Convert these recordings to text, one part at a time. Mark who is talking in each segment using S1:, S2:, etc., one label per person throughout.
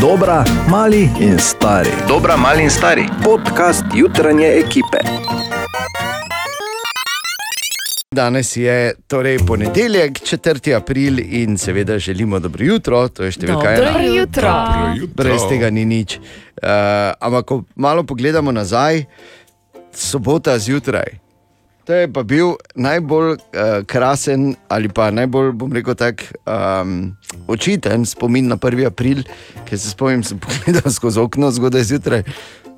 S1: Dobra, mali in stari.
S2: Dobra, mali in stari.
S1: Podcast jutranje ekipe.
S3: Danes je torej ponedeljek, 4. april in seveda želimo dobro jutro, to je številka ena.
S4: Dobro jutro.
S3: Brez tega ni nič. Uh, ampak, ko malo pogledamo nazaj, sobota zjutraj. To je pa bil najbolj uh, krasen ali pa najbolj, bom rekel, tak um, očiten spomin na 1. april, ker se spomnim, sem pogledal skozi okno zgodaj zjutraj.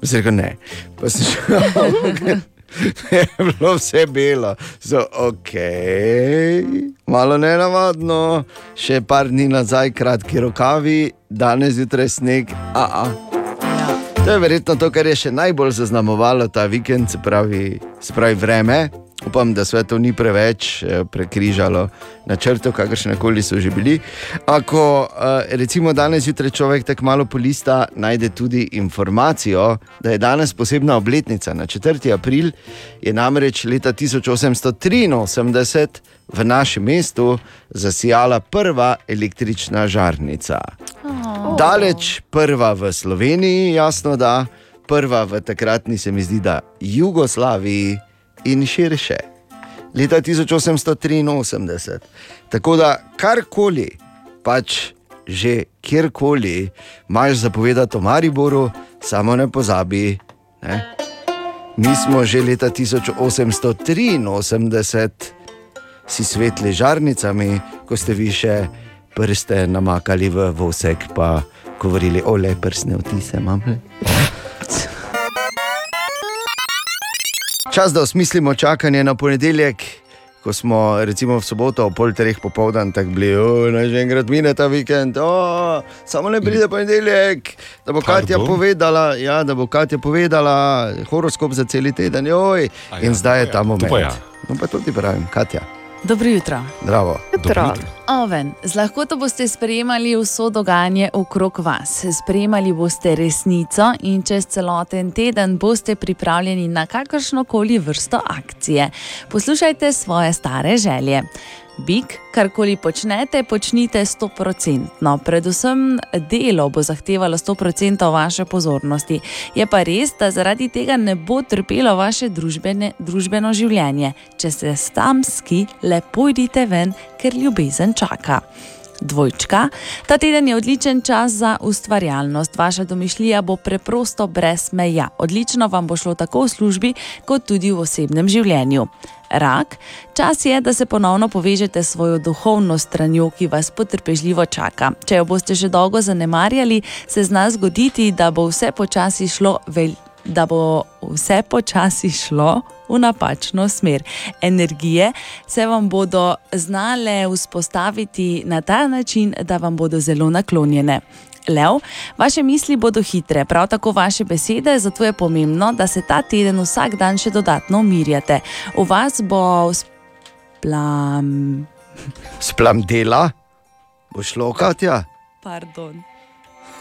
S3: Pa sem rekel, ne. Pa sem šel. Je bilo vse belo, so ok, malo nenavadno, še par dni nazaj, kratki rokavi, danes zjutraj sneg. A -a. To je verjetno to, kar je še najbolj zaznamovalo ta vikend, se pravi, se pravi vreme. Upam, da svetov ni preveč eh, prekrižalo načrtov, kakršne koli so že bili. Ako eh, recimo danes zjutraj človek tako malo polista, najde tudi informacijo, da je danes posebna obletnica. Na 4. april je namreč leta 1883 v našem mestu zasijala prva električna žarnica. Daleč prva v Sloveniji, jasno da, prva v takratni se mi zdi, da Jugoslaviji in širše. Leta 1883. Tako da karkoli, pač že kjerkoli imaš zapovedati o Mariboru, samo ne pozabi. Ne? Mi smo že leta 1883 si svetli žarnicami, ko ste vi še prste namakali v vosek, pa govorili o le prsne vtise, imamo. Čas, da osmislimo čakanje na ponedeljek, ko smo recimo v soboto ob pol treh popoldan tako bili, da že enkrat mine ta vikend, o, samo ne pride ponedeljek, da bo Katja
S5: Pardon?
S3: povedala, ja, da bo Katja povedala horoskop za cel teden, joj.
S5: A
S3: In
S5: ja,
S3: zdaj je ta moment.
S5: ja.
S3: No, pa to ti pravim, Katja,
S4: Dobro jutro.
S3: zdravo.
S5: Dobro jutro.
S4: Oven, z lahkoto boste sprejemali vso dogajanje okrog vas. Sprejemali boste resnico in čez celoten teden boste pripravljeni na kakršno koli vrsto akcije. Poslušajte svoje stare želje. Bik, karkoli počnete, počnite 100%. Predvsem delo bo zahtevalo 100% vaše pozornosti. Je pa res, da zaradi tega ne bo trpelo vaše družbene, družbeno življenje. Če ste stamski, le pojdite ven, ker ljubezen čaka. Dvojčka. Ta teden je odličen čas za ustvarjalnost. Vaša domišljija bo preprosto brez meja. Odlično vam bo šlo tako v službi, kot tudi v osebnem življenju. Rak. Čas je, da se ponovno povežete s svojo duhovno stranjo, ki vas potrpežljivo čaka. Če jo boste že dolgo zanemarjali, se zna zgoditi, da bo vse počasi šlo vel da bo vse počasi šlo v napačno smer. Energije se vam bodo znale vzpostaviti na ta način, da vam bodo zelo naklonjene. Lev, vaše misli bodo hitre, prav tako vaše besede, zato je pomembno, da se ta teden vsak dan še dodatno umirjate. V vas bo splam.
S3: Splam dela, bo šlo, Katja.
S4: Pardon.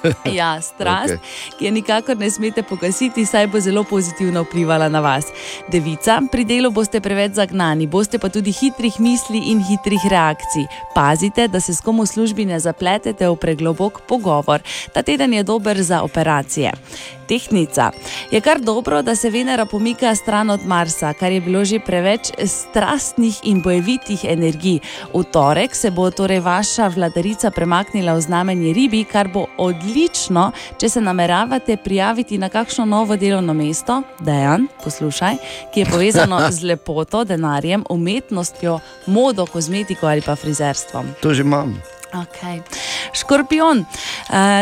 S4: Ja, strast, okay. ki je nikakor ne smete pogasiti, saj bo zelo pozitivno vplivala na vas. Devica, pri delu boste preveč zagnani, boste pa tudi hitrih misli in hitrih reakcij. Pazite, da se s kom v službi ne zapletete v preglobok pogovor. Ta teden je dober za operacije. Tehnica. Je kar dobro, da se Venera pomika stran od Marsa, kar je bilo že preveč strastnih in bojevitih energij. V torek se bo torej vaša vladarica premaknila v znamenje ribi, kar bo odlično, če se nameravate prijaviti na kakšno novo delovno mesto, dejan, poslušaj, ki je povezano z lepoto, denarjem, umetnostjo, modo, kozmetiko ali pa frizerstvom.
S3: To že imam.
S4: Okay. Škorpion, uh,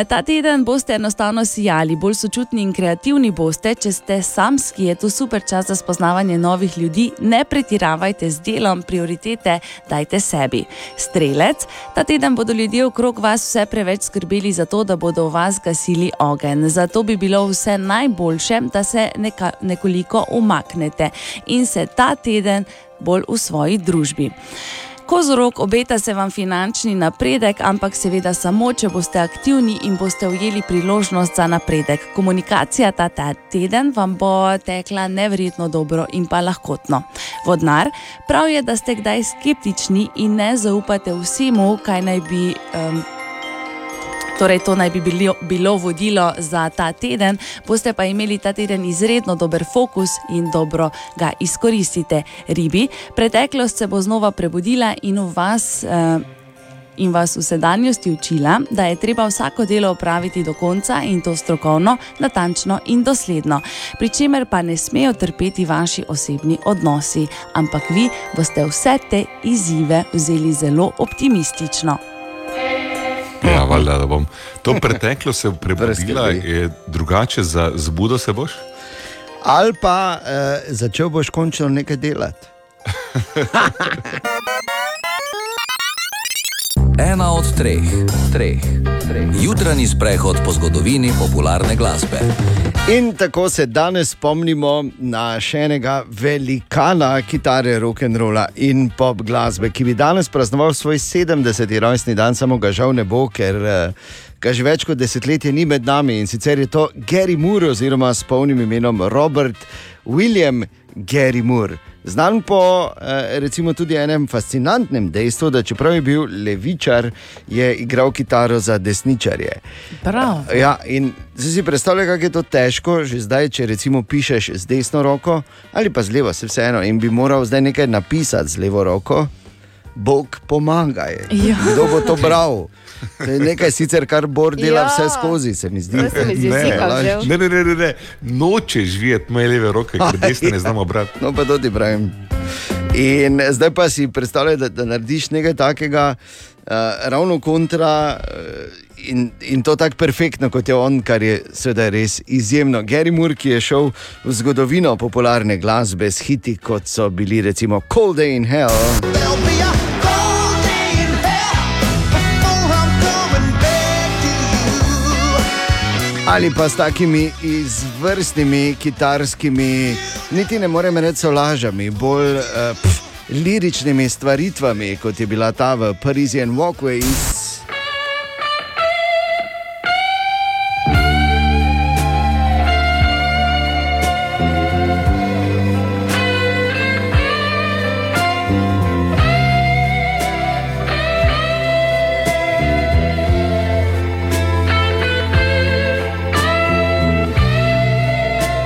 S4: ta teden boste enostavno sijali, bolj sočutni in kreativni boste. Če ste samski, je to super čas za spoznavanje novih ljudi. Ne pretiravajte z delom, prioritete dajte sebi. Strelec, ta teden bodo ljudje okrog vas vse preveč skrbeli za to, da bodo v vas gasili ogenj. Zato bi bilo vse najboljše, da se neka, nekoliko umaknete in se ta teden bolj v svoji družbi. Kozorog obeta se vam finančni napredek, ampak seveda samo, če boste aktivni in boste ujeli priložnost za napredek. Komunikacija ta, ta teden vam bo tekla neverjetno dobro in pa lahkotno. Vodnar, prav je, da ste kdaj skeptični in ne zaupate vsemu, kaj naj bi. Um, Torej, to naj bi bilo, bilo vodilo za ta teden, boste pa imeli ta teden izredno dober fokus in dobro ga izkoristite. Ribi, preteklost se bo znova prebudila in v vas. Uh, In vas v sedanjosti učila, da je treba vsako delo opraviti do konca in to strokovno, natančno in dosledno, pri čemer pa ne smejo trpeti vaši osebni odnosi, ampak vi boste vse te izzive vzeli zelo optimistično.
S2: Ja, valjda, da bom. To preteklo se prebudila,
S3: Preskrbi.
S2: je drugače za zbudo se boš?
S3: Ali pa eh, začel boš končno nekaj delati.
S1: Ena od treh, treh. Jutranji sprehod po zgodovini popularne glasbe.
S3: In tako se danes spomnimo na še enega velikana kitare, rock'n'rolla in pop glasbe, ki bi danes praznoval svoj 70. rojstni dan, samo ga žal ne bo, ker eh, ga že več kot desetletje ni med nami in sicer je to Gary Moore, oziroma s polnim imenom Robert William Gary Moore. Znan po eh, recimo tudi enem fascinantnem dejstvu, da čeprav je bil levičar, je igral kitaro za desničarje.
S4: Prav.
S3: Ja, in zdaj si predstavljaj, kako je to težko, že zdaj, če recimo pišeš z desno roko ali pa z levo, se vseeno, in bi moral zdaj nekaj napisati z levo roko. Bog pomagaj.
S4: Ja.
S3: Kdo bo to bral? To je nekaj sicer, kar Bor dela
S5: Ja.
S3: vse skozi, se mi zdi.
S5: Se mi zdi
S2: Ne. Ne, ne, ne, ne, ne. nočeš videti moje leve roke, ker desne ne znamo brati.
S3: No, pa to ti pravim. In zdaj pa si predstavljaj, da, da narediš nekaj takega, uh, ravno kontra. Uh, In, in to tako perfektno, kot je on, kar je seveda res izjemno. Gary Moore, ki je šel v zgodovino popularne glasbe s hiti, kot so bili recimo Cold Day in Hell.
S6: There'll be a
S3: Ali pa s takimi izvrstnimi kitarskimi, niti ne morem reči solažami, bolj uh, pf, liričnimi stvaritvami, kot je bila ta v Parisian Walkways.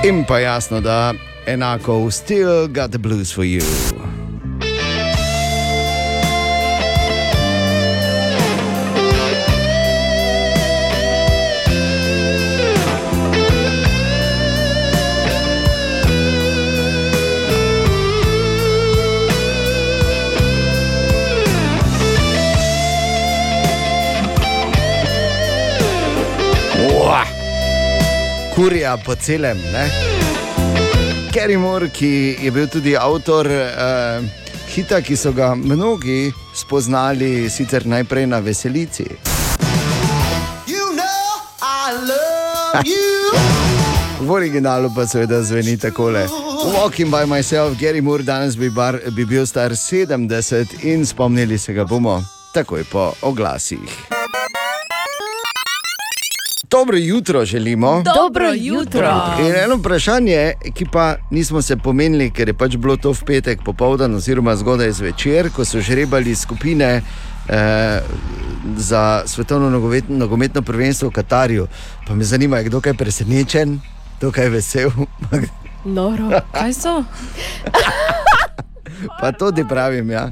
S3: In pa jasno, da enako, still got the blues for you. Kurja po celem. Ne? Kerry Moore, ki je bil tudi avtor uh, hita, ki so ga mnogi spoznali, sicer najprej na veselici.
S6: You know.
S3: V originalu pa seveda zveni takole. Walking by myself, Gary Moore danes bi, bar, bi bil star 70 in spomnili se ga bomo takoj po oglasih. Dobro jutro želimo.
S4: Dobro jutro.
S3: In eno vprašanje, ki pa nismo se pomenili, ker je pač bilo to v petek popoldan, oziroma zgodaj zvečer, ko so žrebali skupine eh, za svetovno nogometno, nogometno prvenstvo v Katarju. Pa me zanima, je kdo kaj presenečen, kdo kaj vesel.
S5: Noro.
S4: Kaj so?
S3: Pa to ti pravim. Ja.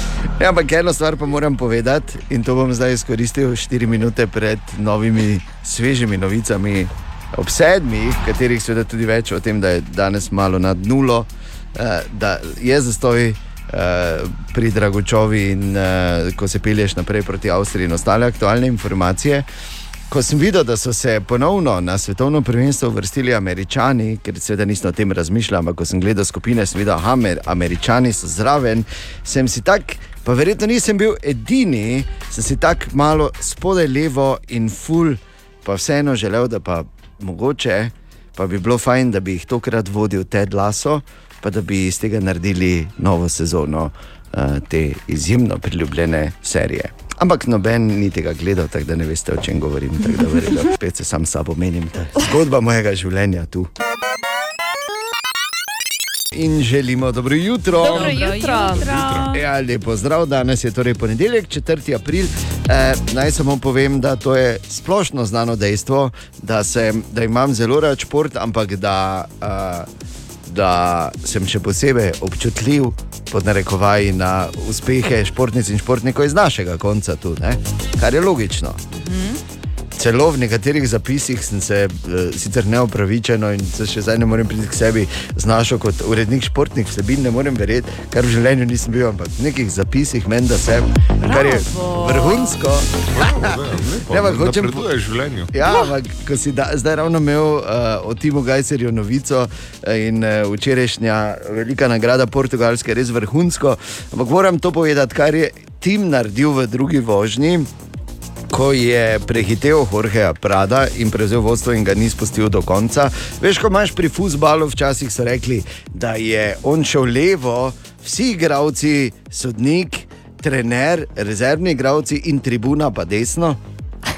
S3: Ja, ampak eno stvar pa moram povedati, in to bom zdaj izkoristil 4 minute pred novimi, svežimi novicami. Ob sedmih, katerih seveda tudi več o tem, da je danes malo nad nulo, eh, da je zastoj eh, pri Dragočovi in eh, ko se pelješ naprej proti Avstriji in ostale aktualne informacije. Ko sem videl, da so se ponovno na svetovno prvenstvo vrstili Američani, ker seveda nisem o tem razmišljal, ampak ko sem gledal skupine, sem videl, da Amer, Američani so zraven, sem si tak, pa verjetno nisem bil edini, sem si tak malo spodaj levo in full, pa vseeno želel, da pa mogoče, pa bi bilo fajn, da bi jih tokrat vodil Ted Lasso, pa da bi iz tega naredili novo sezono uh, te izjemno priljubljene serije. Ampak noben ni tega gledal, tako da ne veste, o čem govorim. Tako da verjetno spet se sam sabo menim. ta Zgodba mojega življenja tu. In želimo dobro jutro.
S5: Dobro jutro.
S3: Ja, lepo zdrav, danes je torej ponedeljek, 4. april. Eh, naj samo povem, da to je splošno znano dejstvo, da, sem, da imam zelo rad šport, ampak da, eh, da sem še posebej občutljiv, pod narekovaji, na uspehe športnic in športnikov iz našega konca, tu, ne? kar je logično. Celo v nekaterih zapisih sem se uh, sicer neopravičeno in se še zdaj ne morem priti k sebi znašel kot urednik športnih vsebin, ne morem verjeti, kar v življenju nisem bil, ampak v nekih zapisih meni, da sem, kar je
S4: Bravo.
S3: vrhunsko. Ne, ampak hočem-
S2: Napreduješ v življenju.
S3: Ja, ampak ko si da, zdaj ravno imel uh, o Timu Gajserju novico eh, in uh, včerajšnja velika nagrada Portugalske je res vrhunsko. Ampak moram to povedati, kar je Tim naredil v drugi vožnji. Ko je prehitel Jorgeja Prada in prevzel vodstvo in ga ni spustil do konca. Veš, ko imaš pri futbalu, včasih so rekli, da je on šel levo, vsi igravci, sodnik, trener, rezervni igravci in tribuna pa desno.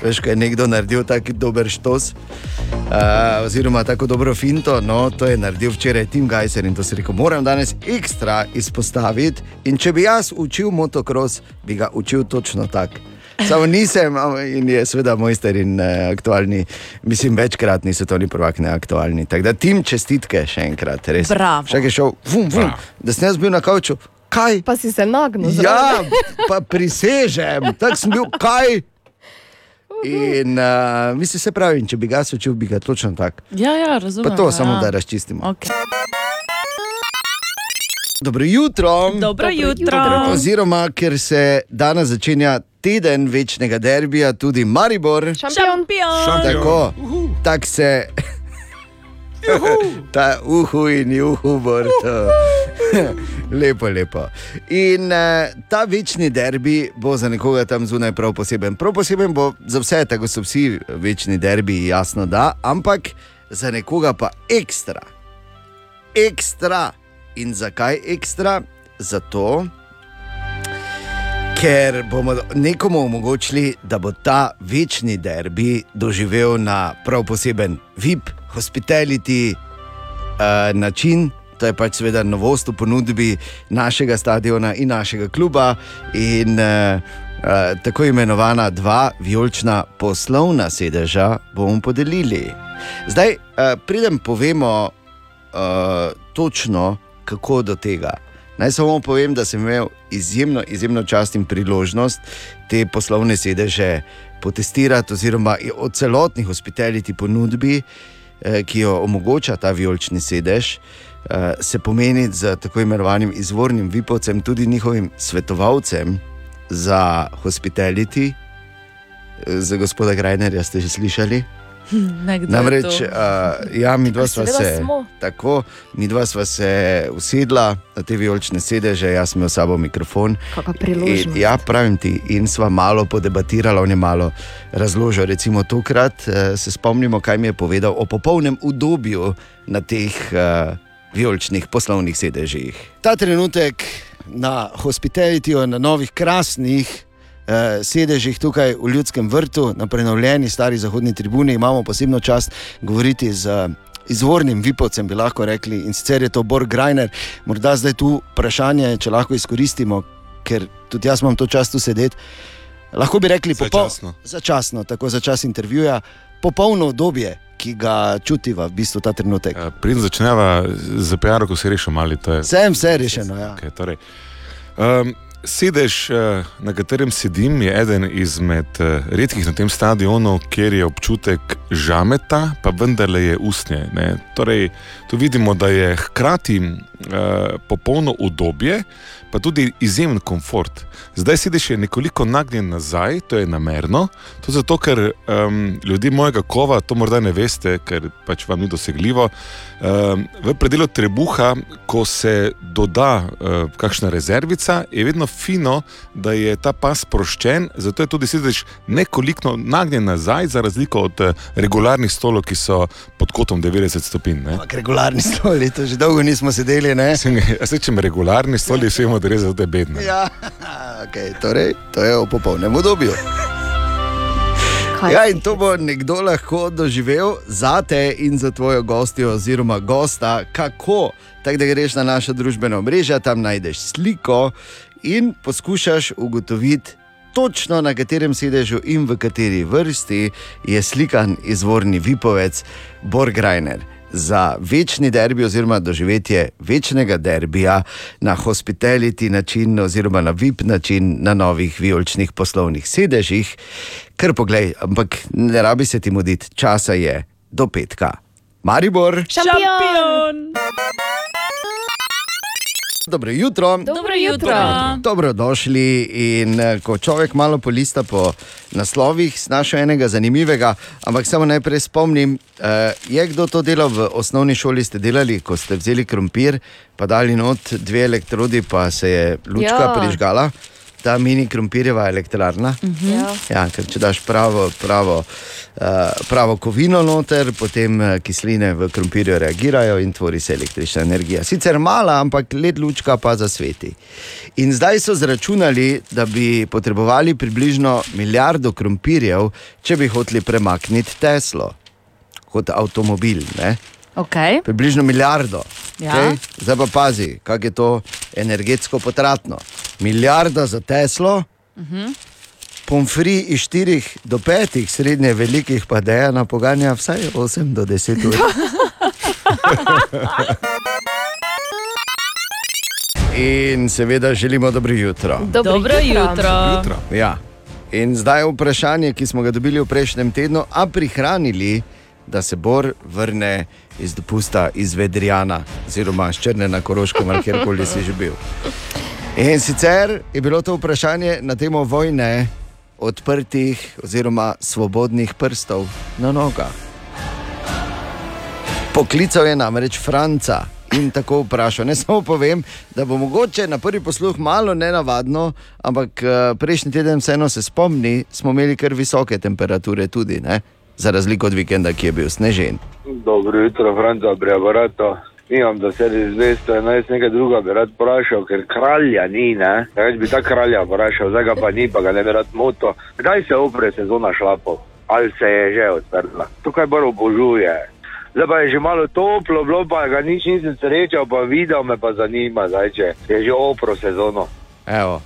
S3: Veš, ko je nekdo naredil tako dober štos, uh, oziroma tako dobro finto, no, to je naredil včeraj Tim Gajser in to si rekel, moram danes ekstra izpostaviti. In če bi jaz učil motocross, bi ga učil točno tako. Samo nisem in je seveda mojster in uh, aktualni, mislim, večkratni svetovni prvak, ne aktualni. Tako da tim čestitke še enkrat, res.
S4: Bravo.
S3: Še je šel, vum, vum, da sem jaz bil na kavču. Kaj?
S5: Pa si se nagnil.
S3: Ja, pa prisežem, tako sem bil, kaj. In uh, mislim, se pravi, če bi ga učil, bi ga točno tako.
S4: Ja, ja, razumem.
S3: Pa to
S4: ja.
S3: samo da razčistimo.
S4: Okay.
S3: Dobro jutro.
S4: Dobro jutro.
S3: Oziroma, ker se danes začenja teden večnega derbija, tudi Maribor.
S5: Šampion.
S4: Šampion.
S3: Tako, tak se. Ta uhu in juhu, to. lepo, lepo. In uh, ta večni derbi bo za nekoga tam zunaj prav poseben. Prav poseben bo za vse, tako so vsi večni derbi, jasno da, ampak za nekoga pa ekstra. Ekstra. In zakaj ekstra? Zato, ker bomo nekomu omogočili, da bo ta večni derbi doživel na prav poseben VIP, hospitality uh, način. To je pač seveda novost v ponudbi našega stadiona in našega kluba, in uh, uh, tako imenovana dva vijolična poslovna sedeža bomo podelili. Zdaj, uh, pridem, povemo uh, točno, kako do tega. Naj samo povem, da sem imel izjemno, izjemno čast in priložnost te poslovne sedeže potestirati, oziroma od celotnih hospitality ponudbi, eh, ki jo omogoča ta vijolični sedež, eh, se pomeni z tako imenovanim izvornim vipovcem, tudi njihovim svetovalcem za hospitality. Eh, Za gospoda Grajnerja ste že slišali?
S4: Nekdo
S3: Namreč, uh, ja, mi dva sva se,
S5: smo.
S3: tako, mi dva sva se usedla na te vijolične sedeže, jaz sem imel s sabo mikrofon. In, ja, pravim ti, in sva malo podebatirala, on je malo razložil. Recimo, tokrat uh, se spomnimo, kaj mi je povedal o popolnem udobju na teh uh, vijoličnih poslovnih sedežih. Ta trenutek na hospitalityju, na novih krasnih eh, sedežih tukaj v Ljudskem vrtu, na prenovljeni stari zahodni tribuni, imamo posebno čast govoriti z eh, izvornim vipovcem, bi lahko rekli, in sicer je to Borg Grajner. Morda zdaj tu vprašanje, če lahko izkoristimo, ker tudi jaz imam to čast tu sedeti. Lahko bi rekli popol-
S2: Začasno.
S3: začasno, tako za čas intervjuja, popolno obdobje, ki ga čutiva v bistvu ta trenutek.
S2: Ja, Preden začneva z PR-om, ko se rešimo mali, to je
S3: Vsem vse je rešeno. Ja.
S2: Okay, torej. um, sedež, eh, na katerem sedim, je eden izmed eh, redkih na tem stadionu, kjer je občutek žameta, pa vendarle je usnje. Ne? Torej, tu vidimo, da je hkrati uh, popolno udobje, pa tudi izjemen komfort. Zdaj sedež je nekoliko nagnjen nazaj, to je namerno, to zato, ker um, ljudje mojega kova to morda ne veste, ker pač vam ni dosegljivo. Um, v predelu trebuha, ko se doda uh, kakšna rezervica, je vedno fino, da je ta pas sproščen, zato je tudi sedež nekoliko nagnjen nazaj, za razliko od uh, regularnih stolov, ki so pod kotom 90 stopinj.
S3: Regularni stoli, to že dolgo nismo sedeli. Ne?
S2: Jaz rečem regularni stoli, vsi vemo, da res za te bedne.
S3: Ja, okay, torej, to je v popolnem obdobju.
S5: Kaj
S3: Ja, in to bo nekdo lahko doživel za te in za tvojo gostjo, oziroma gosta, kako. Tako da greš na naša družbena omrežja, tam najdeš sliko in poskušaš ugotoviti. Točno na katerem sedežu in v kateri vrsti je slikan izvorni vipovec Borgrajner za večni derbi oziroma doživetje večnega derbija na hospitality način oziroma na VIP način na novih vijoličnih poslovnih sedežih. Ker poglej, ampak ne rabi se ti muditi, časa je do petka. Maribor,
S5: Šampion!
S3: Dobro jutro.
S5: Dobro jutro.
S3: Dobrodošli. In eh, ko človek malo polista po naslovih, znašel enega zanimivega, ampak samo najprej spomnim, eh, je kdo to delal v osnovni šoli, ste delali, ko ste vzeli krompir, pa dali not dve elektrodi, pa se je lučka
S5: Ja.
S3: prižgala, ta mini krompirjeva elektrarna.
S5: Ja.
S3: Ja, ker če daš pravo, pravo, uh, pravo kovino noter, potem eh, kisline v krompirju reagirajo in tvori se električna energija. Sicer mala, ampak led lučka pa zasveti. In zdaj so zračunali, da bi potrebovali približno milijardo krompirjev, če bi hoteli premakniti Teslo kot avtomobil. Ne?
S4: Okay.
S3: Približno milijardo.
S4: Ja.
S3: Okay? Zdaj pa pazi, kako je to energetsko potratno. Milijarda za Teslo, uh -huh. pomfri iz 4 do 5, srednje velikih pa dejana poganja vsaj 8 do 10 ur. In seveda želimo dobro jutro.
S5: Dobro,
S4: Dobro jutro.
S2: Jutro.
S3: Ja. In zdaj je vprašanje, ki smo ga dobili v prejšnjem tednu, a prihranili, da se Bor vrne iz dopusta iz Vedrijana, oziroma iz Črne na Koroškem ali kjerkoli si že bil. In sicer je bilo to vprašanje na temo vojne odprtih oziroma svobodnih prstov na nogah. Poklical je namreč Franca in tako vprašal. Ne samo povem, da bo mogoče na prvi posluh malo nenavadno, ampak eh, prejšnji teden vseeno se spomni, smo imeli kar visoke temperature tudi, ne? Za razliko od vikenda, ki je bil snežen.
S7: Dobro jutro, Franca, Breabarato. Nimam da se res 211 nekaj druga bi rad vprašal, ker kralja ni, ne? Več bi ta kralja vprašal, zdaj ga pa ni, pa ga ne bi rad moto. Kdaj se opre sezona šlapov? Ali se je že odprla? Tukaj bolj obožuje. Zdaj pa je že malo toplo, bilo pa ga nič nisem srečal, pa videl me pa zanima, zdaj če je že opro sezono.
S3: Evo,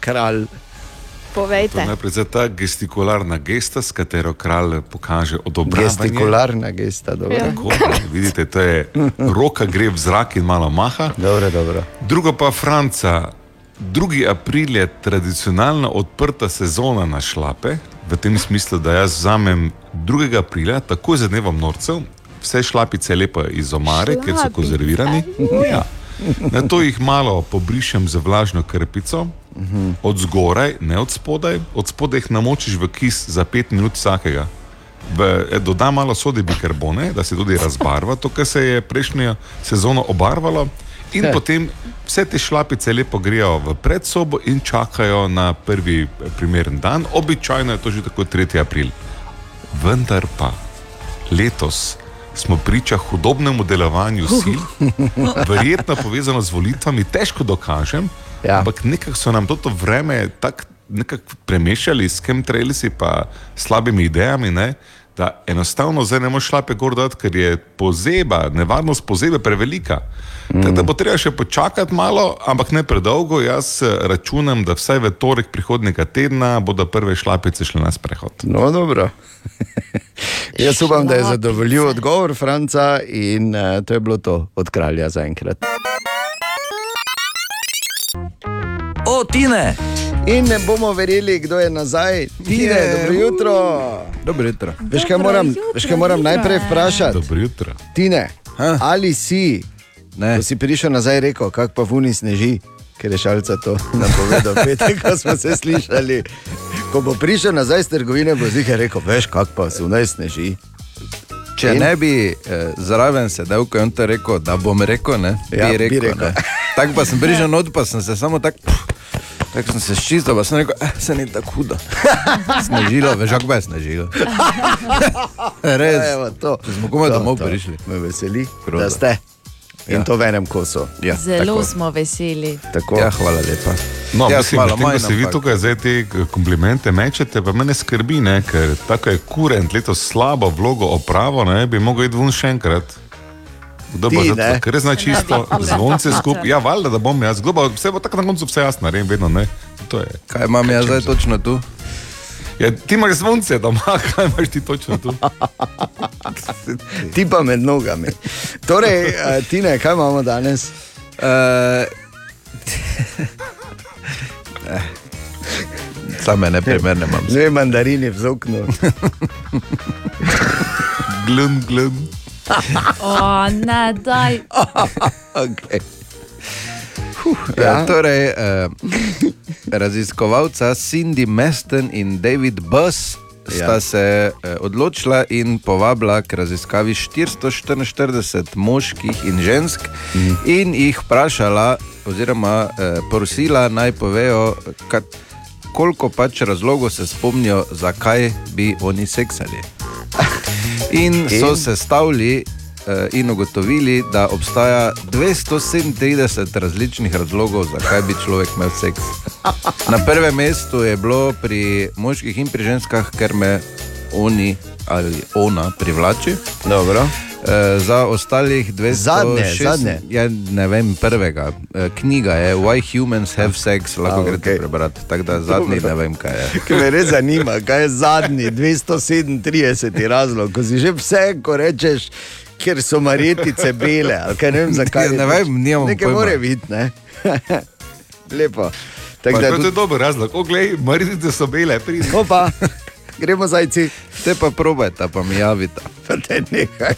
S3: kralj.
S5: Povejte.
S2: najprej za ta gestikularna gesta, s katero kralj pokaže odobravanje.
S3: Gestikularna gesta, dobro.
S5: Ja.
S2: Tako, vidite, to je roka gre v zrak in malo maha.
S3: Dobro, dobro.
S2: Drugo pa Franca. 2. april je tradicionalno odprta sezona na šlape, v tem smislu, da jaz vzamem 2. aprila, takoj za dnevom norcev, vse šlapice lepo iz omare, ker so konzervirani. Ja. Na to jih malo pobrišem z vlažno krpico, od zgoraj, ne od spodaj, od spodaj jih namočiš v kis za 5 minut vsakega. V, eh, dodam malo sode bikarbone, da se tudi razbarva to, kar se je prejšnjo sezono obarvalo. In
S3: He.
S2: potem vse te šlapice lepo grejo v predsobo in čakajo na prvi eh, primeren dan. Običajno je to že tako 3. april. Vendar pa letos smo priča hudobnemu delovanju sil, verjetno povezano z volitvami, težko dokažem,
S3: Ja.
S2: ja. ampak nekako so nam to vreme tako premešali s chemtrailsi pa slabimi idejami. Ne? Da enostavno zdaj ne moreš šlape gor dati, ker je pozeba, nevarnost pozebe prevelika. Mm. Tako da bo treba še počakati malo, ampak ne predolgo. Jaz eh, računam, da vsaj v torek prihodnega tedna bodo prve šlapice šle na sprehod.
S3: No, dobro. Jaz upam, da je
S5: Šlapice.
S3: zadovoljil odgovor Franca in uh, to je bilo to od kralja zaenkrat.
S1: O, Tine!
S3: In ne bomo verjeli, kdo je nazaj. Tine, dobro jutro.
S8: Dobro jutro.
S3: Veš, kaj moram, veš, kaj moram najprej vprašati?
S2: Dobro jutro.
S3: Tine,
S8: Ha?
S3: ali si,
S8: Ne.
S3: ko si prišel nazaj, rekel, kako pa vuni sneži, ker je šalca to napovedal, petek, ko smo se slišali. Ko bo prišel nazaj iz trgovine, bo zihar rekel, veš, kako pa zunaj sneži.
S8: Če
S3: In?
S8: ne bi eh, zraven sedel, ko je on to rekel, da bom rekel, ne,
S3: Ja, bi
S8: bi rekel.
S3: rekel.
S8: ne. Tako pa sem prišel not, pa sem se samo tako. Tako sem se ščistil, pa sem rekel, eh, se ni tako hudo. Snežilo, veš, kako je snežilo. Res.
S3: Evo, to.
S8: Smo komaj domov
S3: to.
S8: prišli.
S3: Me veseli,
S8: Groza.
S3: da ste. In
S8: Ja.
S3: to v enem kosu.
S8: Ja,
S4: Zelo
S8: tako.
S4: smo veseli.
S3: Tako.
S8: Ja, hvala lepa.
S2: No,
S8: Jaz
S2: mislim, medtem,
S8: manj,
S2: ko se vi tukaj zdaj te komplimente mečete, pa me ne skrbi, ne, ker tako je kurent letos slabo vlogo opravo, ne, bi mogel iti ven še enkrat. Kdo
S3: Ti,
S2: pa za
S3: ne?
S2: to, ker zna čisto zvonce skupaj. Ja, valjda, da bom jaz, kdo pa vse bo tako na koncu vse jasno, naredim vedno, ne. To je.
S8: Kaj imam jaz zdaj točno tu?
S2: Ja, ti imaš zvonce doma, kaj imaš ti točno tu?
S3: Ti pa med nogami. Torej, Tine, kaj imamo danes?
S8: Uh, Same neprimerne imam.
S3: Dve mandarini v oknu.
S2: Glum, glum.
S4: O, ne, daj.
S3: Okay.
S8: Ja.
S3: Ja.
S8: Torej, eh, raziskovalca Cindy Meston in David Buss sta
S3: Ja.
S8: se eh, odločila in povabila k raziskavi 444 moških in žensk
S3: Mhm.
S8: in jih vprašala, oziroma eh, prosila, naj povejo, kat, koliko pač razlogov se spomnijo, zakaj bi oni seksali. In so
S3: In?
S8: Eh, in ugotovili, da obstaja 237 različnih razlogov, zakaj bi človek imel seks. Na prvem mestu je bilo pri moških in pri ženskah, ker me oni ali ona privlači.
S3: Dobro.
S8: Eh, za ostalih 200.
S3: Zadnje, zadnje.
S8: Ja, ne vem, prvega. Eh, knjiga je Why Humans Have Sex, lahko
S3: A,
S8: greste
S3: okej.
S8: prebrati. Tako da zadnji
S3: Dobro.
S8: ne vem, kaj je.
S3: Ker me res zanima, kaj je zadnji 237 razlog, ko si že vse, ko rečeš, ker so marjetice bele. ne vem, zakaj.
S8: Ja, ne vem, nimam
S3: Nekaj
S8: pojma.
S3: more biti, ne? Lepo.
S2: Pa,
S3: Tako da
S2: to je
S3: tudi,
S2: dober razlog. Oglej, maritice so bele, pridi.
S3: opa, gremo zajci.
S8: Te pa probajte, pa mi javite.
S3: Pa te nekaj.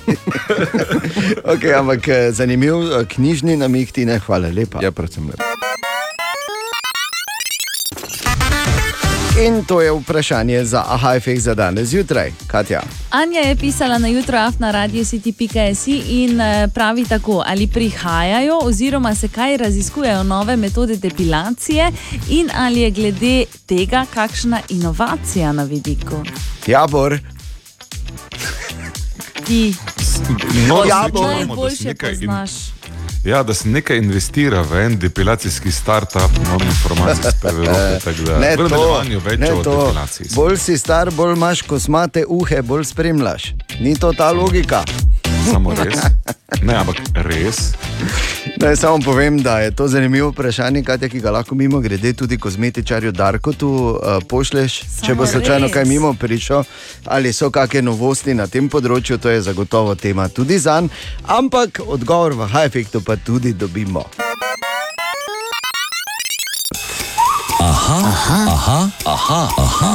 S3: okay, ampak eh, zanimiv eh, knjižni namig ti ne, hvala lepa.
S8: Ja, predvsem lepo.
S3: In to je vprašanje za aha efekt za danes zjutraj, Katja.
S4: Anja je pisala na jutro na radio city.si in eh, pravi tako, ali prihajajo oziroma se kaj raziskujejo nove metode depilacije in ali je glede tega kakšna inovacija na vidiku.
S3: Jabor,
S4: Ti
S2: No,
S3: Ja,
S2: se
S4: najboljše
S2: nekaj in-
S4: poznaš.
S2: Ja, da se nekaj investira v en depilacijski startup, nove informacije iz Evrope. tako da
S3: ne
S2: v
S3: to,
S2: nadaljevanju več
S3: ne
S2: o
S3: to.
S2: depilaciji.
S3: Bolj si star, bolj imaš kosmate uhe, bolj spremljaš. Ni to ta logika.
S2: Samo res. Ne, ampak res.
S3: Naj samo povem, da je to zanimivo vprašanje, Katja, ki ga lahko mimo grede tudi kozmetičarju Darko tu uh, pošleš, če
S4: Samo
S3: bo slučajno kaj mimo prišel, ali so kakšne novosti na tem področju, to je zagotovo tema tudi za njega, ampak odgovor v high-efektu pa tudi dobimo.
S1: Aha, aha, aha, aha,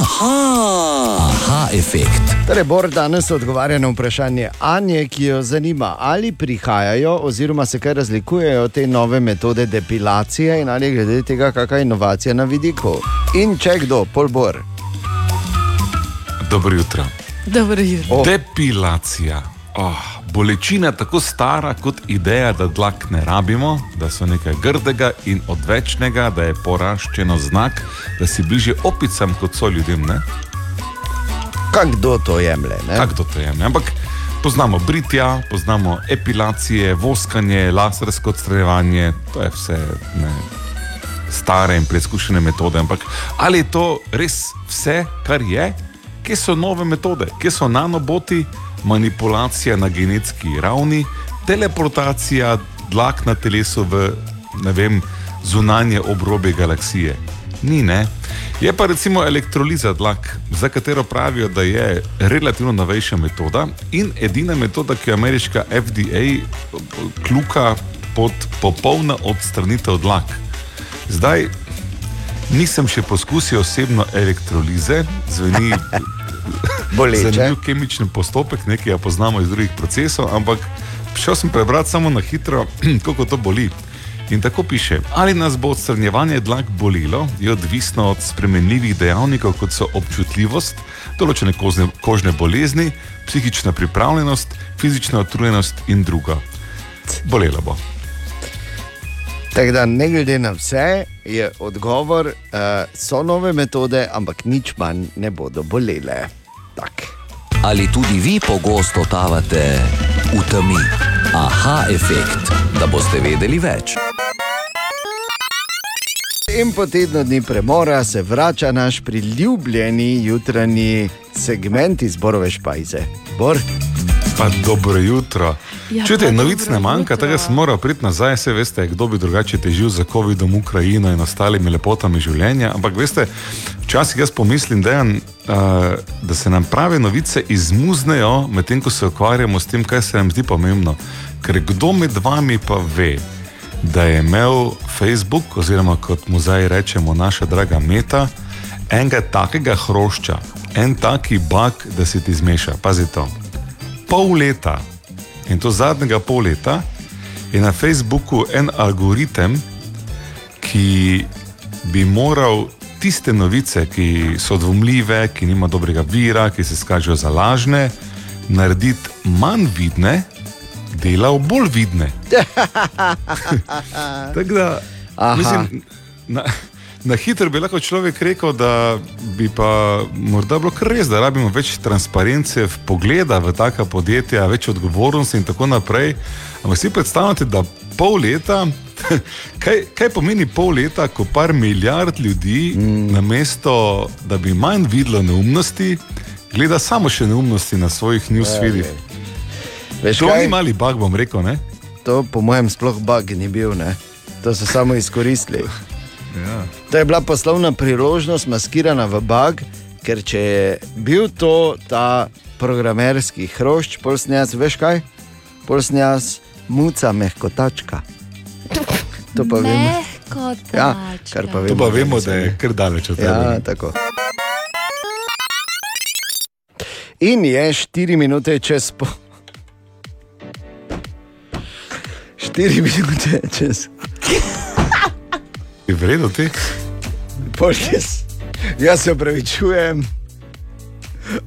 S1: aha, efekt.
S3: Torej, Bor danes odgovarja na vprašanje Anje, ki jo zanima, ali prihajajo oziroma se kaj razlikujejo te nove metode depilacije in ali je glede tega kakšna inovacija na vidiku. In če kdo, pol Bor.
S2: Dobro jutro.
S4: Dobro jutro.
S3: Oh.
S2: Depilacija. Oh, bolečina tako stara kot ideja, da dlak ne rabimo, da so nekaj grdega in odvečnega, da je poraščeno znak, da si bliže opicam kot so ljudem. Ne?
S3: Kako kdo to jemlje? ne?
S2: Kako to to je? ne? Ampak poznamo britja, poznamo epilacije, voskanje, lasersko odstranjevanje, to je vse ne, stare in preizkušene metode. Ampak ali je to res vse, kar je? Kje so nove metode, kje so nanoboti, manipulacija na genetski ravni, teleportacija dlak na telesu v vem, zunanje obrobje galaksije? Ni ne. Je pa recimo elektroliza dlak, za katero pravijo, da je relativno novejša metoda in edina metoda, ki jo ameriška FDA kljuka pod popolna odstranitev dlak. Zdaj nisem še poskusil osebno elektrolize, zveni
S3: Boleče.
S2: zanimiv kemični postopek, nekaj ga poznamo iz drugih procesov, ampak šel sem prebrati samo na hitro, kako to boli. In tako piše, ali nas bo odstranjevanje dlak bolelo, je odvisno od spremenljivih dejavnikov, kot so občutljivost, določene kožne, kožne bolezni, psihična pripravljenost, fizična utrujenost in drugo. Bolelo bo.
S3: Tako da, ne glede na vse, je odgovor, uh, so nove metode, ampak nič manj ne bodo bolele. Tak.
S1: Ali tudi vi pogosto totavate v temi? Aha, efekt, da boste vedeli več.
S3: In po tednu dni premora se vrača naš priljubljeni jutranji segment izborove špajze. Bor,
S2: Pa dobro jutro.
S4: Ja,
S2: Čujte, novic ne manjka, tega sem moral priti nazaj, se veste, kdo bi drugače težil za COVID-om, Ukrajino in ostalimi lepotami življenja. Ampak veste, včasih jaz pomislim, dejan, uh, da se nam prave novice izmuznejo, medtem ko se ukvarjamo s tem, kaj se nam zdi pomembno. Ker kdo med vami pa ve, da je imel Facebook, oziroma kot mu zdaj rečemo, naša draga Meta, enega takega hrošča, en taki bug, da se ti zmeša. Pazi to. Pol leta, in to zadnjega pol leta, je na Facebooku en algoritem, ki bi moral tiste novice, ki so dvomljive, ki nima dobrega vira, ki se skažejo za lažne, narediti manj vidne, delal bolj vidne. Tako da,
S3: Aha.
S2: mislim, na, na hitro bi lahko človek rekel, da bi pa morda bilo kar res, da rabimo več transparence, pogleda v taka podjetja, več odgovornosti in tako naprej. Ampak si predstavljate, da pol leta. Kaj, kaj pomeni pol leta, ko par milijard ljudi, mm. na mesto, da bi manj videlo neumnosti, gleda samo še neumnosti na svojih newsfeedih? To
S3: kaj?
S2: ni mali bug, bom rekel. Ne?
S3: To po mojem sploh bug ni bil, ne? to so samo izkoristili.
S2: Ja.
S3: To je bila poslovna priložnost, maskirana v bug, ker če je bil to ta programerski hrošč, polsnjaz, veš kaj? Polsnjaz, muca mehkotačka. To pa vemo. Ja, kar pa
S2: To
S3: vemo.
S2: pa vemo, da je kar daleč od tega.
S3: Ja, tako. In je 4 minute čez po. 4 minute čez
S2: Je vredno ti?
S3: pol šest. Jaz se upravičujem,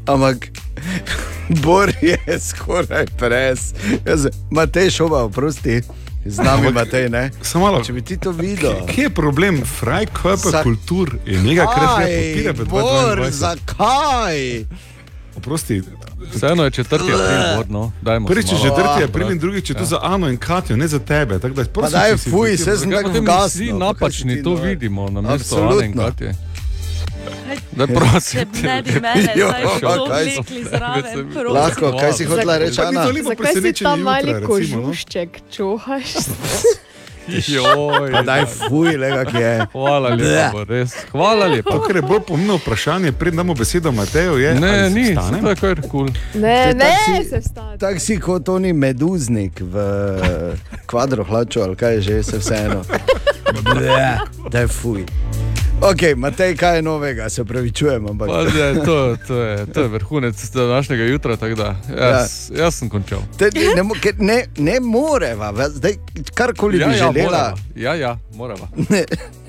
S3: ampak Bor je skoraj pres. Jaz, Matej šova, oprosti, z nami
S2: Ampak-
S3: Matej, ne?
S2: Samo malo.
S3: Če bi ti to videl.
S2: Kje je problem? Fraj, kaj pa
S3: Sa-
S2: kultur je nekaj, kar se podpira v
S3: Bor,
S2: 2022.
S3: zakaj?
S2: Oprosti,
S5: Vseeno je četrti april, vodno. Dajmo
S2: prvič je četrti april in drugič je to za Ano in Katjo, ne za tebe. Tako da
S3: Pa
S2: prosim,
S3: daj,
S2: če si
S3: fuj, se tako
S5: potem
S3: gasno.
S5: vsi
S3: kaj si
S5: napačni to
S3: nor?
S5: vidimo na mesto Ane in. Katje? Da prosim.
S4: Če ne bi mene
S3: Jo,
S4: zdaj to
S3: kaj si-
S4: vlekli zraven,
S5: Veselim.
S4: prosim.
S3: Lahko, kaj si hotela reči,
S2: Pa ni
S3: Ana?
S2: to lepo
S9: Zakaj si
S2: presenečenje
S9: tam mali
S2: jutra, recimo, no?
S9: kožušček čuhaš?
S5: Joj,
S3: Pa daj, fuj, lega, ki je.
S5: Hvala lepa, res. Hvala lepa.
S2: To, kar je bolj pomembno vprašanje, preden damo besedo Mateju, je,
S5: Ne, ni, to je kar kul.
S9: Ne,
S3: je
S9: ne,
S3: tak si-
S9: se vstane.
S3: Tak si kot oni meduznik v kvadro hlaču, ali kaj je že, se vseeno. Da je fuj. Ok, Matej, kaj je novega, se pravičujem, ampak.
S5: Pa, ne, to, to, je, to je vrhunec današnjega jutra, tako da jaz, jaz sem končal.
S3: Te, ne, ne, ne moreva, zdaj karkoli
S5: Ja,
S3: bi
S5: ja,
S3: želela.
S5: morava. ja, ja, morava.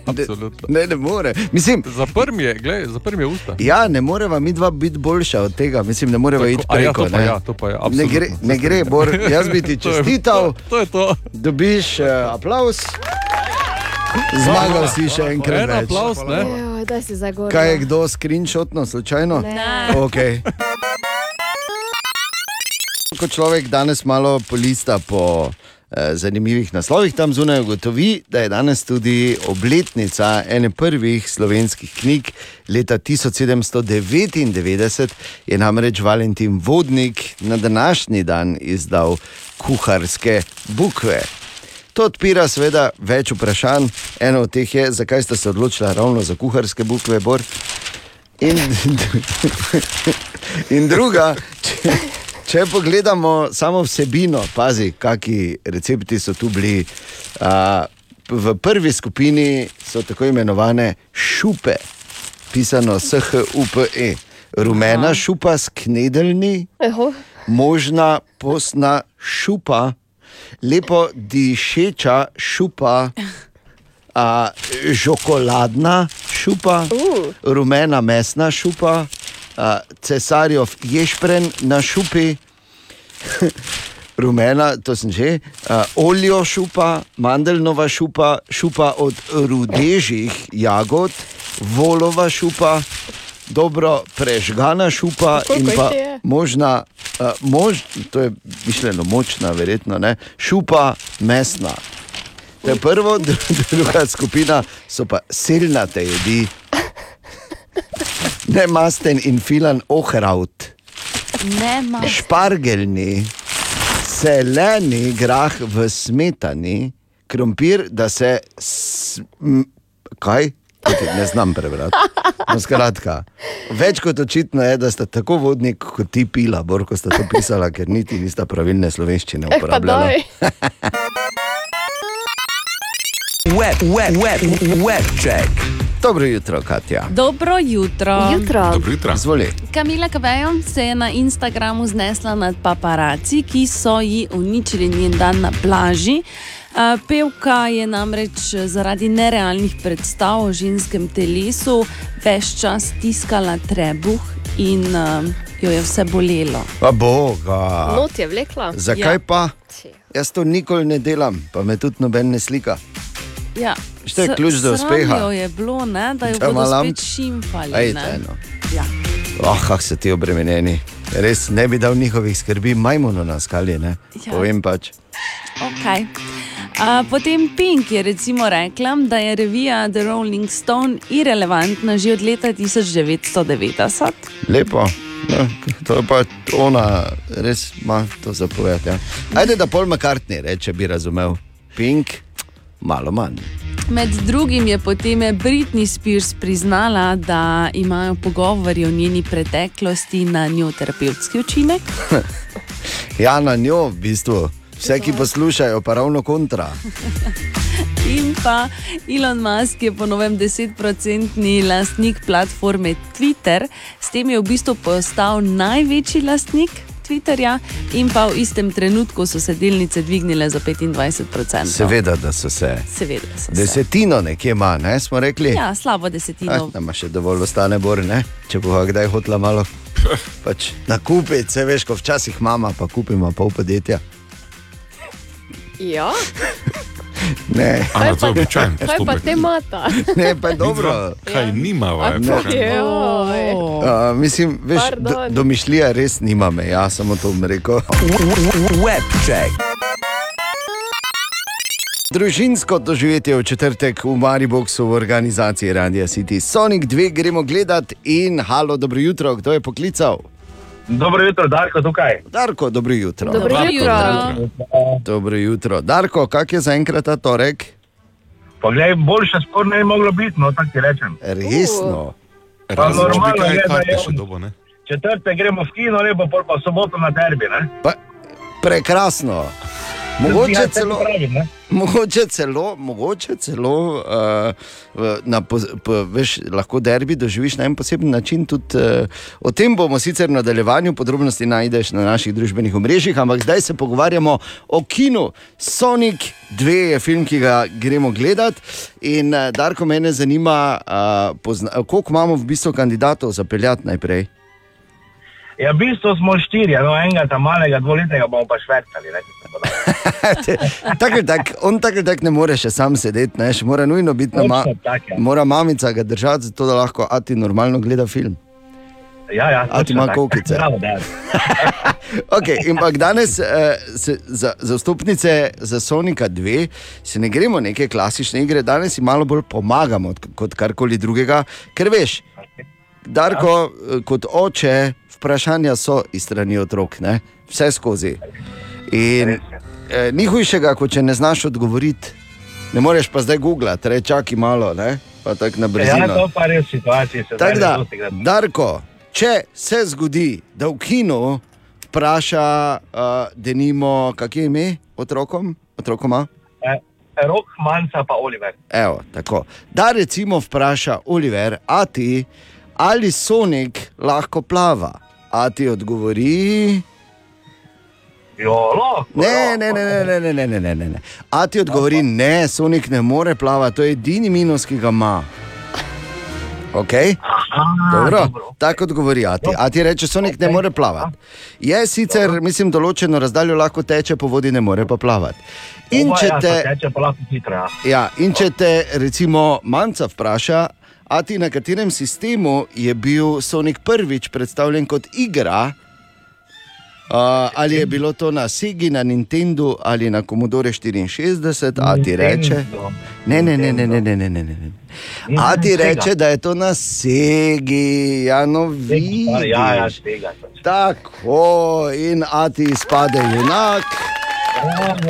S3: Ne,
S5: Absolutno.
S3: ne, ne more. Mislim,
S5: Zapr mi je, gledaj, zapr mi je usta.
S3: ja, ne moreva mi dva biti boljša od tega, mislim, ne moreva iti
S5: ja,
S3: preko.
S5: to pa
S3: ne.
S5: ja, to pa ja,
S3: ne gre,
S5: absolutno.
S3: ne gre, Bor, jaz bi ti
S5: To je-
S3: čestital,
S5: To, to je to.
S3: dobiš uh, aplaus. Zmagal si še enkrat.
S5: En
S3: več.
S5: aplaus, ne?
S9: Zagor.
S3: Kaj je kdo screenshotno, slučajno?
S9: Ne.
S3: Okay. Ko človek danes malo polista po eh, zanimivih naslovih, tam zunaj ugotovi, da je danes tudi obletnica ene prvih slovenskih knjig leta 1799, je namreč Valentin Vodnik na današnji dan izdal kuharske bukve. To odpira seveda več vprašanj. Eno od teh je, zakaj ste se odločili ravno za kuharske bukve, Bor. In, in druga, če, če pogledamo samo vsebino, pazi, kakšni recepti so tu bili. A, v prvi skupini so tako imenovane šupe, pisano S-H-U-P-E. Rumena
S4: Aha.
S3: šupa s knedeljni,
S9: Eho,
S3: možna posna šupa, lepo dišeča šupa, a, žokoladna šupa,
S9: Uh.
S3: rumena mesna šupa, a, cesarjev ješpren na šupi. Rumena, to sem že, uh, oljo šupa, mandeljnova šupa, šupa od rudežih jagod, volova šupa, dobro prežgana šupa
S9: Koliko
S3: in pa možna, uh, mož, to je mišljeno močna, verjetno ne, šupa mesna. To je prvo, dru- druga skupina so pa silnate jedi. Ne masten in filan ohraut, špargeljni, zeleni grah v smetani, krompir, da se. Kaj? Tudi Ne znam prebrati. No, skratka, več kot očitno je, da sta tako vodnik kot ti pila, Borko sta to pisala, ker niti nista pravilne slovenščine
S9: Eh,
S3: uporabljala.
S1: Web, web, web, web check.
S3: Dobro jutro, Katja.
S4: Dobro jutro.
S9: Jutro.
S2: Dobro jutro.
S3: Zvoli.
S4: Kamila Kavejo se je na Instagramu znesla nad paparaci, ki so ji uničili njen dan na plaži. A, Pevka je namreč zaradi nerealnih predstav o ženskem telesu več čas stiskala trebuh in uh, jo je vse bolelo.
S3: Pa boga.
S9: Not je vlekla.
S3: Zakaj
S4: Ja.
S3: pa? Jaz to nikoli ne delam, pa me tudi noben ne slika.
S4: Ja,
S3: Što je ključ do uspeha?
S4: je bilo, ne, da jo
S3: Da
S4: bodo
S3: malam-
S4: spet šimfali.
S3: Ajde,
S4: ne.
S3: no.
S4: Ja.
S3: Oh, kak so ti obremenjeni. Res ne bi dal njihovih skrbi majmunu na skali, ne?
S4: Ja.
S3: Povem pač.
S4: Okay. A, potem Pink je recimo rekla, da je revija The Rolling Stone irrelevantna že od leta 1990.
S3: Lepo. No, to je pa ona, res ima to zapovedati. Ja. Ajde, da Paul McCartney reče, bi razumel. Pink, malo manj.
S4: Med drugim je potem Britney Spears priznala, da imajo pogovori o njeni preteklosti na njo terapevtski učinek.
S3: Ja, na njo, v bistvu. Vse, ki poslušajo, pa ravno kontra.
S4: In pa Elon Musk je po novem 10-odstotni lastnik platforme Twitter, s tem je v bistvu postal največji lastnik Twitterja, in pa v istem trenutku so se delnice dvignile za 25%.
S3: Seveda, da so se.
S4: Seveda so se.
S3: Desetino nekje ima, ne smo rekli.
S4: Ja, slabo desetino.
S3: da ima še dovolj ostane bor, ne? če bo kdaj hotla malo. Pač nakupiti, se veš, ko včasih mama, pa kupimo pol podjetja.
S9: Ja,
S3: Ne,
S2: Ana,
S9: kaj
S2: to je običajen
S9: kaj pa te mata?
S3: ne pa je dobro.
S2: Kaj nimava, je
S9: A,
S2: vprašanje.
S9: joj.
S3: Uh, mislim, veš, do, domišljija res nima me, jaz samo to bom rekel.
S1: Web check.
S3: Družinsko doživetje v četrtek v Mariboku v organizaciji Radia City. Sonic 2 gremo gledat in halo, dobro jutro, kdo je poklical?
S10: Dobro jutro, Darko tukaj.
S3: Darko, dobro jutro.
S9: Dobro
S4: Dobro
S9: jutro.
S4: jutro.
S3: Dobro jutro. Darko, kak je zaenkrat ta torek?
S10: Poglej, boljše spor ne bi moglo biti, no tako ti rečem.
S3: Resno.
S2: Bi
S10: normalno
S2: kaj
S10: je, da
S2: karte še dobo, ne?
S10: Četrte gremo v kino, lepo pol pa v soboto na derbi. Ne?
S3: Pa, prekrasno. Mogoče celo,
S10: pravim,
S3: mogoče celo, mogoče celo uh, na, po, po, veš, lahko derbi doživiš na en poseben način. Tudi, uh, o tem bomo sicer v nadaljevanju, podrobnosti najdeš na naših družbenih omrežjih, ampak zdaj se pogovarjamo o kinu. Sonic 2 je film, ki ga gremo gledati. In uh, Darko, mene zanima, uh, pozna, koliko imamo v bistvu kandidatov za peljati najprej.
S10: Ja, v bistvu smo štirje, no enega tam malega, dvoletnega bomo pa švrtali. dalo.
S3: tak, tak, on tako tako ne more še sam sedeti, ne, še mora nujno biti na
S10: Točno tako, ja.
S3: Mora mamica ga držati, zato da lahko Ati normalno gleda film.
S10: Ja, ja,
S3: A ti
S10: točno
S3: ima
S10: tako.
S3: kokice?
S10: Bravo.
S3: Okay, ampak danes eh, se, za, za vstopnice za Sonika 2 se ne gremo neke klasične igre, danes si malo bolj pomagamo kot karkoli drugega, ker veš, Darko, eh, kot oče, vprašanja so iz strani otrok, ne? vse skozi. In eh, ni hujšega, kot če ne znaš odgovoriti. Ne moreš pa zdaj googlati, reči, čakaj malo, ne? pa tako na
S10: Ja,
S3: brzino.
S10: to pa res situacije se zdaj
S3: da. Darko, če se zgodi, da v kinu vpraša, uh, da nimo, kak je ime otrokom, otrokoma.
S10: Eh, Rok, Manca pa Oliver.
S3: Evo, tako. Da recimo vpraša Oliver, a ti ali Sonik lahko plava. A ti odgovori.
S10: Jo, lahko.
S3: Ne, ne, ne, ne, ne, ne, ne, ne, ne, ne. A ti odgovori, ne, Sonik ne more plavati, to je edini minus, ki ga ima. Okay? Dobro, tako odgovori Ati. Ati reče, Sonik ne more plavati. Je sicer, mislim, določeno razdaljo lahko teče po vodi, ne more pa plavati. In če
S10: ja,
S3: te.
S10: Ja.
S3: ja, in če te recimo manjca vpraša, Ati, na katerem sistemu je bil Sonik prvič predstavljen kot igra, Uh, ali je bilo to na Sigi, na Nintendu ali na Commodore 64, a ti reče? Ne, ne, ne, ne, ne, ne, ne, ne. ne. A ti reče, da je to na Segi, ja, no vidiš.
S10: Ja, ja, tega.
S3: Tako, in a ti izpade junak,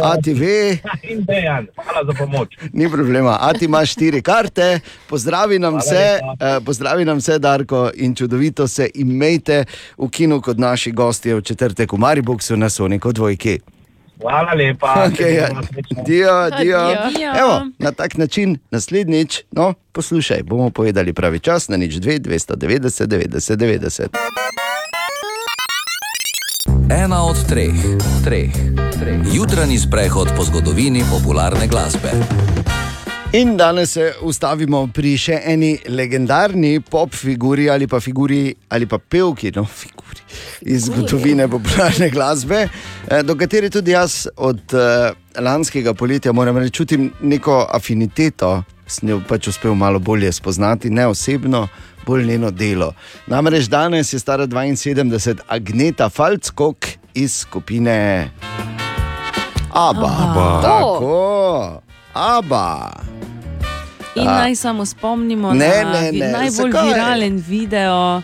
S3: a ti ve.
S10: In dejan, hvala za pomoč.
S3: Ni problema, a ti imaš štiri karte, pozdravi nam
S10: Hvala
S3: vse,
S10: lepa.
S3: eh, pozdravi nam vse, Darko, in čudovito se imejte v kinu kot naši gostje v četrtek v Mariboku na Soniku dvojki.
S10: Hvala lepa.
S3: Okay, ja. Dio, dio. Evo, na tak način naslednjič, no, poslušaj, bomo povedali pravi čas na nič 2, 290, 90, 90.
S1: Ena od treh, treh, treh. Jutranji sprehod po zgodovini popularne glasbe.
S3: In danes se ustavimo pri še eni legendarni pop figuri ali pa figuri ali pa pevki, no, figuri iz zgodovine popularne glasbe, eh, do katere tudi jaz od uh, lanskega poletja moram reči, čutim neko afiniteto, sem jo pač uspel malo bolje spoznati, ne osebno, bolj njeno delo. Namreč danes je stara 72, Agneta Falckok iz skupine Abba.
S2: Abba.
S3: Tako, Abba.
S4: In
S3: A.
S4: naj samo spomnimo
S3: Ne,
S4: na
S3: ne, ne,
S4: najbolj
S3: zakaj?
S4: viralen video,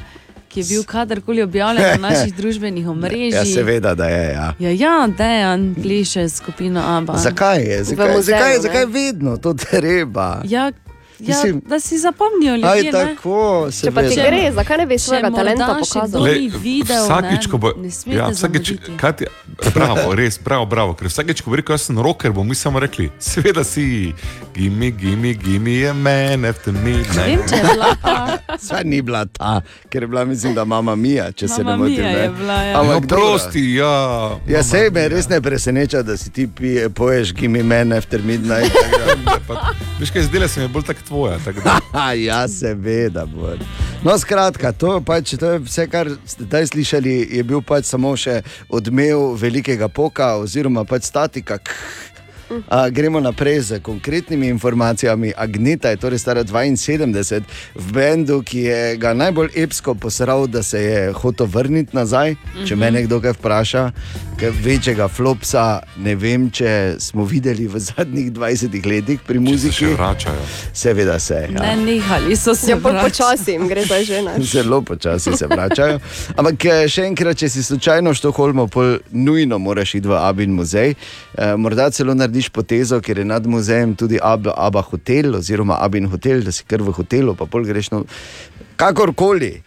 S4: ki je bil kadarkoli objavljen na naših družbenih omrežjih.
S3: Ja, seveda, da je. Ja.
S4: Ja, ja, dejan pleše s skupino Abba.
S3: Zakaj je? Zakaj, zakaj, zakaj vedno to treba?
S4: Ja, ja,
S3: Mislim-
S4: da si zapomnijo
S3: Aj
S4: ljudje. ne.
S3: tako,
S9: Če pa ti gre, zakaj ne bi svojega talenta pokazal?
S4: ni videl,
S2: vsakič, ko bo,
S4: ne
S2: ja, vsakič, ti, bravo, res, bravo, bravo, ker vsakič, ko bo rekel, jaz sem roker, bomo mi samo rekli, seveda si, gimi, gimi, gimi je meni, after
S4: Ne
S2: midnight.
S4: vem, če je bila ta.
S3: Saj ni bila ta, ker je bila, mislim, da mama Mija, če se ne motim.
S4: Ja.
S3: Ampak
S2: No, prosti, ja.
S3: Ja, sej me res ne preseneča, da si ti pije, poješ gimi mene after midnight.
S2: Pa, Veš kaj, zdela se mi je bolj tak tvoja.
S3: Ja, seveda. Bor. No, skratka, to, pač, to je vse, kar ste zdaj slišali, je bil pač samo še odmev velikega poka oziroma pač statika. A, gremo naprej z konkretnimi informacijami. Agneta je torej stara 72 v bendu, ki je ga najbolj epsko posral, da se je hotel vrniti nazaj. Če me nekdo kaj vpraša, ker večjega flopsa ne vem, če smo videli v zadnjih 20 letih pri
S2: se
S3: muziki.
S2: še vračajo.
S3: Seveda se. Ja.
S4: Ne, nehali so se.
S9: Ja, pa
S4: vračati.
S9: počasi jim gre zdaj že naš.
S3: Zelo počasi se vračajo. Ampak eh, še enkrat, če si slučajno v Štokholmu, pol nujno moraš iti v Abin muzej. E, morda celo narediš potezo, ker je nad muzejem tudi Ab, Abba hotel oziroma Abin hotel, da si kar v hotelu, pa pol greš no. Kakorkoli.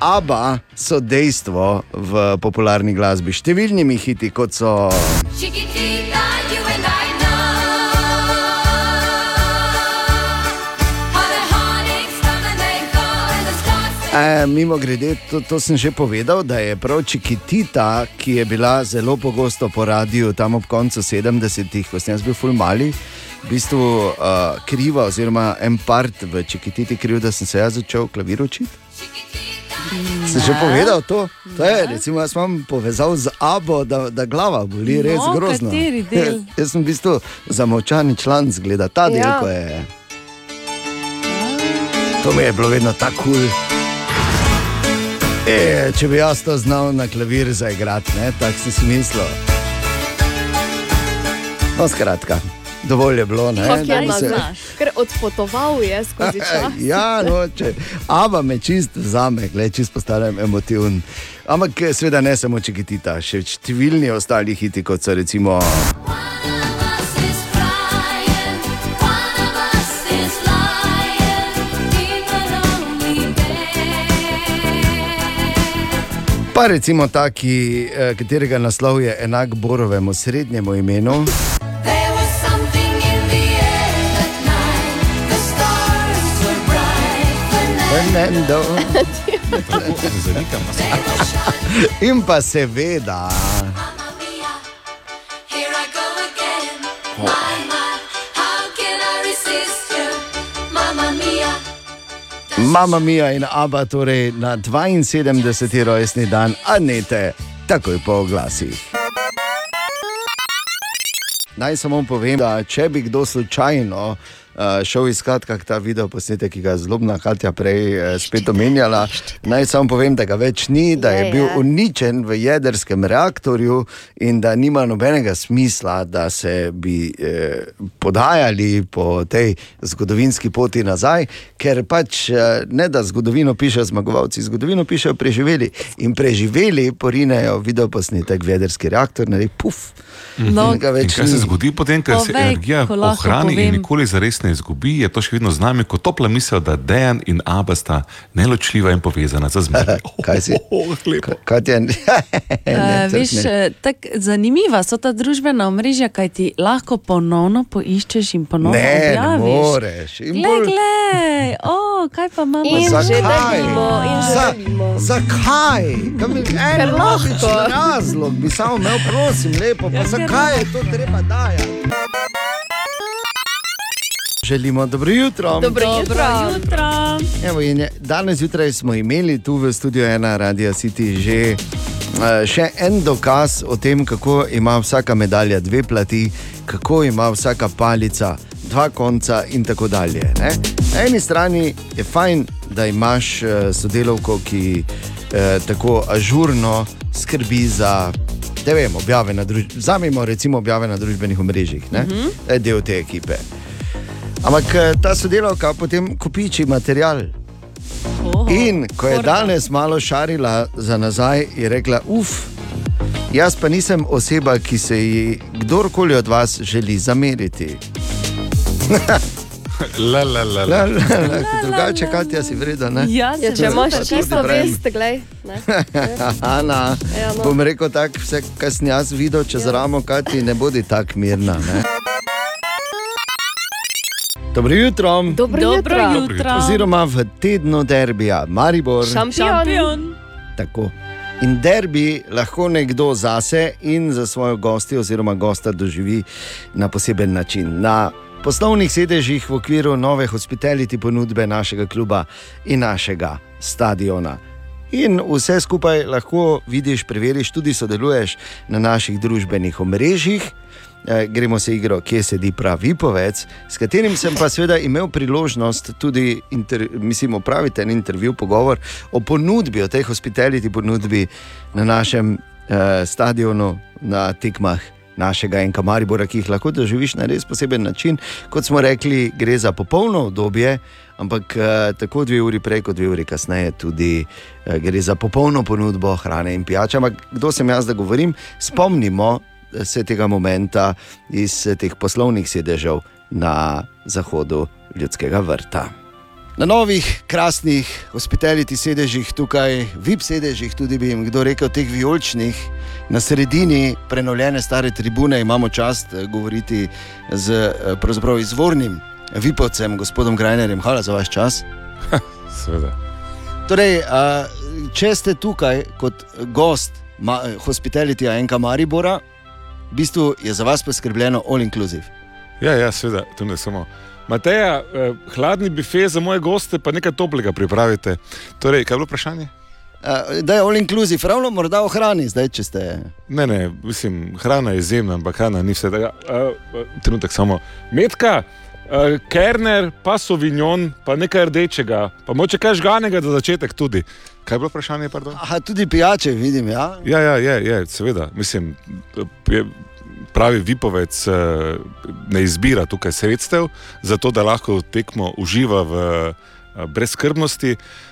S3: Aba so dejstvo v popularni glasbi, številnimi hiti, kot so.
S11: Chiquitita,
S3: E, mimo grede, to, to sem že povedal, da je prav Čikitita, ki je bila zelo pogosto po radiju tam ob koncu 70-ih, ko sem jaz bil ful mali. V bistvu uh, kriva, oziroma en part v Čikititi kriv, da sem se jaz začel klavir učiti. Sem že povedal to? to je, recimo, jaz imam povezal z Abo, da, da glava boli, res
S4: No,
S3: grozno.
S4: kateri del?
S3: Jaz sem v bistvu zamočani član, zgleda ta del,
S9: Ja.
S3: ko je. To mi je bilo vedno tako kul. Cool. E, če bi jaz to znal na klavir zaigrati, ne, tako sem si mislil. No, skratka, dovolj je bilo, ne,
S9: Kako
S3: da bi se.
S9: nazaj? Ker odpotoval je skozi čas.
S3: Ja, no, če, aba me čist vzame, gled, čist postanem emotiven. Ampak eh, seveda ne samo čekitita, še številni ostali hiti, kot so recimo.
S11: us
S3: Pa recimo ta, ki, eh, katerega naslov je enak Borovemu srednjemu imenu.
S11: There was something in the
S3: Mama Mija in Abba, torej na 72. rojstni dan Anete, takoj po oglasih. Naj samo povem, da če bi kdo slučajno uh, šel iskat kak ta video posnetek, ki ga je zlobna Katja prej uh, spet omenjala. Naj samo povem, da ga več ni, da je
S9: Je,
S3: bil
S9: je.
S3: uničen v jedrskem reaktorju in da nima nobenega smisla, da se bi eh, podajali po tej zgodovinski poti nazaj, ker pač eh, ne da zgodovino pišejo zmagovalci, zgodovino pišejo preživeli in preživeli porinejo videoposnetek v jedrski reaktor, naredi puf.
S4: No,
S3: Tega
S2: In kaj se zgodi potem, ker se energija ohrani
S4: povem.
S2: in nikoli zares ne izgubi, je to še vedno z nami kot topla misel, da Dejan in Abba sta neločljiva in povezana za zmeraj.
S3: Kaj si?
S2: Oh, lepo.
S3: Katja, ne,
S4: Uh, veš, eh, tak, zanimiva so ta družbena omrežja, kaj ti lahko ponovno poiščeš in ponovno
S3: ne, ne
S4: objaviš.
S3: moreš. In
S4: Glej,
S3: bolj-
S4: glej, oh, kaj pa imamo
S9: In že delimo, in že
S3: Za-
S9: delimo.
S3: Zakaj? Je- En
S9: lahko.
S3: razlog bi samo imel, prosim, lepo. Pa
S4: Ja,
S3: zakaj je to treba dajati? Želimo dobro jutro.
S9: Dobro jutro.
S4: jutro.
S3: Evo, in je- danes zjutraj smo imeli tu v studiu ena Radio City že uh, še en dokaz o tem, kako ima vsaka medalja dve plati, kako ima vsaka palica dva konca in tako dalje. Ne? Na eni strani je fajn, da imaš uh, sodelavko, ki uh, tako ažurno skrbi za. Ne vem, objave na družbenih, vzamemo recimo objave na družbenih omrežjih, uh -huh. je del te ekipe. Ampak eh, ta sodelavka potem kopiči material. In ko je danes malo šarila za nazaj, je rekla: Uf, jaz pa nisem oseba, ki se ji kdorkoli od vas želi zameriti.
S2: La, la, la,
S3: La,
S2: la.
S3: la, la, drugače, Katja, si vredna. Ne?
S4: Ja,
S9: Ja, če imaš čisto vest, glej. ne.
S3: Ana,
S9: Ja, no.
S3: bom rekel tako, vse, kar sem jaz videl čez ja. ramo, kaj ti ne bodi tako mirna. Ne? Dobro jutro.
S9: Dobro
S4: Dobro
S9: jutro.
S4: jutro.
S3: Oziroma v tednu derbija, Maribor.
S9: Šampion.
S4: Šampion.
S3: Tako. In derbi lahko nekdo zase in za svojo gostjo oziroma gosta doživi na poseben način. Na poslovnih sedežih v okviru nove hospitality ponudbe našega kluba in našega stadiona. In vse skupaj lahko vidiš, preveriš, tudi sodeluješ na naših družbenih omrežjih. Eh, Gremo se igro, kje sedi pravi povec, s katerim sem pa seveda imel priložnost tudi inter, mislim, opraviti en intervju, pogovor o ponudbi, o tej hospitality ponudbi na našem eh, stadionu, na tekmah našega enka Maribora, ki jih lahko doživiš na res poseben način. Kot smo rekli, gre za popolno obdobje, ampak eh, tako dve uri prej, kot dve uri kasneje, tudi eh, gre za popolno ponudbo hrane in pijače. Ampak kdo sem jaz, da govorim? Spomnimo se tega momenta iz eh, teh poslovnih sedežev na zahodu ljudskega vrta. Na novih, krasnih hospitality sedežih, tukaj, VIP sedežih, tudi bi jim kdo rekel, teh vijoličnih, na sredini prenovljene stare tribune imamo čast eh, govoriti z eh, pravzaprav izvornim vipovcem, gospodom Grajnerjem. Hvala za vaš čas.
S2: Seveda.
S3: Torej, če ste tukaj kot gost ma, hospitality enka Maribora, v bistvu je za vas poskrbljeno all inclusive.
S2: Ja, ja, seveda, to ne samo. Mateja, eh, hladni bife za moje goste, pa nekaj toplega pripravite. Torej, kaj je bilo vprašanje?
S3: Uh, da je all inclusive, ravno morda o hrani, zdaj če ste.
S2: Ne, ne, mislim, hrana je izjemna, ampak hrana ni vse. tega. Uh, trenutek samo. Metka, uh, kerner, pa sovignon, pa nekaj rdečega, pa moče kaj žganega za začetek tudi. Kaj je bilo vprašanje? Pardon?
S3: Aha, tudi pijače vidim. Ja?
S2: Ja, ja, je, je, seveda. Mislim, je, pravi Vipovec eh, ne izbira tukaj sredstev, zato da lahko tekmo uživa v eh, brezskrbnosti. Eh,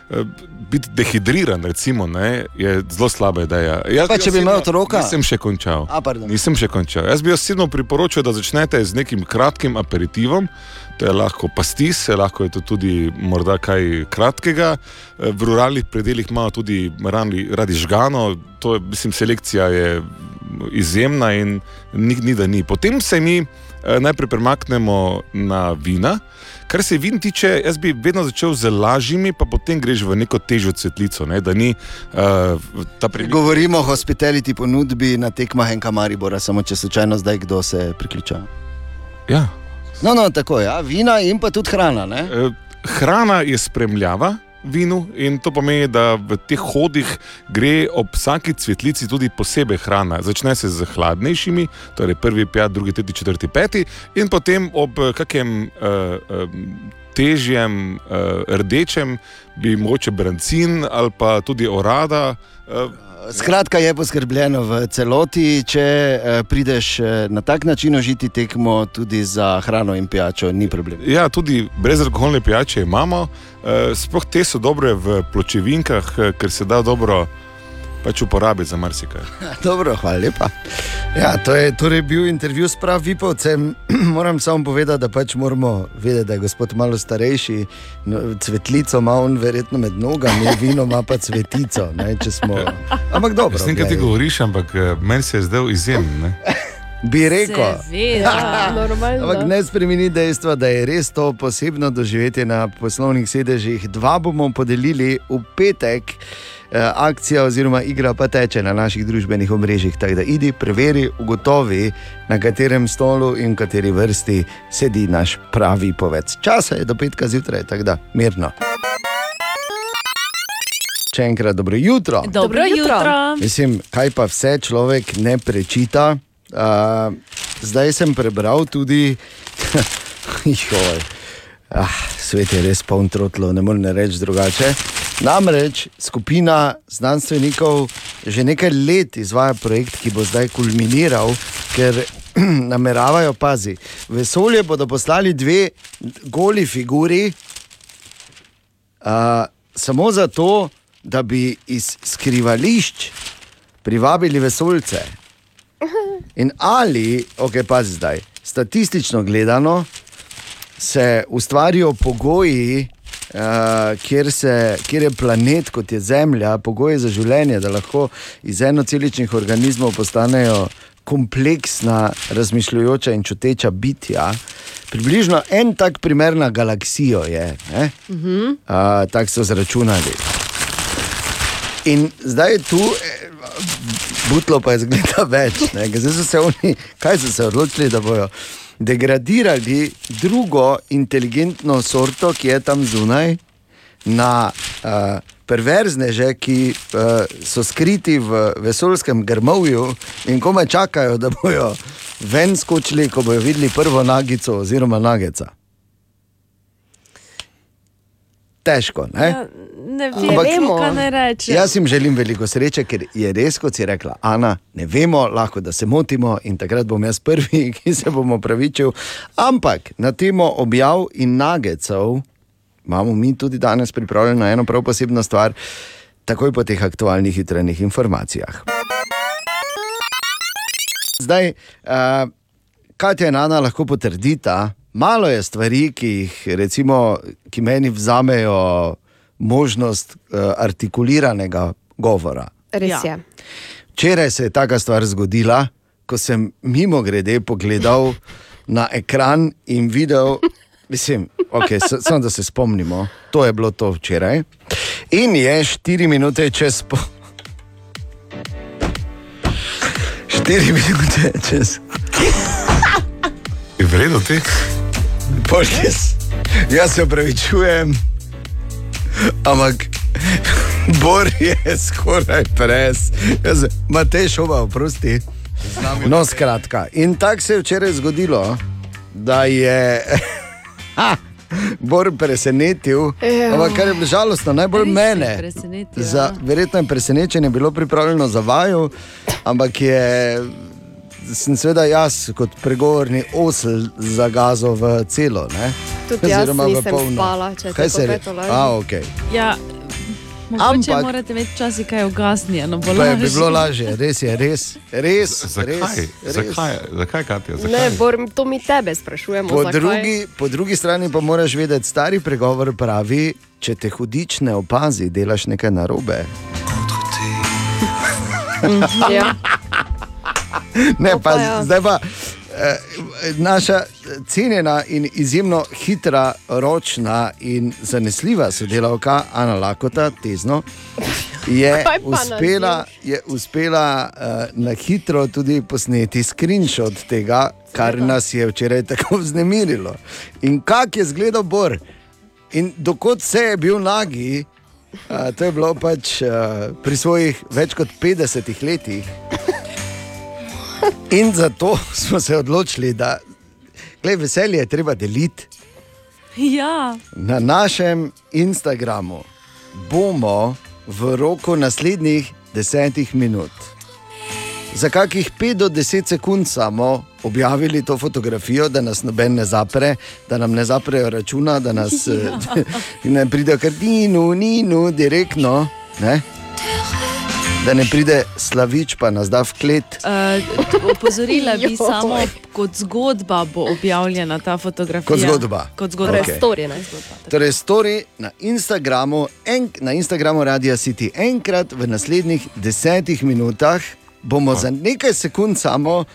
S2: Biti dehidriran, recimo, ne, je zelo slaba ideja. Jaz
S3: Pa če bi imel otroka?
S2: Nisem še končal.
S3: A, pardon.
S2: Nisem še končal. Jaz bi osebno priporočil, da začnete z nekim kratkim aperitivom. To je lahko pastis, lahko je to tudi morda kaj kratkega. Eh, V ruralnih predeljih imajo tudi radi, radi žgano, to je, mislim, selekcija je izjemna in ni, ni da ni. Potem se mi eh, najprej premaknemo na vina. Kar se vin tiče, jaz bi vedno začel z lažjimi, pa potem greš v neko težjo cvetlico. Ne, da ni uh, ta prilika.
S3: Govorimo o hospitality ponudbi na tekmah enka Maribora, samo če slučajno zdaj kdo se priključa.
S2: Ja.
S3: No, no, tako je, ja. vina in pa tudi hrana. Ne?
S2: Eh, Hrana je spremljava, vinu in to pomeni, da v teh hodih gre ob vsaki cvetlici tudi posebej hrana. Začne se z hladnejšimi, torej prvi, pet, drugi, tretji, četrti, peti in potem ob eh, kakem uh, um, težjem, uh, rdečem, bi mogoče brancin ali pa tudi orada. Uh,
S3: Skratka, je poskrbljeno v celoti, če eh, prideš eh, na tak način užiti tekmo, tudi za hrano in pijačo, ni problem.
S2: Ja, tudi brezalkoholne pijače imamo, eh, sploh te so dobre v pločevinkah, ker se da dobro pač uporabiti za marsikaj.
S3: Dobro, hvala lepa. Ja, to je torej bil intervju s prav Vipovcem. Moram samo povedati, da pač moramo vedeti, da je gospod malo starejši, no, cvetlico ima on verjetno med nogami, vino ima pa cvetico. Ne, če smo... Ampak dobro.
S2: Ne kaj ti govoriš, ampak eh, meni se je zdel izjemen.
S3: Bi rekel.
S9: Seveda, normalno.
S3: Ampak ne spremeni dejstva, da je res to posebno doživetje na poslovnih sedežih. Dva bomo podelili v petek. Eh, Akcija oziroma igra pa teče na naših družbenih omrežjih. Tako da idi, preveri, ugotovi, na katerem stolu in v kateri vrsti sedi naš pravi povec. Časa je do petka zjutraj, tako da mirno. Še enkrat dobro jutro.
S4: Dobro jutro.
S3: Mislim, kaj pa vse človek ne prečita. Uh, zdaj sem prebral tudi, joj, ah, svet je res poln trotlov, ne morem reči drugače. Namreč skupina znanstvenikov že nekaj let izvaja projekt, ki bo zdaj kulminiral, ker nameravajo, pazi, v vesolje bodo poslali dve goli figuri, uh, samo zato, da bi iz skrivališč privabili vesoljce. In ali, ok, pazi zdaj, statistično gledano, se ustvarijo pogoji, uh, kjer, se, kjer je planet, kot je Zemlja, pogoji za življenje, da lahko iz enoceličnih organizmov postanejo kompleksna, razmišljujoča in čuteča bitja. Približno en tak primer na galaksijo je, ne?
S9: Mhm.
S3: uh, tako so zračunali. In zdaj je tu, eh, butlo pa je zgleda več. ne, Zdaj so se oni, kaj so se odločili, da bodo degradirali drugo inteligentno sorto, ki je tam zunaj, na uh, perverzneže, ki uh, so skriti v vesoljskem grmovju in kome čakajo, da bodo ven skočili, ko bodo videli prvo nagico oziroma nageca. Težko, ne?
S9: Ja, ne vem,
S3: Ampak-
S9: vemo, kaj naj rečem.
S3: Jaz jim želim veliko sreče, ker je res, kot si rekla, Ana, ne vemo, lahko da se motimo in takrat bom jaz prvi, ki se bom opravičil. Ampak na temo objav in nagecev imamo mi tudi danes pripravljeno eno prav posebno stvar, takoj po teh aktualnih hitrenih informacijah. Zdaj, uh, Katja in Ana lahko potrdita, malo je stvari, ki jih recimo, ki meni vzamejo možnost uh, artikuliranega govora.
S9: Res
S4: Ja.
S9: je.
S3: Včeraj se je taka stvar zgodila, ko sem mimo grede pogledal na ekran in videl, mislim, okay, samo da se spomnimo, to je bilo to včeraj. In je 4 minute čez po. 4 minute čez.
S2: Je vredno ti?
S3: Poljes. Jaz se upravičujem, ampak Bor je skoraj pres. Matej šova, oprosti. No, skratka. In tako se je včeraj zgodilo, da je ha, Bor presenetil,
S9: Ja.
S3: ampak kar je bilo žalostno, najbolj
S4: Res
S3: mene. Za,
S4: ja.
S3: verjetno je presenečenje bilo pripravljeno za vaju, ampak je. Sem seveda jaz, kot pregovorni osel, zagazal v celo. Ne?
S9: Tudi jaz
S3: Oziroma v
S9: nisem
S3: polno.
S9: spala, če
S3: Kaj se re-
S9: popeto laže.
S3: A, okay.
S4: Ja, mogoče
S3: Ampak-
S4: morate imeti včasih kaj ugasnjeno.
S3: bi bilo lažje, res je, res. res,
S2: Zakaj?
S3: res, res.
S2: Zakaj, zakaj Katja? Zakaj?
S9: Ne, Bor, to mi tebe sprašujemo.
S3: Po
S9: zakaj.
S3: drugi, po drugi strani pa moraš vedeti, stari pregovor pravi, če te hudič ne opazi, delaš nekaj narobe.
S9: Ja.
S3: Ne,
S9: To pa
S3: pa,
S9: ja.
S3: zdaj pa eh, naša cenjena in izjemno hitra, ročna in zanesljiva sodelavka Ana Lakota, tezno, je uspela, je uspela uh, na hitro tudi posneti screenshot tega, kar nas je včeraj tako vznemirilo. In kak je zgledal Bor? In dokot se je bil nagi, uh, to je bilo pač uh, pri svojih več kot 50 letih. In zato smo se odločili, da glej, veselje je treba deliti.
S4: Ja.
S3: Na našem Instagramu bomo v roku naslednjih desetih minut, za kakih 5 do 10 sekund samo objavili to fotografijo, da nas noben ne zapre, da nam ne zaprejo računa, da nas
S4: Ja.
S3: eh, ne pride kar ninu, ninu, direktno. Ne? Da ne pride slavič, pa nas da v klet.
S9: Uh,
S4: opozorila bi samo, kot zgodba bo objavljena ta fotografija.
S3: Kot zgodba.
S4: Kot zgodba.
S3: Okej.
S9: Torej, story, ne zgodba.
S3: Torej, story na Instagramu, en, na Instagramu Radia City enkrat v naslednjih desetih minutah bomo za nekaj sekund samo uh,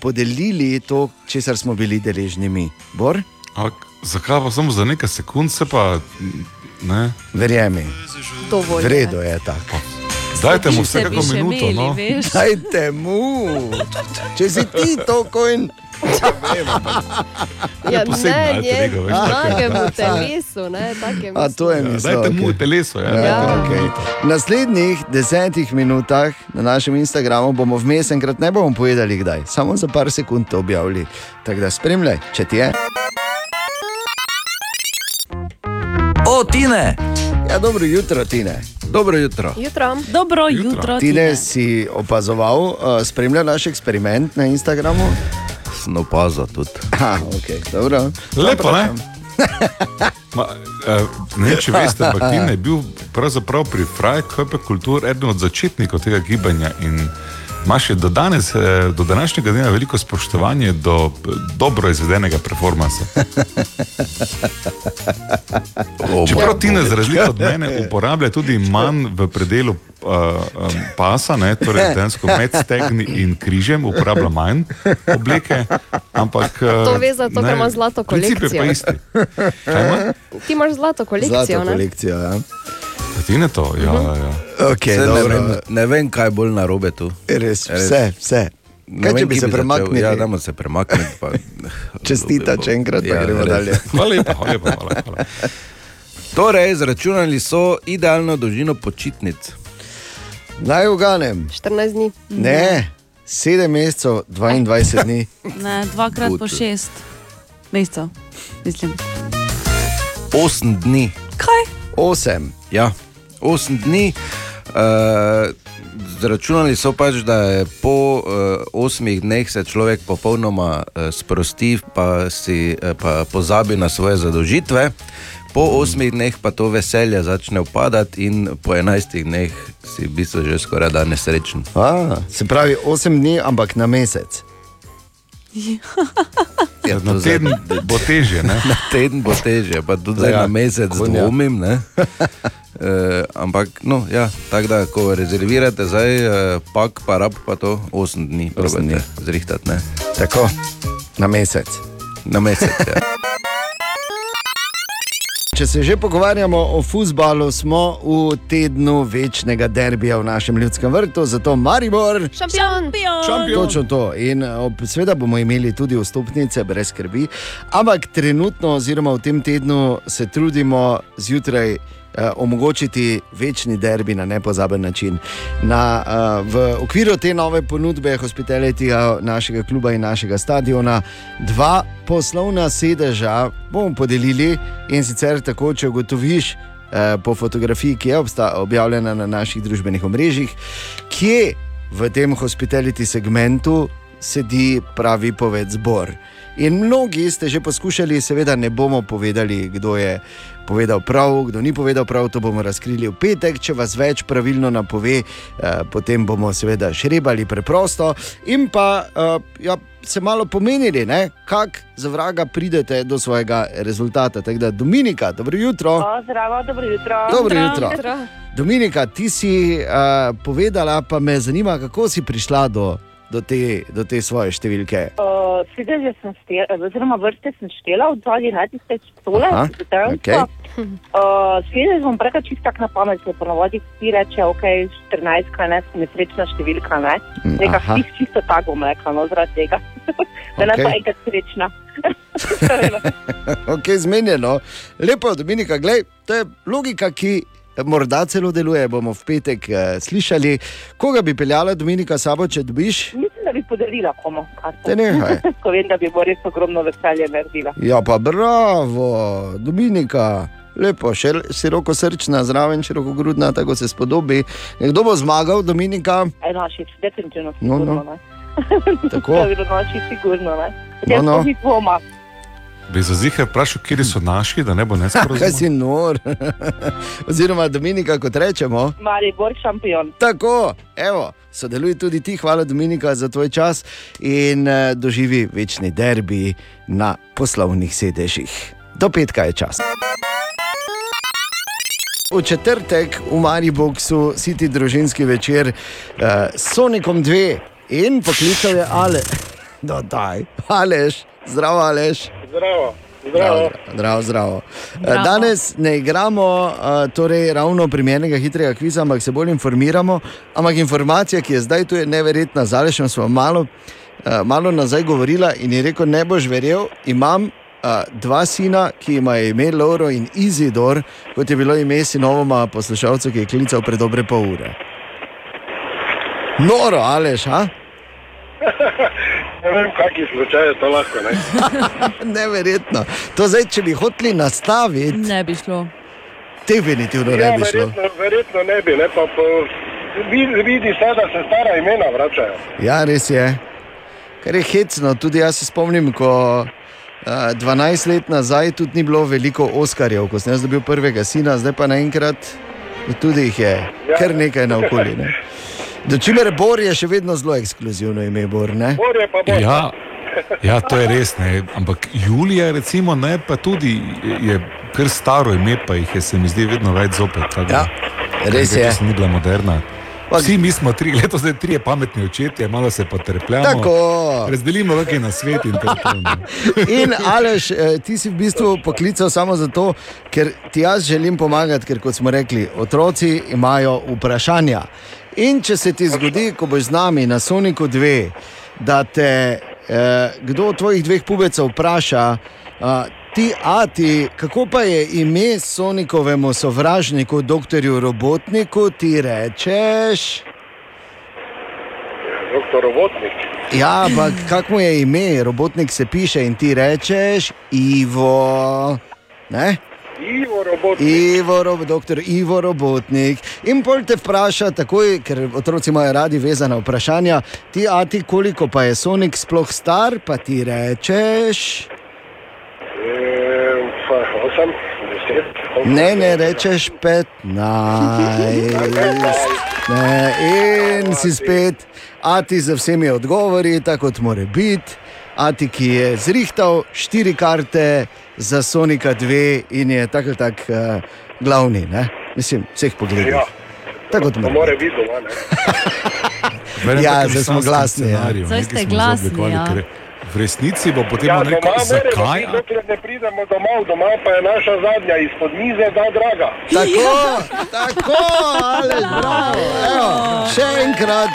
S3: podelili to, česar smo bili deležni mi. Bor?
S2: Ampak zakaj pa samo za nekaj sekund, se pa ne?
S3: Verjemi,
S9: Dovolj.
S3: v redu je tako.
S2: Dajte mu
S4: Bi se
S2: vsako
S4: bi še
S2: minuto.
S4: imeli,
S2: No.
S4: veš.
S3: Dajte mu, če si ti to kojn.
S9: Ja,
S2: posebno
S9: ne,
S2: alter
S9: je
S2: ego, veš, tako.
S9: nagemu telesu, ne, takem.
S3: A to je
S2: Ja,
S3: misel.
S2: Dajte mu
S3: okej.
S2: teleso. Ja.
S3: Ja,
S9: Ja.
S3: okay. V naslednjih desetih minutah na našem Instagramu bomo vmes enkrat ne bomo povedali, kdaj, samo za par sekund to objavili. Tako da spremljaj, če ti je.
S1: O, Tine!
S3: Ja, dobro jutro, Tine.
S8: Dobro jutro.
S9: Jutro.
S4: Dobro
S2: Jutro.
S4: jutro.
S3: Tine si opazoval, uh, spremljal naš eksperiment na Instagramu.
S8: Sem opazil tudi.
S3: Ha, okay, dobro.
S2: Lepo, ne? Ma, eh, ne, če veste, ampak Tina je bil pravzaprav pri Frajkope kulturi eden od začetnikov tega gibanja in ima še do danes, eh, do današnjega dne veliko spoštovanje do dobro izvedenega performansa. Čeprav Tina, za razliko od mene, uporablja tudi manj v predelu uh, um, pasa, ne, torej dejansko med stegni in križem, uporablja manj obleke. Ampak, uh,
S9: To ve zato, ker ima zlato
S2: Princip je pa
S9: kolekcijo.
S2: isti.
S9: Ti imaš zlato kolekcijo,
S3: Zlato
S9: ne?
S3: kolekcijo. Ja.
S2: Tine to, ja, ja.
S3: Okay,
S8: Saj ne,
S3: dobro,
S8: vem, ne vem, kaj je bolj narobe tu.
S3: res,
S8: Res.
S3: vse, vse.
S8: Ne
S3: Kaj,
S8: vem,
S3: če bi se
S8: začel.
S3: premaknili?
S8: Ja, dajmo se premakniti. Pa...
S3: Čestita, če enkrat, pa
S8: Ja,
S3: gremo
S8: res.
S3: dalje.
S2: Hvala lepa, hvala lepa. Hvala, hvala.
S8: Torej, izračunali so idealno dolžino počitnic.
S3: Naj uganem.
S9: 14 dni.
S3: Ne, 7 mesecev, 22 dni.
S4: Ne, dvakrat po
S8: Gut.
S4: šest mesecev, mislim.
S8: 8 dni.
S4: Kaj?
S3: 8.
S8: Ja, 8 dni. Uh, zračunali so pač, da je po uh, 8 dneh se človek popolnoma uh, sprosti, pa, si, uh, pa pozabi na svoje zadožitve. Po 8 dneh pa to veselje začne upadati, in po 11 dneh si v bistvu že skoraj da nesrečen.
S3: A, se pravi 8 dni, ampak na mesec.
S8: Ja,
S2: Na
S8: to zdaj-
S2: teden bo težje, ne?
S8: Na teden bo težje, pa tudi
S3: Ja,
S8: na mesec
S3: konja.
S8: dvomim. ne. E, ampak, no, ja, tako da, ko rezervirate zdaj, e, pak pa rab pa to 8 dni,
S3: Osem dni.
S8: probate zrihtati, ne.
S3: Tako, na mesec.
S8: Na mesec. Ja.
S3: Če se že pogovarjamo o futbalu, smo v tednu večnega derbija v našem ljudskem vrtu, zato Maribor.
S9: Šampion.
S4: Šampion.
S3: Točno to. In ob, seveda bomo imeli tudi vstopnice, brez skrbi. Ampak trenutno, oziroma v tem tednu, se trudimo zjutraj. Eh, Omogočiti večni derbi na nepozaben način. Na, uh, v okviru te nove ponudbe hospitalitija našega kluba in našega stadiona dva poslovna sedeža bomo podelili in sicer tako, če ugotoviš eh, po fotografiji, ki je objavljena na naših družbenih omrežjih, kje v tem hospitality segmentu sedi pravi poved zbor. In mnogi ste že poskušali, seveda ne bomo povedali, kdo je povedal prav, kdo ni povedal prav, to bomo razkrili v petek. Če vas več pravilno napove, eh, potem bomo seveda šrebali preprosto in pa eh, ja, se malo pomenili, kako za vraga pridete do svojega rezultata. Tako da, Dominika, dobro jutro.
S12: Zdravo, dobro jutro.
S3: Dobro
S4: Zdravo.
S3: jutro. Dominika, ti si uh, povedala, pa me zanima, kako si prišla do, do, te, do te svoje številke.
S12: Uh, Sedeže sem štela, oziroma vrste sem štela od 2011 stole,
S3: Aha,
S12: veteransko. Uh, Sedež bom prekaj čist tak na pamet, se ponovadi ti reče, ok, 14, kaj ne, nesrečna številka, ne.
S3: Mm,
S12: Neka
S3: aha.
S12: čist, čisto tako bom rekla, no, zaradi tega. da ne
S3: Okej.
S12: pa enkrat srečna.
S3: ok, zmenjeno. Lepo, Dominika, gledaj, to je logika, ki morda celo deluje. Bomo v petek uh, slišali, koga bi peljala Dominika sabo, če dobiš.
S12: Mislim, da bi podarila komu. karto.
S3: Te nehaj.
S12: Ko vem, da bi bo res ogromno veselje naredila.
S3: Ja, pa bravo, Dominika. Lepo, še široko srčna, zraven široko grudna, tako se spodobi. Kdo bo zmagal, Dominika?
S12: Aj naši, definitivno
S3: No,
S12: sigurno.
S3: no.
S12: ne.
S3: Tako.
S12: To je bilo naši sigurno. Ne?
S2: No,
S12: Jaz
S2: no.
S12: dvoma.
S2: Bi za zihar vprašal, kje so naši, da ne bo
S3: Kaj
S2: nesporazum.
S3: si nor? Oziroma, Dominika, kot rečemo.
S12: Maribor šampion.
S3: Tako, evo, sodeluj tudi ti, hvala Dominika za tvoj čas in uh, doživi večni derbi na poslovnih sedežih. Do petka je čas. V četrtek v Mariboku si ti družinski večer uh, s Sonikom 2 in poklical je Ale. No, daj, Aleš, zdravo, Aleš.
S13: Zdravo.
S3: Zdravo, zdravo. zdravo.
S13: Zdravo.
S3: Danes ne igramo uh, torej ravno primernega hitrega kviza, ampak se bolj informiramo. Ampak informacija, ki je zdaj tu, je neverjetna. Zalešem smo malo, uh, malo nazaj govorila in je rekel: Ne boš verjel, imam dva sina, ki ima ime Lauro in Izidor, kot je bilo ime sinovoma poslušalca, ki je klical pred dobre pol ure. Noro, Aleš, a?
S13: Ne vem, kakšni slučaji to lahko. Ne?
S3: Neverjetno. To zdaj, če bi hoteli nastaviti,
S4: ne bi šlo.
S3: Definitivno ne
S13: Ja,
S3: bi šlo.
S13: verjetno, verjetno ne bi, ne pa po, vidi, vidi se, da se stara imena vračajo.
S3: Ja, res je. Kar je hecno, tudi jaz se spomnim, ko uh, 12 let nazaj tudi ni bilo veliko Oskarjev, ko sem jaz dobil prvega sina, zdaj pa naenkrat tudi jih je
S13: Ja.
S3: kar nekaj na okolju. Dočimer Bor je še vedno zelo ekskluzivno ime, Bor. Ne?
S13: Bor je pa bolj.
S2: Ja, ja, to je res. Ne. Ampak Julija, recimo, ne, pa tudi je kar staro ime, pa jih je se mi zdi vedno več zopet. tako
S3: Ja, res je.
S2: Ni bila moderna. Vsi mi smo tri, letos zdaj tri pametni očetje, malo se potrpljamo.
S3: Tako.
S2: Razdelimo roke na svet in tako naprej.
S3: In Aleš, eh, ti si v bistvu poklical samo zato, ker ti jaz želim pomagati, ker kot smo rekli, otroci imajo vprašanja. In če se ti zgodi, ko boš z nami na Soniku 2, da te eh, kdo od tvojih dveh pubecev vpraša, eh, ti, a ti, kako pa je ime Sonikovemu sovražniku, doktorju Robotniku, ti rečeš.
S13: Doktor Robotnik.
S3: Ja, ampak kako mu je ime, robotnik se piše in ti rečeš Ivo. Ne?
S13: Ivo Robotnik.
S3: Ivo, rob, doktor Ivo Robotnik. In pol te vpraša, takoj, ker otroci imajo radi vezana vprašanja, ti, a ti koliko pa je Sonik sploh star, pa ti rečeš.
S13: E, pa osem, deset.
S3: Ne, ne rečeš 15. Ne, in si spet, a ti z vsemi odgovori, tako kot mora biti. A ti, ki je zrihtal štiri karte za Sonika 2 in je tako ali tako uh, glavni, ne? mislim, vseh pogledov.
S13: Ja.
S3: Tako kot mora.
S13: more biti doma,
S3: Ja, zdaj smo glasni, ja.
S4: Zdaj ste glasni, ja.
S2: V resnici bo potem
S13: Ja,
S2: ja, rekel, zakaj?
S13: dokler ne pridemo domov, doma pa je naša zadnja izpod mize, da draga.
S3: Tako, tako, ali bravo. Evo, še enkrat.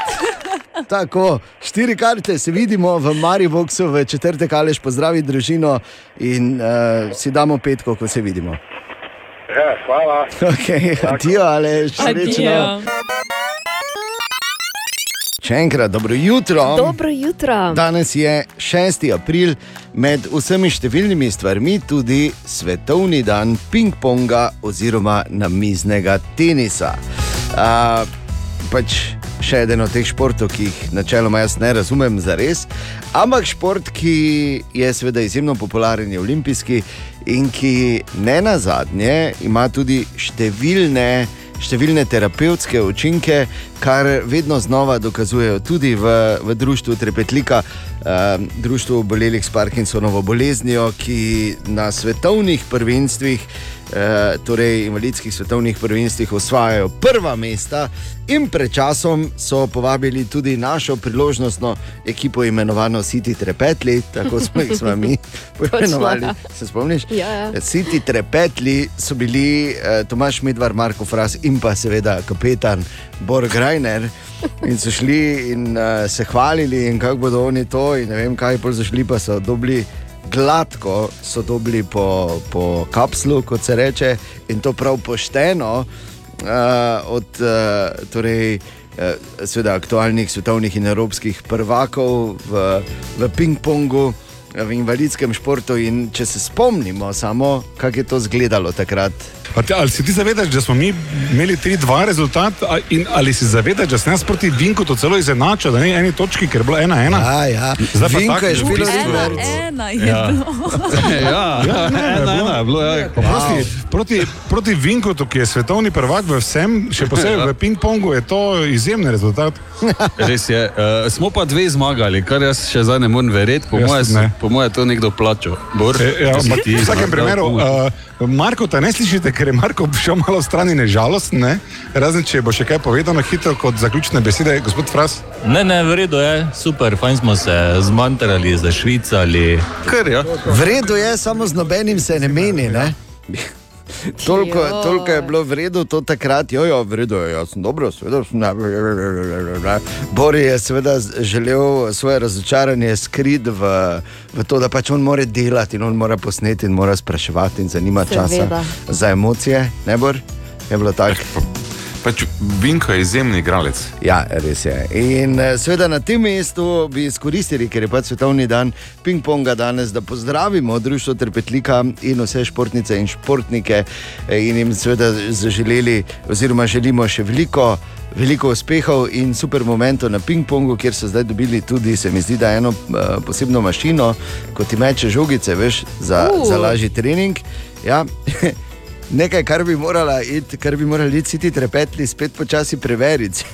S3: Tako, štiri karte se vidimo v Mariboku v četrtek, ali pozdravi družino in uh, si damo petko, ko se vidimo.
S13: Ja, hvala.
S3: Okay, adijo, ali srečno. Še enkrat, dobro jutro.
S9: Dobro jutro.
S3: Danes je 6. april, med vsemi številnimi stvarmi tudi svetovni dan ping-ponga oziroma namiznega tenisa. Uh, pač še eden od teh športov, ki jih načeloma jaz ne razumem za res, ampak šport, ki je seveda izjemno popularen, je olimpijski in ki ne na zadnje ima tudi številne številne terapevtske učinke, kar vedno znova dokazujejo tudi v, v društvu Trepetlika, eh, društvu obolelih s Parkinsonovo boleznijo, ki na svetovnih prvenstvih, eh, torej invalidskih svetovnih prvenstvih, osvajajo prva mesta. In pred časom so povabili tudi našo priložnostno ekipo, imenovano City Trepetli, tako smo jih s vami poimenovali. Se spomniš?
S9: Ja, ja.
S3: City Trepetli so bili eh, Tomaš Medvar, Marko Fras in pa seveda kapetan Bor Grajner. In so šli in uh, se hvalili, in kako bodo oni to, in ne vem kaj, pol so šli, pa so dobili gladko so dobili po, po kapslu, kot se reče, in to prav pošteno od uh, torej, uh, aktualnih svetovnih in evropskih prvakov v, v ping-pongu. V invalidskem športu, in če se spomnimo, samo kako je to izgledalo takrat.
S2: Te- Ali si ti zavedaš, da smo mi imeli 3-2 rezultat, in ali si zavedaš, da se nas proti Vinku to celo izenača, da ni eni točki, ker je bilo 1-1?
S3: Ja, ja.
S2: Zdaj pa
S3: Vinko je
S4: je
S2: Ja.
S4: bilo.
S5: ja,
S2: Ja, ne,
S5: ena, ena je bilo, ja.
S2: Pa Proti, proti, proti Vinkotu, ki je svetovni prvak v vsem, še posebej
S5: Ja.
S2: v ping-pongu, je to izjemen rezultat.
S5: Res je. Uh, smo pa dve zmagali, kar jaz še zdaj ne morem verjeti. Po mojem. Po moje je to nekdo plačal. Bor,
S2: E, ja, ma-
S5: ti
S2: v vsakem primeru,
S5: ja,
S2: uh, Marko, ta ne slišite, ker je Marko šel malo stran in je žalosten, ne? razen če bo še kaj povedano hitro kot zaključne besede, gospod Fras.
S14: Ne, ne, v redu je, super, fajn smo se zmantrali, zašvicali.
S5: Kar ja.
S3: V redu je, samo z nobenim se ne meni. Ne? Toliko, toliko je bilo v redu to takrat, jo, jo, v redu je, jaz sem dobro, seveda sem. Bori je seveda želel svoje razočaranje skriti v, v to, da pač on mora delati in on mora posneti in mora spraševati in zanima časa za emocije. Ne bor? Je bilo tako.
S2: Pač Vinko je izjemni igralec.
S3: Ja, res je. In eh, seveda na tem mestu bi izkoristili, ker je pač svetovni dan ping-ponga danes, da pozdravimo Društvo Trpetlika in vse športnice in športnike eh, in jim seveda zaželeli, oziroma želimo še veliko. Veliko uspehov in super momentov na ping-pongu, kjer so zdaj dobili tudi, se mi zdi, da eno uh, posebno mašino, kot ti meče žogice, veš, za,
S9: uh.
S3: za lažji trening. Ja. Nekaj, kar bi morala iti, kar bi morali iti, ti trepetli, spet počasi preveriti.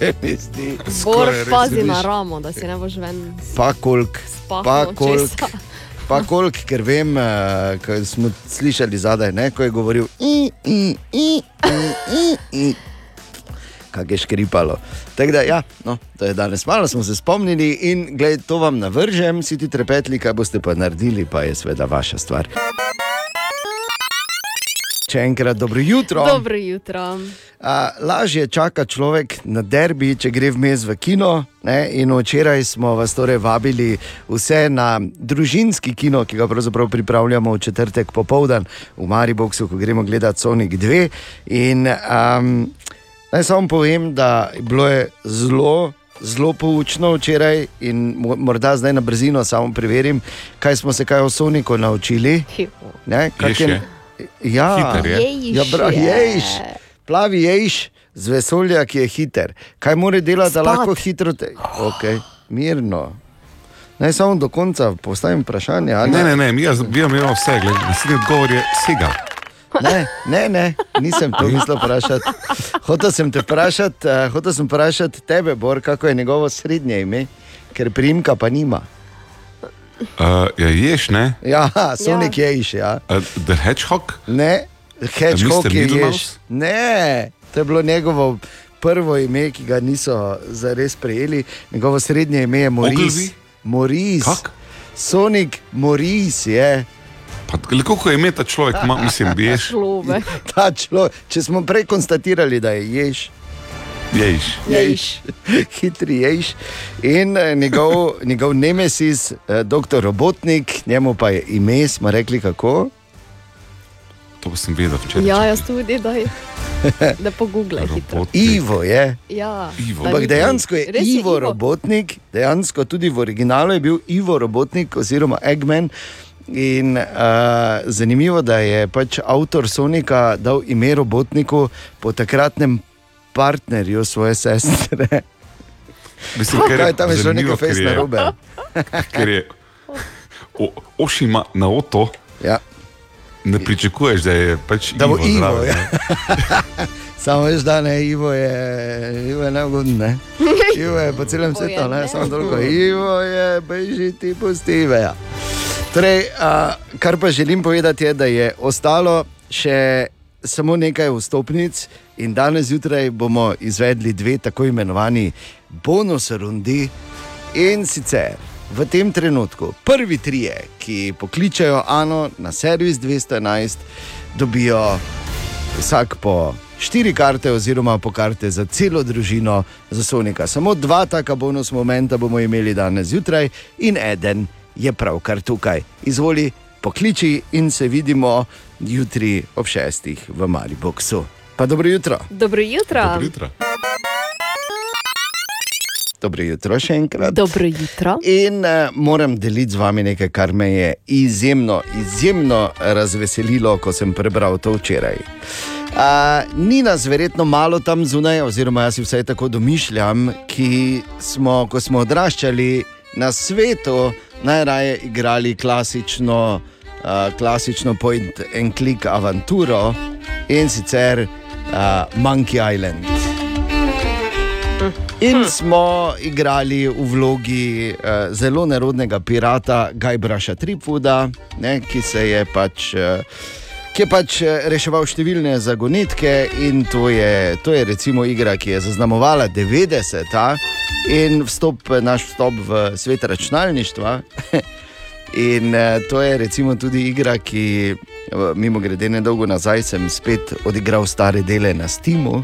S3: Skoraj
S9: pazi na ramo, da si ne boš ven.
S3: Pa kolik,
S9: Spahnil
S3: pa kolik,
S9: česa.
S3: pa kolik, ker vem, uh, ko smo slišali zadaj, ne, ko je govoril, "I, i, i, i, i, i." kako je škripalo. Tako da, ja, no, to je danes malo, smo se spomnili in gled, to vam navržem, si ti trepetli, kaj boste pa naredili, pa je seveda vaša stvar. Še enkrat dobro jutro.
S9: Dobro jutro.
S3: A, lažje čaka človek na derbi, če gre vmes v kino. Ne? In včeraj smo vas torej vabili vse na družinski kino, ki ga pravzaprav pripravljamo v četrtek popoldan v Mariboku, ko gremo gledati Sonic 2. In um, naj samo povem, da je bilo je zelo. Zelo poučno včeraj in mo- morda zdaj na brzino samo preverim, kaj smo se kaj o Soniku naučili. Ne, kak
S2: Ješ je.
S3: Ja,
S2: Hiter je.
S9: Jejš
S3: ja, bra,
S9: je.
S3: jejš. Plavi jejš z vesolja, ki je hiter. Kaj mora delati, da
S9: Spat.
S3: lahko hitro te. Okay, mirno. Naj samo do konca postavim vprašanje.
S2: Ne, ne, ne, mi jaz- mi imamo vse, gledaj, naslednji odgovor je Sega.
S3: Ne, ne, ne, nisem to mislil vprašati. Hotel sem te vprašati, uh, hotel sem vprašati tebe, Bor, kako je njegovo srednje ime, ker primka pa nima.
S2: Uh, ja, ješ, ne?
S3: Ja, Sonic ja. ješ, ja.
S2: Uh, The Hedgehog?
S3: Ne, Hedgehog je ješ. Ne, to je bilo njegovo prvo ime, ki ga niso zares prejeli. Njegovo srednje ime je Moris. Moris. Sonic Moris je.
S2: Pa, koliko je ime ta človek, ima, mislim, ješ?
S9: Človek.
S3: Ta človek, če smo prej konstatirali, da je ješ.
S2: Ješ.
S3: Ješ. Hitri ješ. In eh, njegov, njegov nemesis, eh, doktor Robotnik, njemu pa je ime, smo rekli kako.
S2: To sem vedel včeraj.
S9: Ja, jaz tudi, daj. Da pogooglej hitro.
S3: Ivo je.
S9: Ja,
S2: Ivo.
S9: da
S3: Ampak dejansko je
S9: Res
S3: Ivo Robotnik, dejansko tudi v originalu je bil Ivo Robotnik oziroma Eggman. In uh, zanimivo, da je pač avtor Sonika dal ime robotniku po takratnem partnerju svoje sestre.
S2: Mislim, ker
S3: tam je šlo
S2: zanimivo,
S3: nekaj fejs na robe?
S2: Ker je o, Ošima na oto.
S3: Ja.
S2: Ne pričakuješ, da je pač
S3: Da
S2: Ivo
S3: Ivo.
S2: zraven,
S3: Ja. Samo veš, da ne, Ivo je, Ivo je neugoden. Ne? Ivo je po celem svetu, ne samo toliko. Ivo je, beži ti pustive. Ja. Torej, a, kar pa želim povedati, je, da je ostalo še samo nekaj vstopnic, in danes zjutraj bomo izvedli dve tako imenovani bonus rundi. In sicer v tem trenutku prvi trije, ki pokličejo Ano na servis 211, dobijo vsak po štiri karte, oziroma po karte za celo družino za Sonika. Samo dva taka bonus momenta bomo imeli danes zjutraj, in eden je pravkar tukaj. Izvoli, pokliči in se vidimo jutri ob šestih v Mariboku. Pa dobro jutro.
S9: Dobro jutro.
S2: Dobro jutro.
S3: Dobro jutro še enkrat.
S9: Dobro jutro.
S3: In uh, moram deliti z vami nekaj, kar me je izjemno, izjemno razveselilo, ko sem prebral to včeraj. Uh, ni nas verjetno malo tam zunaj, oziroma jaz si vsaj tako domišljam, ki smo, ko smo odraščali na svetu, najraje igrali klasično, uh, klasično point and click avanturo in sicer uh, Monkey Island. In smo igrali v vlogi uh, zelo nerodnega pirata Gajbraša Tripuda, ne, ki se je pač. Uh, Ki je pač reševal številne zagonetke, in to je, to je recimo igra, ki je zaznamovala 90-ta in vstop, naš vstop v svet računalništva. In eh, to je recimo tudi igra, ki, mimo grede, ne dolgo nazaj sem spet odigral stare dele na Steamu.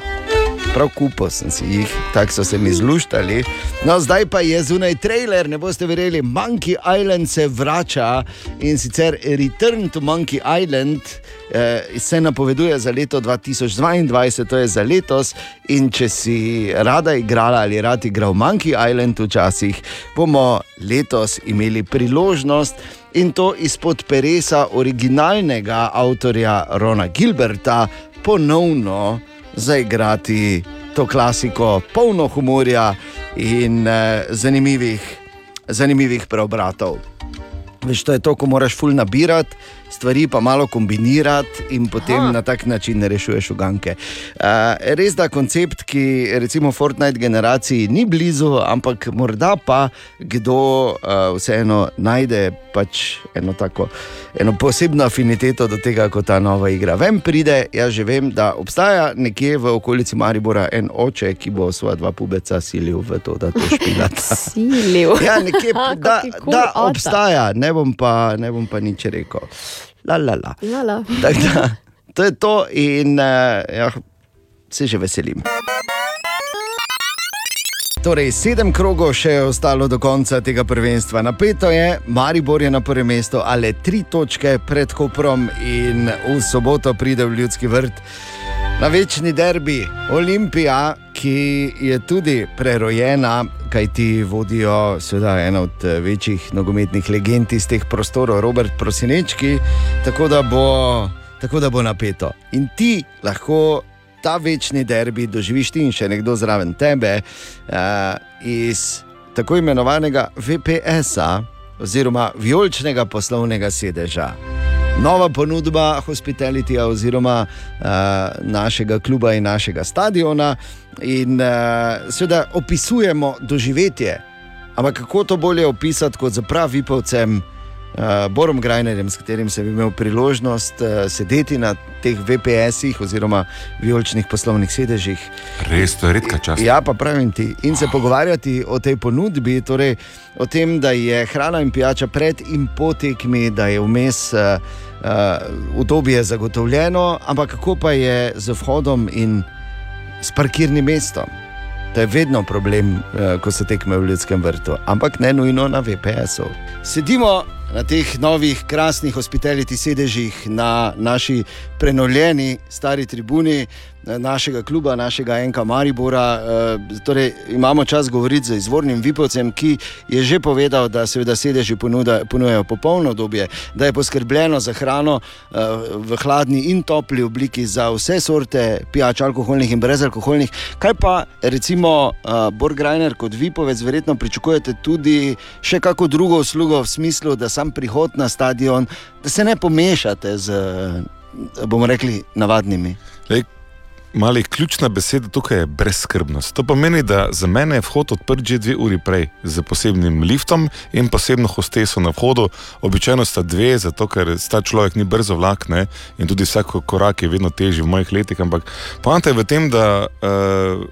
S3: Prav kupo sem si jih, tako so se mi zluštali. No, zdaj pa je zunaj trailer, ne boste verjeli, Monkey Island se vrača in sicer Return to Monkey Island eh, se napoveduje za leto 2022, to je za letos. In če si rada igrala ali rad igral Monkey Island včasih, bomo letos imeli priložnost. In to izpod peresa originalnega avtorja Rona Gilberta, ponovno zaigrati to klasiko, polno humorja in eh, zanimivih, zanimivih preobratov. Veš, to je to, ko moraš ful nabirati, stvari pa malo kombinirati in potem
S9: Aha.
S3: na tak način rešuješ uganke. Uh, res da koncept, ki recimo Fortnite generaciji ni blizu, ampak morda pa kdo uh, vseeno najde pač eno tako. Eno posebno afiniteto do tega, kot ta nova igra. Vem, pride, jaz že vem, da obstaja nekje v okolici Maribora en oče, ki bo svoja dva pubeca silil v to, da to špilata.
S9: Silil.
S3: Ja, nekje, da, da
S9: ata.
S3: obstaja, ne bom, pa, ne bom pa nič rekel. La, la, la.
S9: Lala.
S3: Tak Da, to je to, in uh, ja, se že veselim. Torej, sedem krogov še je ostalo do konca tega prvenstva. Napeto je, Maribor je na prvem mestu, ale tri točke pred Koprom in v soboto pride v Ljudski vrt na večni derbi Olimpija, ki je tudi prerojena, kaj ti vodijo, seveda, ena od eh, večjih nogometnih legend iz teh prostorov, Robert Prosinečki, tako da bo, tako da bo napeto. In ti lahko ta večni derbi doživiš ti in še nekdo zraven tebe uh, iz tako imenovanega VPS-a oziroma vijoličnega poslovnega sedeža. Nova ponudba hospitalitija oziroma uh, našega kluba in našega stadiona, in uh, seveda opisujemo doživetje. Ampak kako to bolje opisati kot za pravi Vipovcem, uh, Borom Grajnerjem, s katerim sem imel priložnost uh, sedeti na teh VPS-ih oziroma vijoličnih poslovnih sedežih.
S2: Res, to je redka čast.
S3: Ja, pa pravim ti. In se pogovarjati o tej ponudbi, torej o tem, da je hrana in pijača pred in po tekmi, da je vmes uh, uh, udobje zagotovljeno, ampak kako pa je z vhodom in s parkirnim mestom. To je vedno problem, eh, ko se tekme v ljudskem vrtu, ampak ne nujno na VPS-u. Sedimo na teh novih, krasnih hospitality sedežih na naši prenovljeni stari tribuni našega kluba, našega Enka Maribora. Eh, Torej, imamo čas govoriti z izvornim Vipovcem, ki je že povedal, da seveda sedeži ponuda- ponujajo popolno obdobje, da je poskrbljeno za hrano eh, v hladni in topli obliki za vse sorte pijač, alkoholnih in brezalkoholnih. Kaj pa recimo uh, Borg Reiner kot Vipovec, verjetno pričakujete tudi še kako drugo uslugo v smislu, da sam prihod na stadion, da se ne pomešate z, eh, bomo rekli, navadnimi.
S2: Lej, Mali, ključna beseda tukaj je brezskrbnost. To pomeni, da za mene je vhod odprt že dve uri prej z posebnim liftom in posebno hosteso na vhodu. Običajno sta dve, zato ker sta človek ni brzo vlak ne? in tudi vsak korak je vedno težji v mojih letih. Ampak poanta je v tem, da uh,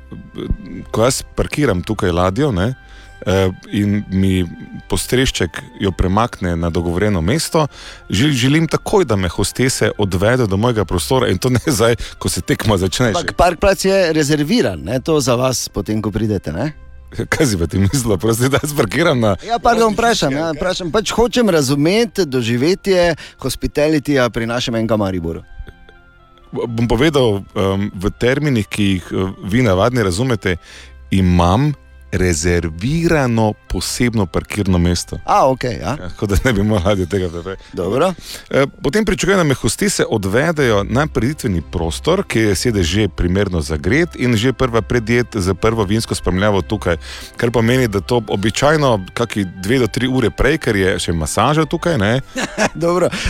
S2: ko jaz parkiram tukaj ladjo ne? Uh, in mi postrešček jo premakne na dogovorjeno mesto, žel, želim takoj, da me hostese odvede do mojega prostora in to ne zdaj, ko se tekma začne.
S3: Ampak parkplac je rezerviran, ne? to za vas, potem ko pridete. Ne?
S2: Kaj si pa ti mislil, prosti, da jaz parkiram na.
S3: Ja, pardon, vprašam, ja, vprašam. Pač hočem razumeti doživetje hospitalitija pri našem enega Mariboru.
S2: Bom povedal um, v terminih, ki jih uh, vi navadni razumete, imam rezervirano posebno parkirno mesto.
S3: A, ok, ja.
S2: Tako da ne bi mogli tega.
S3: Dobro.
S2: E, Potem pričakujem, da me hostese odvedejo na preditveni prostor, ki je sedaj že primerno zagret in že prva predjed za prvo vinsko spremljavo tukaj. Kar pomeni, da to običajno, kakšne dve do tri ure prej, ker je še masaža tukaj,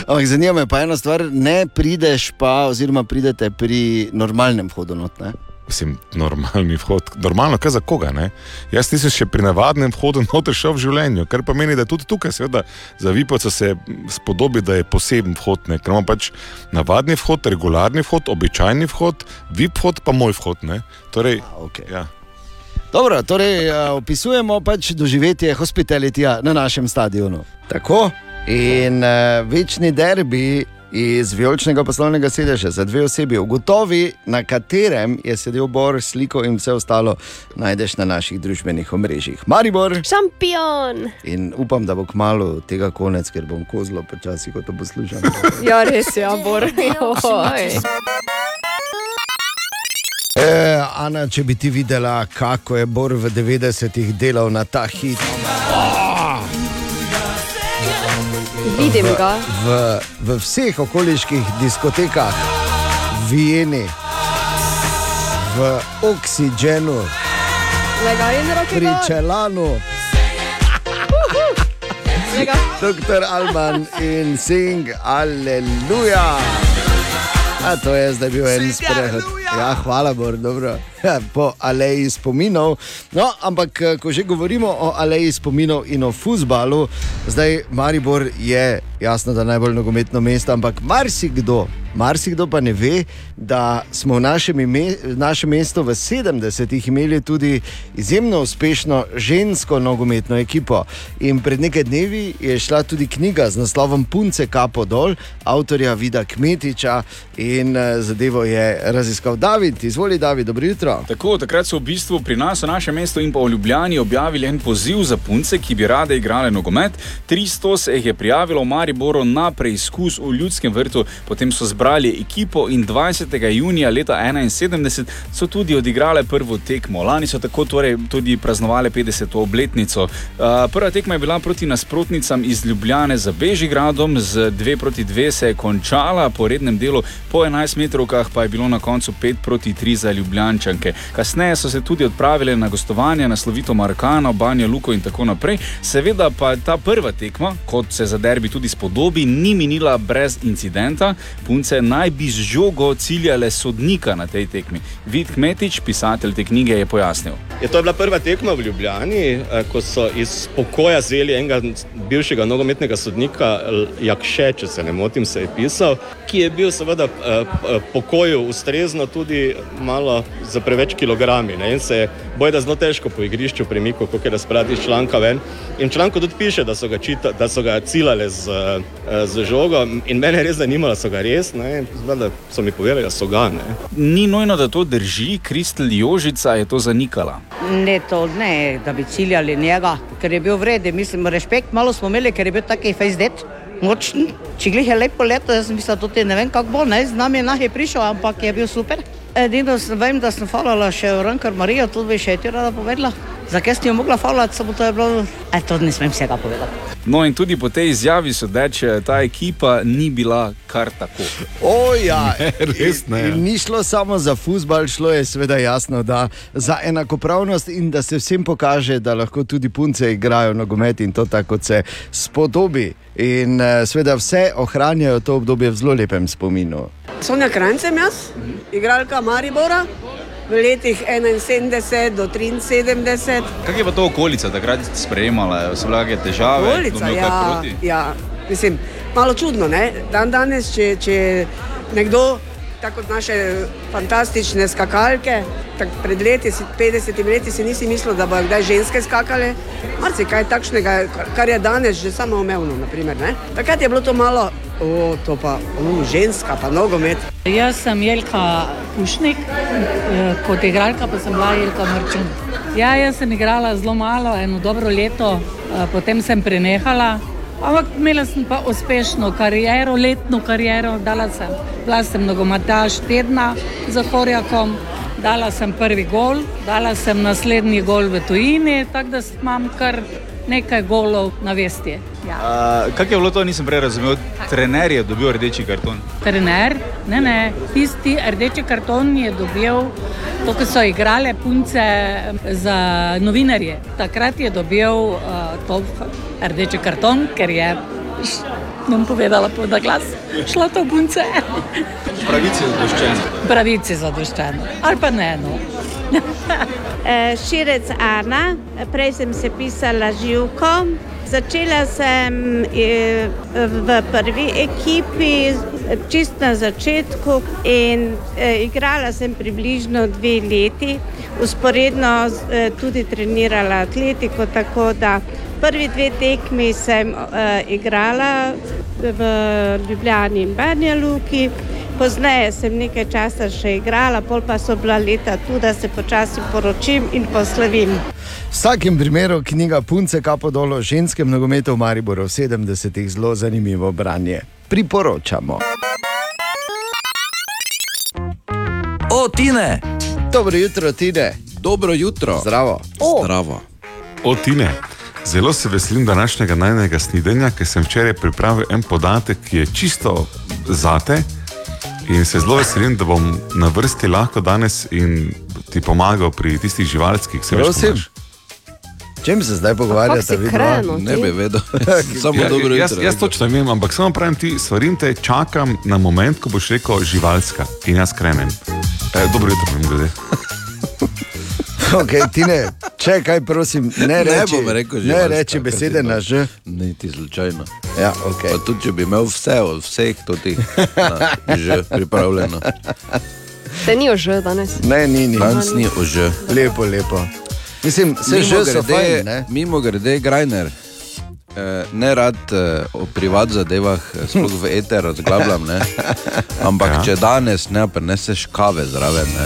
S3: ampak zanima me pa ena stvar, ne prideš pa, oziroma pridete pri normalnem vhodu not, ne?
S2: Mislim, normalni vhod. Normalno, kaj za koga? Ne? Jaz nisem še pri navadnem vhodu noter šel v življenju, kar pomeni, da tudi tukaj, seveda, za Vipovca se spodobi, da je poseben vhod. Ne? Ker imamo pač navadni vhod, regularni vhod, običajni vhod, VIP vhod, pa moj vhod. Ne? Torej,
S3: okay.
S2: ja.
S3: Dobro, torej uh, opisujemo pač doživetje hospitalitija na našem stadionu. Tako. In uh, večni derbi iz vijoličnega poslovnega sedeža za dve osebi, ugotovi, na katerem je sedel Bor, sliko in vse ostalo, najdeš na naših družbenih omrežjih. Maribor.
S9: Šampion!
S3: In upam, da bo kmalo tega konec, ker bom kozlo počasi, ko to poslušam.
S9: Ja, res je, Bor. Oj.
S3: E, Ana, če bi ti videla, kako je Bor v 90-ih delal na ta hit.
S9: Vidim
S3: v,
S9: ga.
S3: V, v vseh okoliških diskotekah, v Vieni, v Oxygenu,
S9: Lega in roke.
S3: pri Čelanu,
S9: Lega.
S3: Dr. Alban in Sing, aleluja. A to je zdaj bil en sprehod. Ja, hvala, Bor, dobro. Ja, po aleji spominov. No, ampak eh, ko že govorimo o aleji spominov in o futbalu, zdaj Maribor je jasno, da najbolj nogometno mesto, ampak marsikdo, marsikdo pa ne ve, da smo v našem, ime, v našem mestu v 70-ih imeli tudi izjemno uspešno žensko nogometno ekipo. In pred nekaj dnevi je šla tudi knjiga z naslovom Punce Kapo dol, avtorja Vida Kmetiča in eh, zadevo je raziskal David. Izvoli, David, dobro jutro.
S15: Tako, takrat so v bistvu pri nas v našem mestu in pa v Ljubljani objavili en poziv za punce, ki bi rade igrale nogomet. 300 se jih je prijavilo v Mariboru na preizkus v Ljudskem vrtu, potem so zbrali ekipo in 20. junija leta 1971 so tudi odigrale prvo tekmo. Lani so tako torej tudi praznovali 50. obletnico. Uh, prva tekma je bila proti nasprotnicam iz Ljubljane za Bežigradom, z 2 proti 2 se je končala po rednem delu, po 11 metrovkah pa je bilo na koncu 5 proti 3 za Ljubljančanke. Kasneje so se tudi odpravile na gostovanje na slovito Markano, Banja Luko in tako naprej. Seveda pa ta prva tekma, kot se za derbi tudi spodobi, ni minila brez incidenta. Punce naj bi z žogo ciljale sodnika na tej tekmi. Vid Kmetič, pisatelj te knjige, je pojasnil.
S16: Je to bila prva tekma v Ljubljani, eh, ko so iz pokoja zeli enega bivšega nogometnega sodnika, Jakše, če se ne motim, se je pisal, ki je bil seveda eh, p- pokoju ustrezno tudi malo za preveč kilogrami. Ne? In se je bojda zelo težko po igrišču premikal, kot je razpravljati iz članka ven. In v članku tudi piše, da so ga, čita, da so ga ciljale z, eh, z žogo. In mene je res zanimalo, so ga res, ne? Zvedaj, so mi povedali, da so ga. Ne?
S15: Ni nujno, da to drži, Kristel Jožica je to zanikala.
S17: Ne, to ne, da bi ciljali njega, ker je bil vreden. Mislim, respekt malo smo imeli, ker je bil taki fejzdet. Močen, če glih je lepo leto, jaz sem mislil, da ne vem, kako bo, ne, z nami je nahe prišel, ampak je bil super. Edino vem, da sem falala še v Rankar Marijo, to bi še ti rada povedala. Zakaj sem jo mogla falati, samo to je bilo, e, to ne smem vsega povedati.
S15: No, in tudi po tej izjavi sodeč, ta ekipa ni bila kar tako.
S3: O, ja,
S2: res ne.
S3: In, in ni šlo samo za futbal, šlo je seveda jasno, da za enakopravnost in da se vsem pokaže, da lahko tudi punce igrajo nogomet in to tako, kot se spodobi. In eh, seveda vse ohranjajo to obdobje v zelo lepem spominu.
S18: Sonja Krancem jaz, igralka Maribora v letih 71 do 73.
S15: Kaj je pa to okolica takrat sprejemala? So bile kakšne težave?
S18: Okolica, ja, ja, mislim, malo čudno, ne? Dan danes, če, če nekdo, tako kot naše fantastične skakalke, tak pred leti, si- 50 leti si nisi mislil, da bodo kdaj ženske skakale, marsikaj takšnega, kar- je danes že samo umevno, naprimer, ne? Takrat je bilo to malo, o, to pa, o, ženska, pa nogomet.
S19: Jaz sem Jelka Pušnik, eh, kot igralka pa sem bila Jelka Mrčun. Ja, jaz sem igrala zelo malo, eno dobro leto, eh, potem sem prenehala. Ampak imela sem pa uspešno kariero, letno kariero. Dala sem, bila sem nogometaš tedna za Horjakom, dala sem prvi gol, dala sem naslednji gol v tujini, tako da imam kar nekaj golov na vesti. Ja.
S20: Uh, Kaj je bilo to, nisem prej razumel? Trener je dobil rdeči karton.
S19: Trener, ne, ne, tisti rdeči karton je dobil, to, ko so igrale punce za novinarje. Takrat je dobil uh, to rdeči karton, ker je, bom povedala po na glas, šlo to punce.
S20: Pravice zadoščene.
S19: Pravici zadoščeno. Ali pa ne, no.
S21: Eh, Širec Ana, prej sem se pisala živko. Začela sem eh, v prvi ekipi, čist na začetku, in eh, igrala sem približno dve leti. Usporedno tudi trenirala atletiko, tako da prvi dve tekmi sem igrala v Ljubljani in Banja Luki. Pozneje sem nekaj časa še igrala, pol pa so bila leta tu, da se počasi poročim in poslovim.
S3: V vsakem primeru knjiga Punce kapo dolo o ženskem nogometu v Mariboru v 70-ih zelo zanimivo branje. Priporočamo.
S1: O, Tine!
S3: Dobro jutro, Tine.
S8: Dobro jutro.
S3: Zdravo.
S8: Zdravo.
S2: O, Tine. Zelo se veselim današnjega najnega snidenja, ker sem včeraj pripravil en podatek, ki je čisto zate. In se zelo veselim, da bom na vrsti lahko danes in ti pomagal pri tistih živalskih. Se veš,
S3: Prosim.
S2: Tomaž?
S3: Čem se zdaj pogovarjate? vidva?
S8: Ne bi vedel. Samo
S2: Ja,
S8: dobro
S2: jaz,
S8: jutro.
S2: jaz točno vem, ampak samo pravim ti, svarim te, čakam na moment, ko boš rekel živalska in jaz krenem. E, dobro jutro, mimo grede.
S3: Okay, tine, če kaj, prosim, ne
S8: Ne
S3: reči,
S8: bom rekel
S3: ne
S8: živalska,
S3: reči besede na
S8: to-
S3: ž.
S8: Niti slučajno.
S3: Ja, okay.
S8: Pa tudi, če bi imel vse od vseh totih že pripravljeno.
S9: Te ni ože danes.
S3: Ne, ni, ni.
S8: Danes ni ože.
S3: Lepo, lepo. Mislim, se že so fajn, ne?
S8: Mimo grede, Grajner. Eh, ne rad eh, o privat zadevah, eh, sploh v eter razglabljam, ne. ampak ja. če danes ne prineseš kave zraven, ne.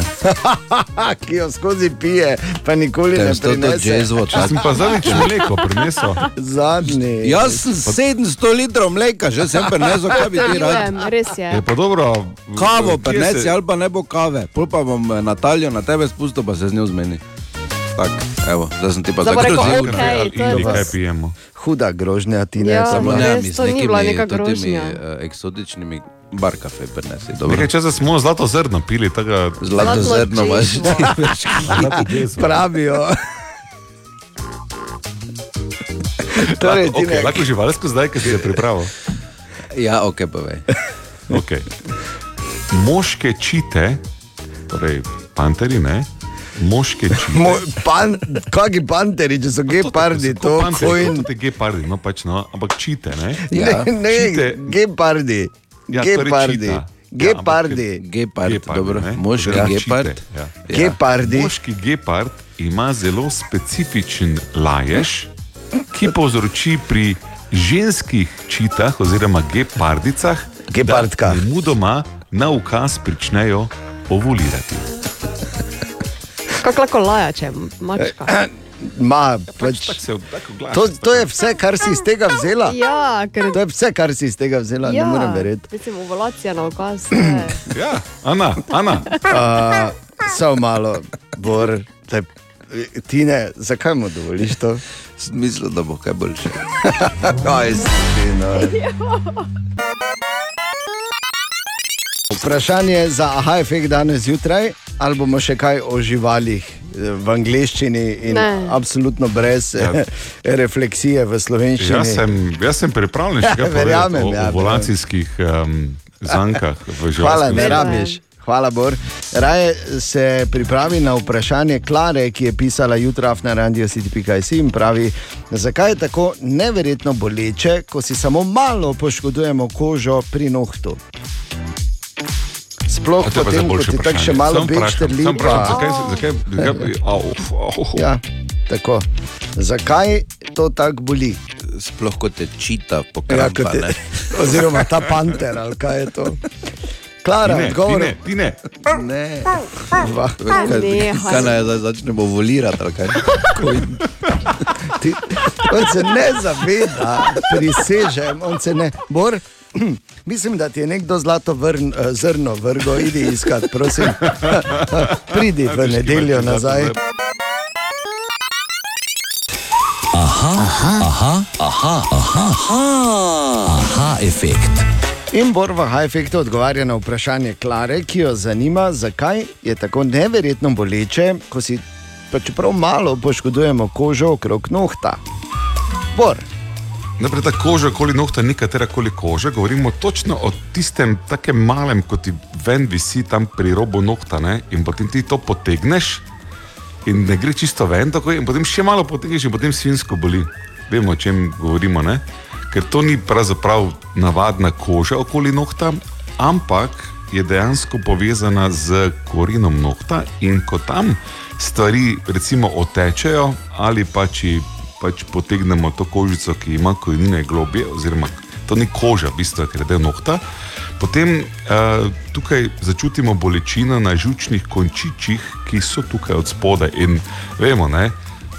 S3: ki jo skozi pije, pa nikoli
S8: Te
S3: ne
S8: s to
S3: prinese.
S8: jazvo Če sem pa zadnjič mleko
S2: prinesel.
S3: Zadnji.
S8: Jaz sem 700 litrov mleka, že sem prinesel, kaj bi ti rad.
S9: Res je.
S2: Je pa dobro.
S8: Kavo prinesi
S2: se-
S8: ali pa ne bo kave, pol pa bom Natalijo na tebe spustil, pa se z njo zmeni. Tak, evo, zdaj sem ti pa
S9: bo rekel, je
S2: Ili
S9: to.
S2: kaj pijemo.
S3: Huda grožnja ti ne
S9: Ja,
S8: Samo ne, mi z
S9: to ni bila
S8: nekimi
S9: neka
S8: totimi,
S9: grožnja.
S8: eh, eksotičnimi barkafe prinesi. dobro.
S2: Nekaj časa smo zlato zrno pili, tako
S8: Zlato zrno imaš ti več.
S3: Pravijo. Torej,
S2: okay,
S3: Tine-
S2: lahko živalsko zdaj, ki si se pripravil.
S8: Ja, ok, povej.
S2: Okay. Moške čite, torej panteri, ne? Moške čite.
S3: Mo, pan, kaki panteri, če so gepardi, to
S2: Pojn.
S3: pojn.
S2: To je gepardi, no pač no, ampak čite, ne?
S3: Ne, ne,
S2: Čite.
S3: gepardi.
S2: Ja, torej
S3: Gepardi.
S2: čita.
S3: Gepardi.
S8: Gepard, dobro.
S2: ne?
S8: Moški
S2: Oziroma
S8: gepard.
S2: čite, Ja.
S3: Gepardi.
S2: Moški gepard ima zelo specifičen lajež, ki povzroči pri ženskih čitah oziroma gepardicah,
S3: Gepardka.
S2: da mudoma na ukaz pričnejo ovulirati.
S9: Kako lahko laja, če je mačka?
S3: Ma, pač,
S2: Tako se tako glaša.
S3: to, to je vse, kar si iz tega vzela.
S9: Ja, ker
S3: To je vse, kar si iz tega vzela,
S9: ja,
S3: ne morem verjeti.
S9: Recimo, ovulacija na okaz. ne.
S2: Ja, Ana, Ana.
S3: Uh, Samo malo, Bor, te, Tine, zakaj mu dovoliš to?
S8: Mislim, da bo kaj boljše.
S3: Kaj si, no. Vprašanje za aha efekt danes zjutraj, ali bomo še kaj o živalih eh, v angleščini in
S9: Ne.
S3: absolutno brez
S2: Ja.
S3: ja. refleksije v slovenščini.
S2: Jaz sem, jaz sem pripravljen še kaj
S3: Verjamem,
S2: o
S3: ja,
S2: ovulacijskih um, zankah v živalskem
S3: Hvala, ne rabiš. Hvala, Bor. Raje se pripravi na vprašanje Klare, ki je pisala jutraj na radio city.js in pravi, zakaj je tako neverjetno boleče, ko si samo malo poškodujemo kožo pri nohtu. Sploh
S2: A to
S3: potem, ko ti tako še malo
S2: Samo vprašam,
S3: bečter
S2: samo vprašam,
S3: lipa.
S2: Zakaj, zakaj, zakaj, au, au.
S3: Ja, tako. Zakaj to tako boli?
S8: Sploh kot te čita po
S3: Ja,
S8: ne.
S3: oziroma ta panter, ali kaj je to. Klara,
S2: Ti ne,
S3: odgovor.
S2: ti ne, ti ne.
S3: Ne.
S2: Va,
S3: Nehaj.
S8: Kaj naj zdaj začnemo volirati? ali kaj?
S3: Ti, on se ne zaveda, prisežem, on se ne. Bor, mislim, da ti je nekdo zlato vrn, eh, zrno vrgo, idi iskat, prosim. Pridi v nedeljo nazaj.
S1: Aha, aha, aha, aha, aha, aha, efekt.
S3: In Bor v High Effectu odgovarja na vprašanje Klare, ki jo zanima, zakaj je tako neverjetno boleče, ko si pa čeprav malo poškodujemo kožo okrog nohta. Bor.
S2: Najprej ta koža, okoli nohta, ni katera koli koža, govorimo točno o tistem takem malem, kot ti ven visi tam pri robu nohta ne? in potem ti to potegneš in ne gre čisto ven, tako, in potem še malo potegneš in potem svinsko boli. Vemo, o čem govorimo, ne? ker to ni pravzaprav navadna koža okoli nohta, ampak je dejansko povezana z korenom nohta in ko tam stvari recimo otečejo ali pa če pač potegnemo to kožico, ki ima korenine globje, oziroma to ni koža, v bistvu, ker je del nohta, potem uh, tukaj začutimo bolečino na žučnih končičih, ki so tukaj od spodaj. In vemo, ne,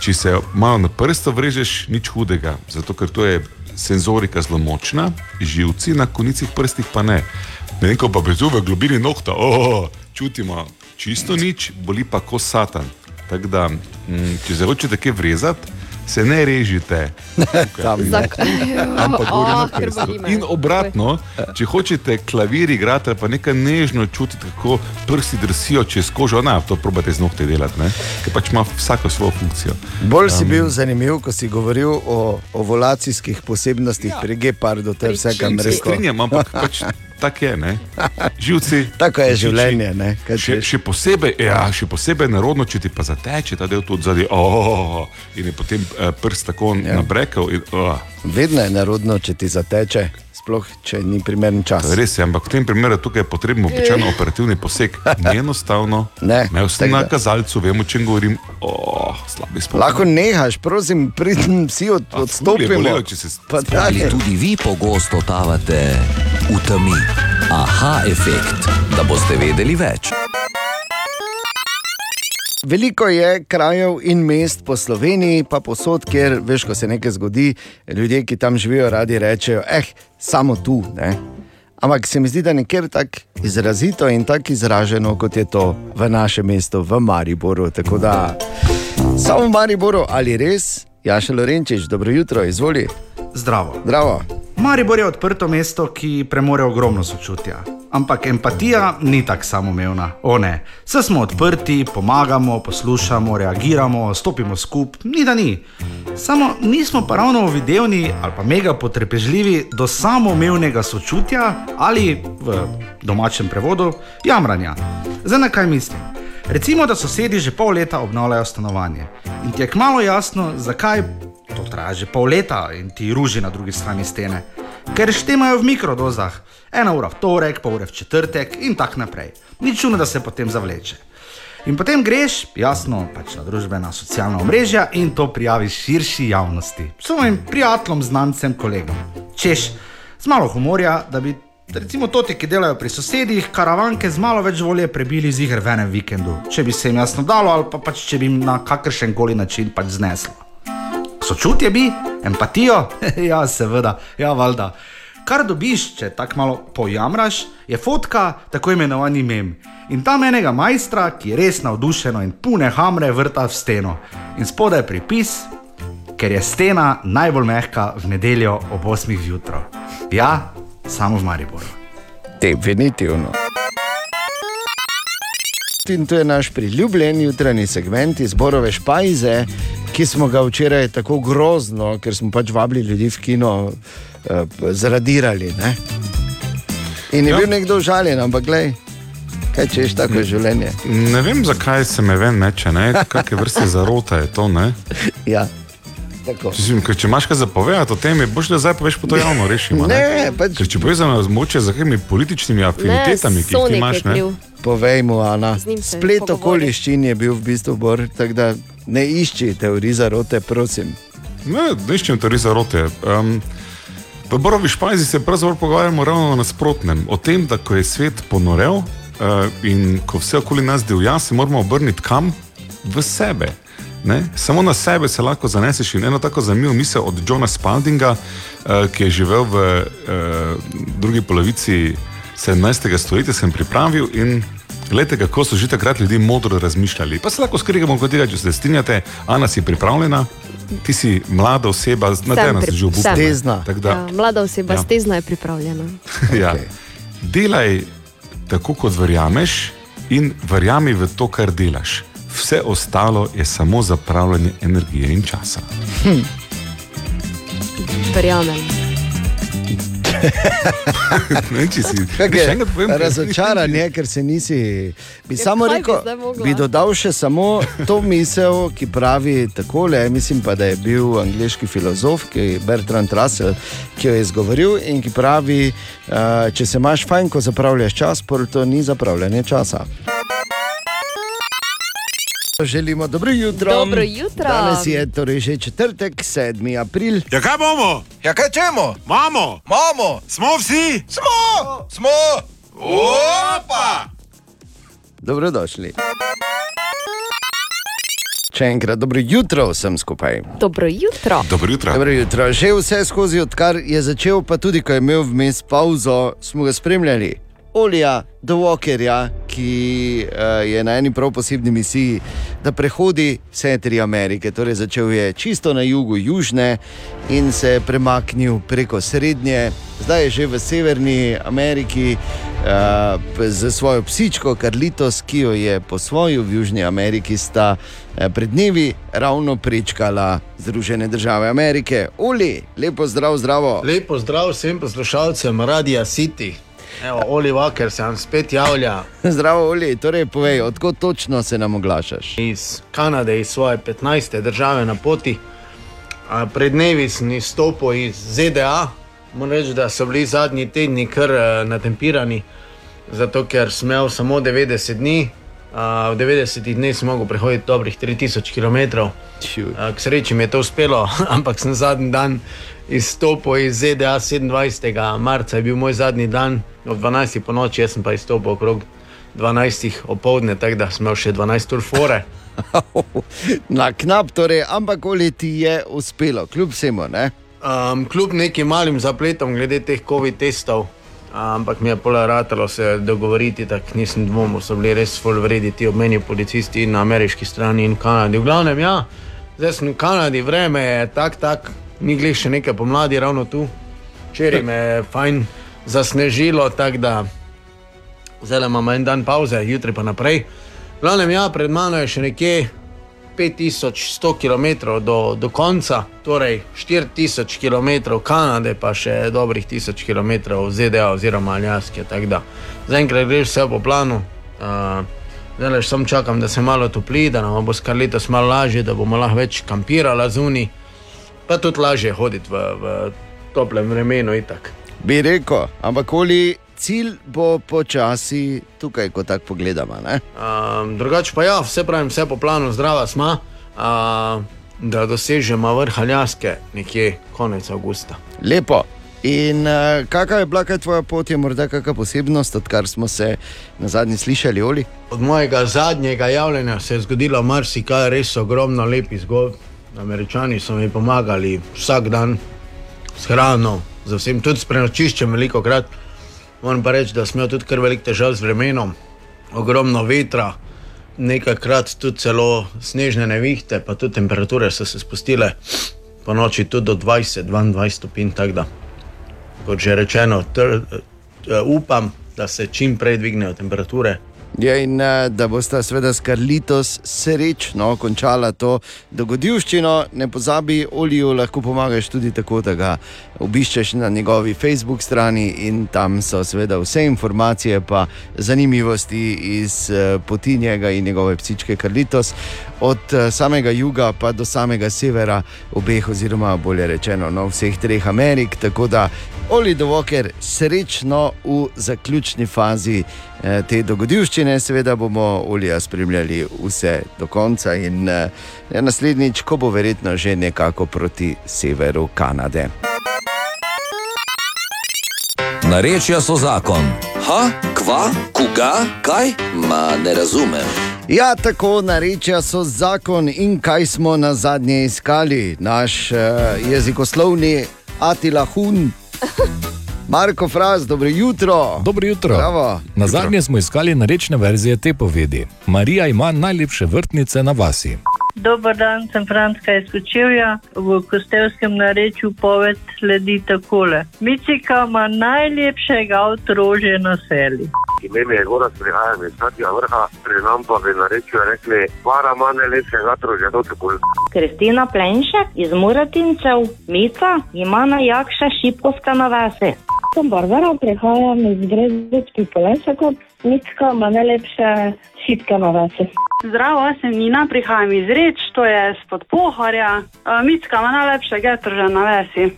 S2: če se malo na prsto vrežeš, nič hudega, zato ker to je senzorika zelo močna, živci na konicih prstih pa ne. Medtem ko pa bezu v globini nohta, oh, čutimo čisto nič, boli pa kot satan. Tako da, mm, če se hočete kaj vrezati, se ne režite.
S3: Tam, ne.
S2: Ampak gori na
S3: Oh, boli me.
S2: In obratno, če hočete klavir igrati ali pa nekaj nežno čutiti, kako prsti drsijo čez kožo, na to probate z nohti delati, ne? ker pač ima vsako svojo funkcijo.
S3: Bolj si bil zanimiv, ko si govoril o ovulacijskih posebnostih pri gepardu, je vse, kar
S2: Se
S3: rekel.
S2: strinjam, ampak pač tako je. Ne? Živci.
S3: Tako je življenje, ne, kaj
S2: Še, še, posebej, ja, še posebej narodno, če ti pa zateče ta del tudi zadaj, oh, in je potem eh, prst tako ja. nabrekel. In, oh.
S3: Vedno je narodno, če ti zateče, sploh če ni primeren čas.
S2: To je res, je, ampak v tem primeru tukaj je potreben običajno operativni poseg. Ni enostavno.
S3: Ne,
S2: sem
S3: tako
S2: na kazalcu, vem, o čem govorim. Oh, slabi spomin.
S3: Lahko nehaš, prosim, pridem vsi od, odstopimo.
S2: bolelo, če se
S1: Ali
S3: daj.
S1: tudi vi pogosto tavate v temi? Aha efekt, da boste vedeli več.
S3: Veliko je krajev in mest po Sloveniji, pa posod, kjer veš, ko se nekaj zgodi, ljudje, ki tam živijo, radi rečejo, eh, samo tu. Ne? Ampak se mi zdi, da nekjer tako izrazito in tako izraženo, kot je to v našem mestu, v Mariboru. Tako da samo v Mariboru ali res, Jaša Lorenčič, dobro jutro, izvoli.
S22: Zdravo.
S3: Zdravo.
S22: Maribor je odprto mesto, ki premore ogromno sočutja. Ampak empatija ni tako samoumevna. O ne, vse smo odprti, pomagamo, poslušamo, reagiramo, stopimo skupaj, ni da ni. Samo nismo pa ravno uvidevni ali pa mega potrpežljivi do samoumevnega sočutja ali v domačem prevodu jamranja. Zdaj na kaj mislim? Recimo, da sosedi že pol leta obnavljajo stanovanje in ti je kmalo jasno, zakaj to traja že pol leta in ti ruži na drugi strani stene. Ker štemajo v mikrodozah, ena ura v torek, pol ure v četrtek in tako naprej. Nič čudno, da se potem zavleče. In potem greš, jasno, pač na družbena socialna omrežja in to prijaviš širši javnosti, svojim prijateljem, znancem, kolegom. Češ, z malo humorja, da bi recimo toti, ki delajo pri sosedih, karavanke z malo več volje prebili z igr v enem vikendu, če bi se jim jasno dalo ali pa pač če bi jim na kakršen koli način pač zneslo. Sočutje bi, empatijo, ja, seveda, ja, valjda. Kar dobiš, če tako malo pojamraš, je fotka, tako imenovani mem. In tam enega majstra, ki je res navdušeno in pune hamre vrta v steno. In spodaj je pripis, ker je stena najbolj mehka v nedeljo ob 8. zjutraj. Ja, samo v Mariboru.
S3: Definitivno. In to je naš priljubljen jutranji segment iz Borove Špajze, ki smo ga včeraj tako grozno, ker smo pač vabili ljudi v kino, eh, zradirali. Ne? In je
S2: Ja.
S3: ja. bil nekdo žaljen, ampak glej, kaj češ tako je življenje.
S2: Ne vem, zakaj se me ven meče, ne? kakšne vrste zarota je to. Ne?
S3: Ja. Tako.
S2: Če, si- ker če imaš kaj zapovedati o tem, boš da zdaj poveš, pa to javno rešimo.
S3: Ne, pač...
S2: Ker če povezano z moče z kakimi političnimi afinitetami, ki jih imaš, ne?
S3: Povej mu, Ana. Splet okoliščin je bil v bistvu bor, tako da ne išči teorij zarote, prosim.
S2: Ne, ne iščem teorij zarote. Um, V Borovi špajzi se pravzaprav pogovarjamo ravno nasprotnem. O tem, da ko je svet ponorel uh, in ko vse okoli nas divja, se moramo obrniti kam? V sebe. Ne? Samo na sebe se lahko zaneseš. In eno tako zanimivo misel od Johna Spaldinga, uh, ki je živel v uh, drugi polovici 17. stoletja, sem pripravil. In gledajte, kako so že takrat ljudje modro razmišljali. Pa se lahko skregamo, kot tega, če se strinjate, Ana si pripravljena. Ti si mlada oseba, na
S9: Sem
S2: nas
S9: pri-
S2: že obupa.
S9: sem.
S2: Tako da,
S9: Ja, mlada oseba
S2: Ja.
S9: ja. stezna je pripravljena.
S2: ja. Delaj tako, kot verjameš, in verjami v to, kar delaš. Vse ostalo je samo zapravljanje energije in časa.
S9: Hm. Verjamem.
S2: ne, si
S3: je
S2: enkrat povem,
S3: Razočaran je, ker se nisi. Bi
S9: Ja,
S3: samo
S9: bi
S3: rekel,
S9: mogla?
S3: bi dodal še samo to misel, ki pravi takole. Mislim pa, da je bil angliški filozof, ki je Bertrand Russell, ki jo je izgovoril in ki pravi, uh, če se imaš fajn, ko zapravljaš čas, to ni zapravljanje časa. Želimo dobro jutro.
S9: Dobro jutro.
S3: Danes je torej že četrtek, 7. april.
S23: Ja, kaj bomo?
S8: Ja, kaj čemo?
S23: Mamo!
S8: Mamo!
S23: Smo vsi?
S8: Smo! Smo! Opa!
S3: Dobrodošli. Še enkrat dobro jutro vsem skupaj.
S9: Dobro jutro.
S2: Dobro jutro.
S3: Dobro jutro. Že vse skozi, odkar je začel, pa tudi ko je imel vmes pauzo, smo ga spremljali. Olija, Dovokerja, ki uh, je na eni prav posebni misiji, da prehodi vse tri Amerike. Torej začel je čisto na jugu Južne in se je premaknil preko Srednje, zdaj je že v Severni Ameriki uh, z svojo psičko Karlitos, ki jo je posvojil v Južni Ameriki, sta eh, pred dnevi ravno prečkala Združene države Amerike. Uli, lepo zdrav, zdravo.
S24: Lepo zdrav vsem poslušalcem Radia City. Evo, Oli Walker se nam spet javlja.
S3: Zdravo, Uli, torej povej, odkot točno se nam oglašaš?
S24: Iz Kanade, iz svoje 15. države na poti. Pred dnevi sem izstopil iz ZDA. Moram reči, da so bili zadnji tedni kar eh, natempirani, zato ker sem imel samo 90 dni. V 90 dneh sem mogel prehoditi dobrih 3000 km. K sreči mi je to uspelo, ampak sem zadnji dan izstopil iz ZDA 27. marca, je bil moj zadnji dan, ob 12. po noči, jaz sem pa izstopil okrog 12. opoldne, tako da imel še 12 ur fore.
S3: Na knap, torej, ampak Uli ti je uspelo, kljub vsemu. Ne?
S24: Um, kljub nekim malim zapletom glede teh COVID testov, ampak mi je pola ratalo se dogovoriti, tako nisem dvomil, so bili res full vredi ti obmeni policisti na ameriški strani in Kanadi. V glavnem, ja, zdaj sem v Kanadi, vreme je tak, tak, ni glih še nekaj pomladi ravno tu. Včeraj me je fajn zasnežilo, tako da zdaj imamo en dan pauze, jutri pa naprej. Glavnem, ja, pred mano je še nekje 5100 km do, do konca, torej 4000 km Kanade, pa še dobrih 1000 km ZDA oziroma Aljaske. Zaenkrat greš vse po planu. Uh, Zdaj le samo čakam, da se malo topli, da nam bo s kar letos malo lažje, da bomo lahko več kampirali zunaj, pa tudi lažje hoditi v, v toplem vremenu. Itak.
S3: Bi rekel, ampak Uli, cilj bo počasi tukaj, ko tako pogledamo.
S24: Um, drugače pa ja, vse pravim, vse po planu, zdrava smo, uh, da dosežemo vrh Aljaske nekje konec avgusta.
S3: Lepo. In uh, kakšna je bila tvoja pot, je morda kakšna posebnost, odkar smo se na zadnji slišali, Oli?
S24: Od mojega zadnjega javljanja se je zgodilo marsikaj, res ogromno lepih zgodb. Američani so mi pomagali vsak dan s hrano, z vsem, tudi s prenočiščem, veliko krat. Moram pa reči, da smo imeli tudi kar velik težav z vremenom, ogromno vetra, nekajkrat tudi celo snežne nevihte, pa tudi temperature so se spustile po noči tudi do 20-22 stopinj. Kot že rečeno, tr, eh, upam, da se čim prej dvignejo temperature.
S3: Ja, in uh, da boste seveda s Karlitos srečno končala to dogodivščino. Ne pozabi, Oliju lahko pomagaš tudi tako, da ga obiščeš na njegovi Facebook strani in tam so seveda vse informacije, pa zanimivosti iz uh, poti njega in njegove psičke Karlitos, od uh, samega juga pa do samega severa, obeh, oziroma bolje rečeno, no, vseh treh Amerik. Tako da, Oli Dovoker, srečno v zaključni fazi eh, te dogodivščine. Seveda bomo Olija spremljali vse do konca in eh, naslednjič, ko bo verjetno že nekako proti severu Kanade.
S1: Narečja so zakon. Ha, kva, koga, kaj? Ma ne razumem.
S3: Ja, tako narečja so zakon in kaj smo na zadnje iskali, naš uh, jezikoslovni Atila Hun. Marko Fraz, dobro jutro.
S23: Dobro jutro.
S3: Bravo.
S23: Na zadnje smo iskali narečne verzije te povedi. Marija ima najlepše vrtnice na vasi.
S25: Dober dan, sem Franska iz Kočevja. V kostelskem narečju poved sledi takole. Micika ima najlepšega otrože na seli.
S13: Ime je Goras, prihajam iz Svetega vrha, pri nam pa bi na rečju rekli, para ima najlepšega otrožja, to se bolj.
S26: Kristina Plenšek iz Muratincev, Mica ima najjakša šipkovska na vasi.
S27: Sem Barbara, prihajam iz Brezbec pri Polenčaku. Mitska ima najlepše šitke na vasi.
S28: Zdravo, sem Nina, prihajam iz Reč, to je spod Pohorja. Uh, Mitska ima najlepše getrža na vesi.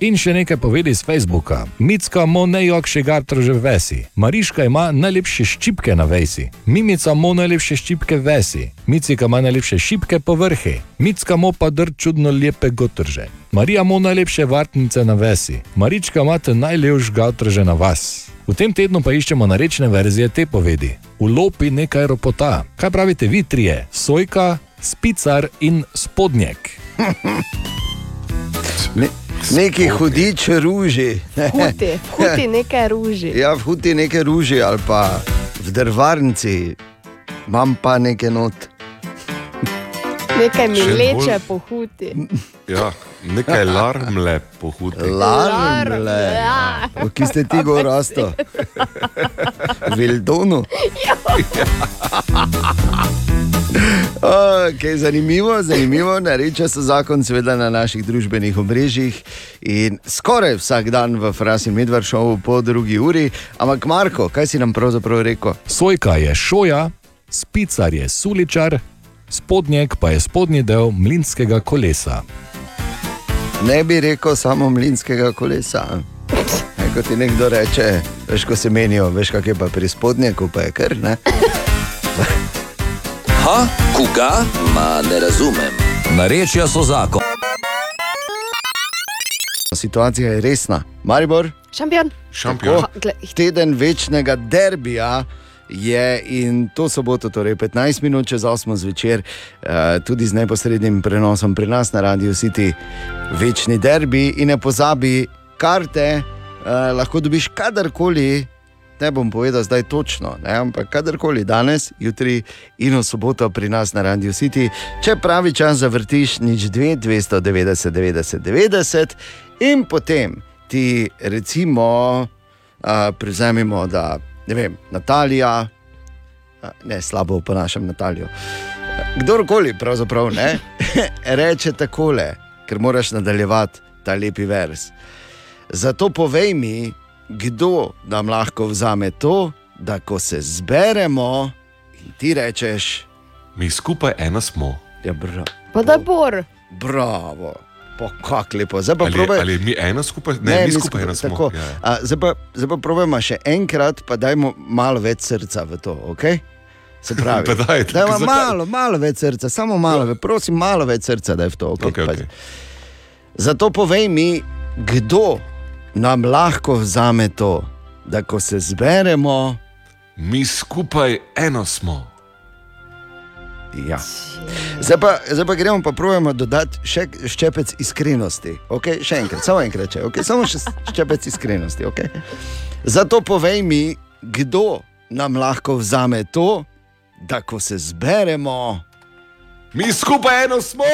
S23: In še nekaj povedi z Facebooka. Micka mo nejok še gartrže vesi. Mariška ima najlepše ščipke na vesi. Mimica mo najlepše ščipke vesi. Micika ima najlepše šipke po vrhe. Micka mo pa dr čudno lepe gotrže. Marija mo najlepše vartnice na vesi. Marička ima te najlepše gartrže na vas. V tem tednu pa iščemo narečne verzije te povedi. Ulopi nekaj ropota. Kaj pravite vi trije? Sojka, spicar in spodnjek.
S3: Ne, neki hudič ruži.
S9: Huti, huti nekaj ruži.
S3: Ja, v huti neke ruži ali pa v drvarnici, imam pa nekaj not.
S9: Nekaj mi leče
S2: bolj-
S9: po huti.
S2: Ja, nekaj larmle pohuti.
S3: Larmle.
S9: Ja.
S3: O, Ki ste ti gor rasto? Vildonu. Okay, zanimivo, zanimivo. Nareče so zakon, seveda na naših družbenih omrežjih in skoraj vsak dan v Frasi Medvard šovu po drugi uri. Ampak, Marko, kaj si nam pravzaprav rekel?
S23: Sojka je šoja, spicar je suličar, spodnjek pa je spodnji del mlinskega kolesa.
S3: Ne bi rekel samo mlinskega kolesa. Ne, Ko ti nekdo reče, veš, ko se menijo, veš, kak je pa pri spodnjeku, pa je kar ne.
S1: Ha, koga? Ma ne razumem. Narečja so zakon.
S3: Situacija je resna. Maribor,
S9: Šampion.
S3: Tako, teden večnega derbija je in to soboto, torej 15 minut čez 8 zvečer, eh, tudi z neposrednim prenosom pri nas na Radio City, večni derbi in ne pozabi, karte eh, lahko dobiš kadarkoli. Ne bom povedal zdaj točno, ne, ampak kadarkoli danes, jutri in v soboto pri nas na Radio City, če pravi čas zavrtiš, nič 2, 290, 90, 90 in potem ti recimo uh, prevzemimo, da ne vem, Natalija, a, ne slabo oponašam Natalijo. Kdorkoli pravzaprav ne, reče takole, ker moraš nadaljevati ta lepi vers. Zato povej mi, kdo nam lahko vzame to, da ko se zberemo in ti rečeš,
S2: Mi skupaj ena smo.
S3: Ja, bra,
S9: Pa da bor.
S3: bravo, pa kako lepo. Zdaj pa
S2: Ali,
S3: probaj.
S2: ali mi ena skupaj, ne, ne mi skupaj ena smo.
S3: tako.
S2: Ja, ja.
S3: A, Zdaj pa, zdaj pa probajmo še enkrat, pa dajmo malo več srca v to. Okay? Se pravi,
S2: daj,
S3: dajmo
S2: zakaj?
S3: malo, malo več srca, samo malo, več, prosim, malo več srca, da je v to. Okay?
S2: Okej, okej.
S3: Zato povej mi, kdo nam lahko vzame to, da ko se zberemo,
S2: Mi skupaj eno smo.
S3: Ja. Zdaj pa, zdaj pa gremo pa pravimo dodati še ščepec iskrenosti. Okay? Še enkrat, samo enkrat, če, okay? samo še ščepec iskrenosti. Okay? Zato povej mi, kdo nam lahko vzame to, da ko se zberemo,
S2: Mi skupaj eno smo.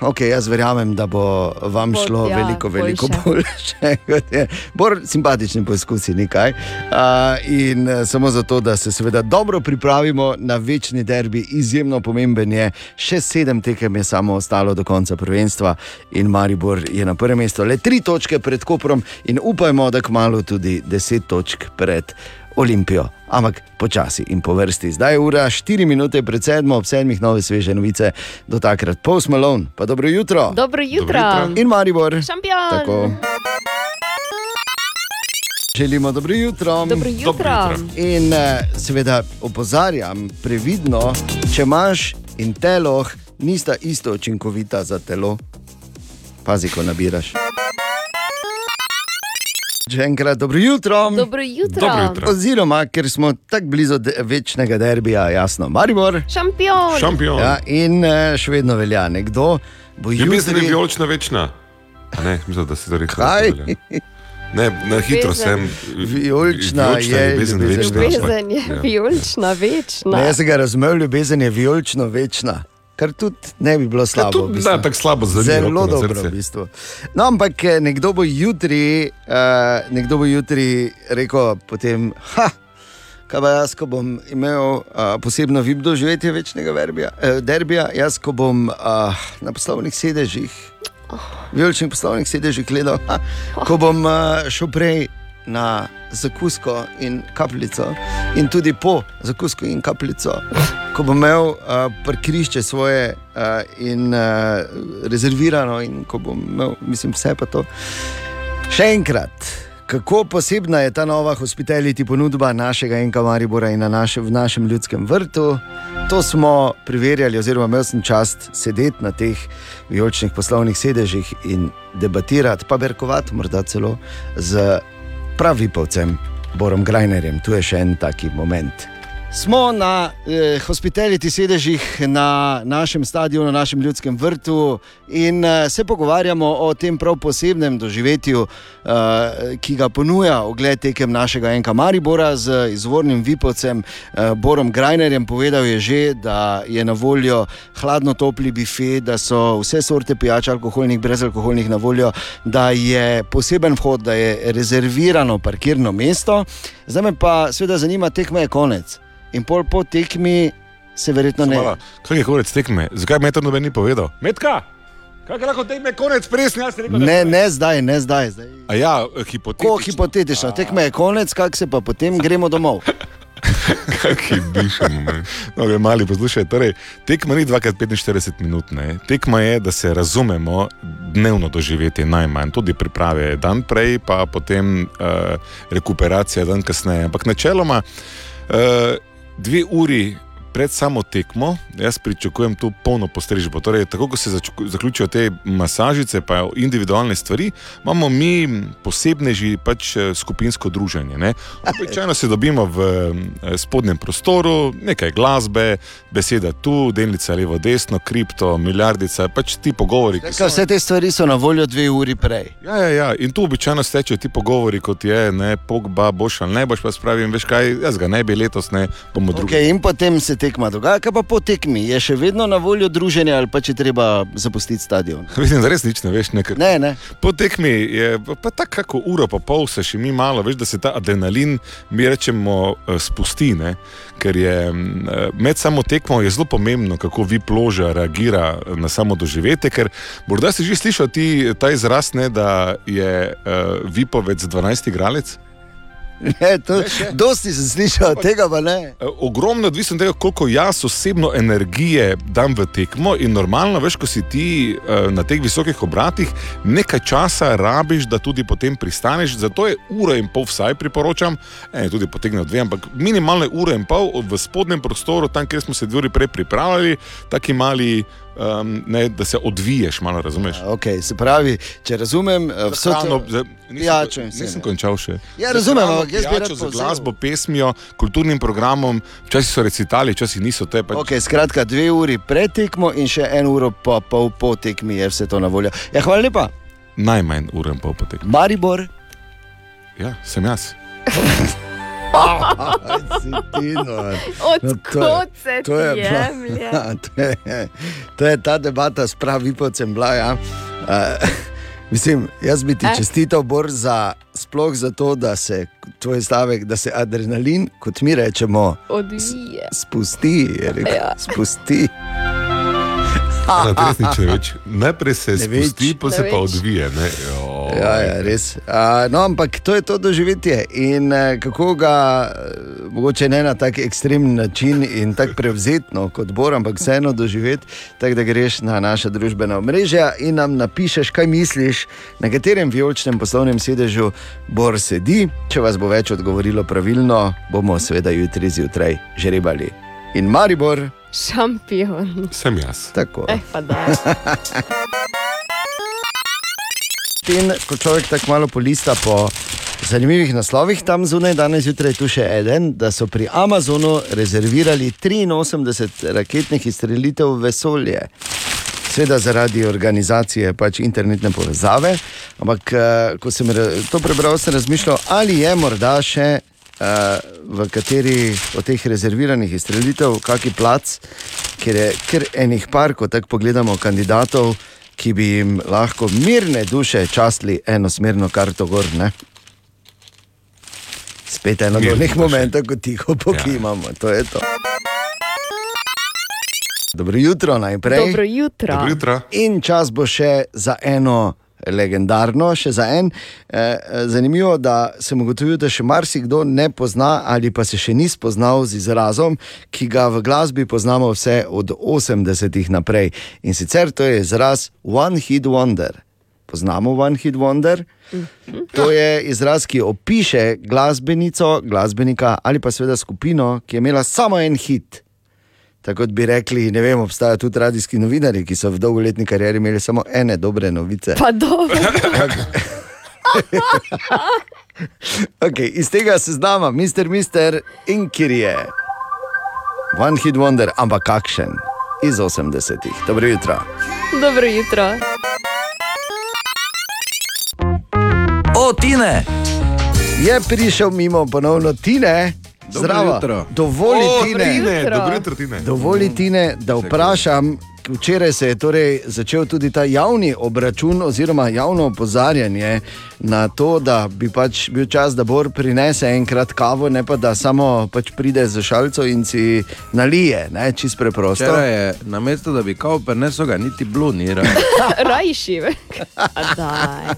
S3: Okay, jaz verjamem, da bo vam
S9: Bo,
S3: šlo
S9: ja,
S3: veliko, veliko
S9: boljše.
S3: boljše. kot je. Bolj simpatični poskusi, nekaj. Uh, in uh, samo zato, da se seveda dobro pripravimo na večni derbi, izjemno pomemben je. Še sedem tekem je samo ostalo do konca prvenstva in Maribor je na prvem mestu, le tri točke pred Koprom in upajmo, da kmalo tudi deset točk pred. Olimpijo, ampak počasi in po vrsti. Zdaj je ura 4 minute pred sedmo, ob sedmih nove sveže novice, do takrat Post Malone, pa dobro jutro.
S9: Dobro jutro.
S3: In Maribor.
S9: Šampion.
S3: Tako. Želimo dobro jutro.
S9: Dobro jutro.
S3: In eh, seveda opozarjam, previdno, če imaš in teloh, nista isto učinkovita za telo. Pazi, ko nabiraš. Še enkrat dobro jutro.
S9: Dobro jutro. Dobro jutro.
S3: Oziroma, ker smo tako blizu de- večnega derbija, jasno, Maribor.
S9: Šampion.
S3: Ja, in eh, še vedno velja nekdo. Bo
S2: Ljubezen je
S3: jutri-
S2: vijolična večna. A Ne, mislim, da se to reče.
S3: Kaj?
S2: Ne, na hitro sem.
S3: Vijolična je
S2: ljubezen
S3: ljubezen.
S2: večna.
S9: Ljubezen je
S2: Ja.
S9: vijolična, večna.
S3: Ne, jaz sem ga razumel, ljubezen je vijolično večna. Kar tudi ne bi bilo slabo.
S2: tudi
S3: v bistvu.
S2: da, tako slabo zanima
S3: Zelo
S2: roko na
S3: dobro, v bistvu. No, ampak eh, nekdo bo jutri, uh, nekdo bo jutri rekel, potem, ha, kaj pa jaz, ko bom imel uh, posebno vib doživetje večnega verbija, eh, derbija, jaz, ko bom uh, na poslovnih sedežih, vijoličnih poslovnih sedežih gledal, ha, ko bom uh, šel prej na zakusko in kapljico, in tudi po zakusko in kapljico, ko bom imel uh, parkirišče svoje uh, in uh, rezervirano, in ko bom imel, mislim, vse pa to. Še enkrat, kako posebna je ta nova hospitality ponudba našega Enka Maribora in na naše, v našem ljudskem vrtu. To smo preverjali, oziroma imel sem čast sedeti na teh vijoličnih poslovnih sedežih in debatirati, pa berkovati, morda celo z pravipovcem Borom Grajnerjem. Tu je še en taki moment. Smo na eh, hospitality sedežih na našem stadionu, na našem ljudskem vrtu in eh, se pogovarjamo o tem prav posebnem doživetju, eh, ki ga ponuja ogled tekem našega Enka Maribora z izvornim Vipovcem eh, Borom Grajnerjem. Povedal je že, da je na voljo hladno topli bife, da so vse sorte pijač, alkoholnih, brezalkoholnih na voljo, da je poseben vhod, da je rezervirano parkirno mesto. Zdaj me pa seveda zanima, tekme je konec. In pol po tekmi se verjetno ne.
S2: Hvala. Kaj je konec tekme? Zakaj me to noben ni povedal? Metka! Kaj je lahko tekme konec, sem jaz rekel? da-
S3: Ne, ne zdaj, ne zdaj. zdaj.
S2: A ja, hipotetično.
S3: Ko hipotetično, tekme je konec, kak se pa potem gremo domov.
S2: Dišemo. ne. No, gre mali poslušaj. Torej, tekma ni 2x45 minut. Ne. Tekma je, da se razumemo, dnevno doživeti najmanj, tudi priprave dan prej, pa potem uh, rekuperacija dan kasneje. Ampak načeloma uh, dve uri. Pred samo tekmo, jaz pričakujem tu polno postrežbo. Torej, tako kot se zaključijo te masažice, pa individualne stvari, imamo mi posebneži pač eh, skupinsko druženje. Običajno se dobimo v eh, spodnjem prostoru, nekaj glasbe, beseda tu, delnica levo, desno, kripto, milijardica, pač ti pogovori. ki
S3: Kaj, vse te stvari so na voljo dve uri prej.
S2: Ja, ja, ja. In tu običajno stečejo ti pogovori, kot je, ne, pogba, boš ali ne boš, pa spravim, veš kaj, jaz ga ne bi letos, ne bomo drugi.
S3: Okay, in potem se tekma dogaja, kaj pa po tekmi, je še vedno na voljo druženje ali pa če treba zapustiti stadion.
S2: Vidim, da res nič ne veš. Ne, ker...
S3: ne, ne.
S2: Po tekmi je pa tako, kako uro pa pol se še mi malo, veš, da se ta adrenalin, mi rečemo, eh, spusti. Ne? Ker je mm, eh, med samo tekmo je zelo pomembno, kako vi ploža reagira na samo doživetje. Ker morda si že slišal ti ta izraz, ne, da je uh, Vipovec 12 igralec.
S3: Ne, to, dosti sem slišal, tega pa ne.
S2: Eh, Ogromno je odvisno od tega, koliko jaz osebno energije dam v tekmo. In normalno, veš, ko si ti eh, na teh visokih obratih, nekaj časa rabiš, da tudi potem pristaneš. Zato je ura in pol, vsaj priporočam, ne, tudi potegne dve, ampak minimalno je ura in pol v spodnjem prostoru, tam, kjer smo se dve uri prej pripravljali, taki mali. Um, ne, da se odviješ, malo razumeš.
S3: Okay, se pravi, če razumem, eh,
S2: Hrano,
S3: to
S2: za- nisem,
S3: vse.
S2: nisem končal še.
S3: Ja, razumem, ampak jaz bi rad
S2: pijačo, z glasbo, pesmijo, kulturnim programom, včasih so recitali, včasih niso. To je pač
S3: Okay, skratka, dve uri pred tekmo in še en uro pa pol po tekmi je vse to na voljo. Ja, hvala lepa.
S2: najmanj ure in pol potek.
S3: Maribor.
S2: Ja, sem jaz.
S3: No.
S9: Od
S3: No, to je-
S9: kod se
S3: to je
S9: jemlje?
S3: to, je, to je ta debata s pravipocem bila. Ja. Uh, mislim, jaz bi ti
S9: Eh?
S3: čestital, Bor, za, sploh za to, da se tvoj stavek, da se adrenalin, kot mi rečemo,
S9: Odvije.
S3: spusti. je Rekel,
S9: Ja.
S3: spusti.
S2: Na res nič ne več. Najprej se
S3: Ne več.
S2: spusti, pa se
S3: Ne
S2: pa
S3: več.
S2: odvije. Ne? Jo.
S3: Ja, ja, res. A, no, ampak to je to doživetje. In eh, kako ga, eh, mogoče ne na tak ekstremen način in tako prevzetno kot Bor, ampak vseeno doživeti, tako da greš na naša družbena omrežja in nam napišeš, kaj misliš, na katerem vijoličnem poslovnem sedežu Bor sedi. Če vas bo več odgovorilo pravilno, bomo seveda jutri zjutraj žrebali. In Maribor,
S9: Šampion.
S2: Sem jaz.
S3: tako.
S9: Eh.
S3: In ko človek tako malo polista po zanimivih naslovih tam zunaj, danes zjutraj tu še en, da so pri Amazonu rezervirali 83 raketnih izstrelitev v vesolje. Sveda zaradi organizacije pač internetne povezave, ampak eh, ko sem to prebral, sem razmišljal, ali je morda še eh, v kateri od teh rezerviranih izstrelitev kaki plac, ker je kar enih par, ko tako pogledamo kandidatov, ki bi jim lahko mirne duše častili enosmerno karto gor. Ne? Spet eno od teh
S2: duše.
S3: momentov, ko tiho pokimamo, ja. to je to. Dobro jutro najprej.
S9: Dobro jutro. Dobro
S2: jutro.
S3: In čas bo še za eno legendarno, še za en. Eh, zanimivo, da sem ugotovil, da še marsikdo ne pozna ali pa se še ni spoznal z izrazom, ki ga v glasbi poznamo vse od 80-ih naprej. In sicer to je izraz One Hit Wonder. Poznamo One Hit Wonder? To je izraz, ki opiše glasbenico, glasbenika ali pa seveda skupino, ki je imela samo en hit. Tako bi rekli, ne vem, obstajajo tudi radijski novinari, ki so v dolgoletni karieri imeli samo ene dobre novice.
S9: Pa dobro.
S3: okay, iz tega seznama, mister, mister Inkirje, One Hit Wonder, ampak kakšen iz 80-ih. Dobro jutro.
S9: Dobro jutro.
S1: O, Tine!
S3: Je prišel mimo ponovno Tine. Zdravo.
S8: jutro.
S3: Dovoli
S2: O,
S3: Tine.
S2: Tine, dobro jutro, Tine.
S3: Dovoli Tine, da vprašam. Včeraj se je torej začel tudi ta javni obračun, oziroma javno opozarjanje na to, da bi pač bil čas, da Bor prinese enkrat kavo, ne pa da samo pač pride za šalico in si nalije, ne, čist preprosto.
S8: Včeraj je na mestu, da bi kao prenesel, ga niti blunira.
S9: Rajši. Daj.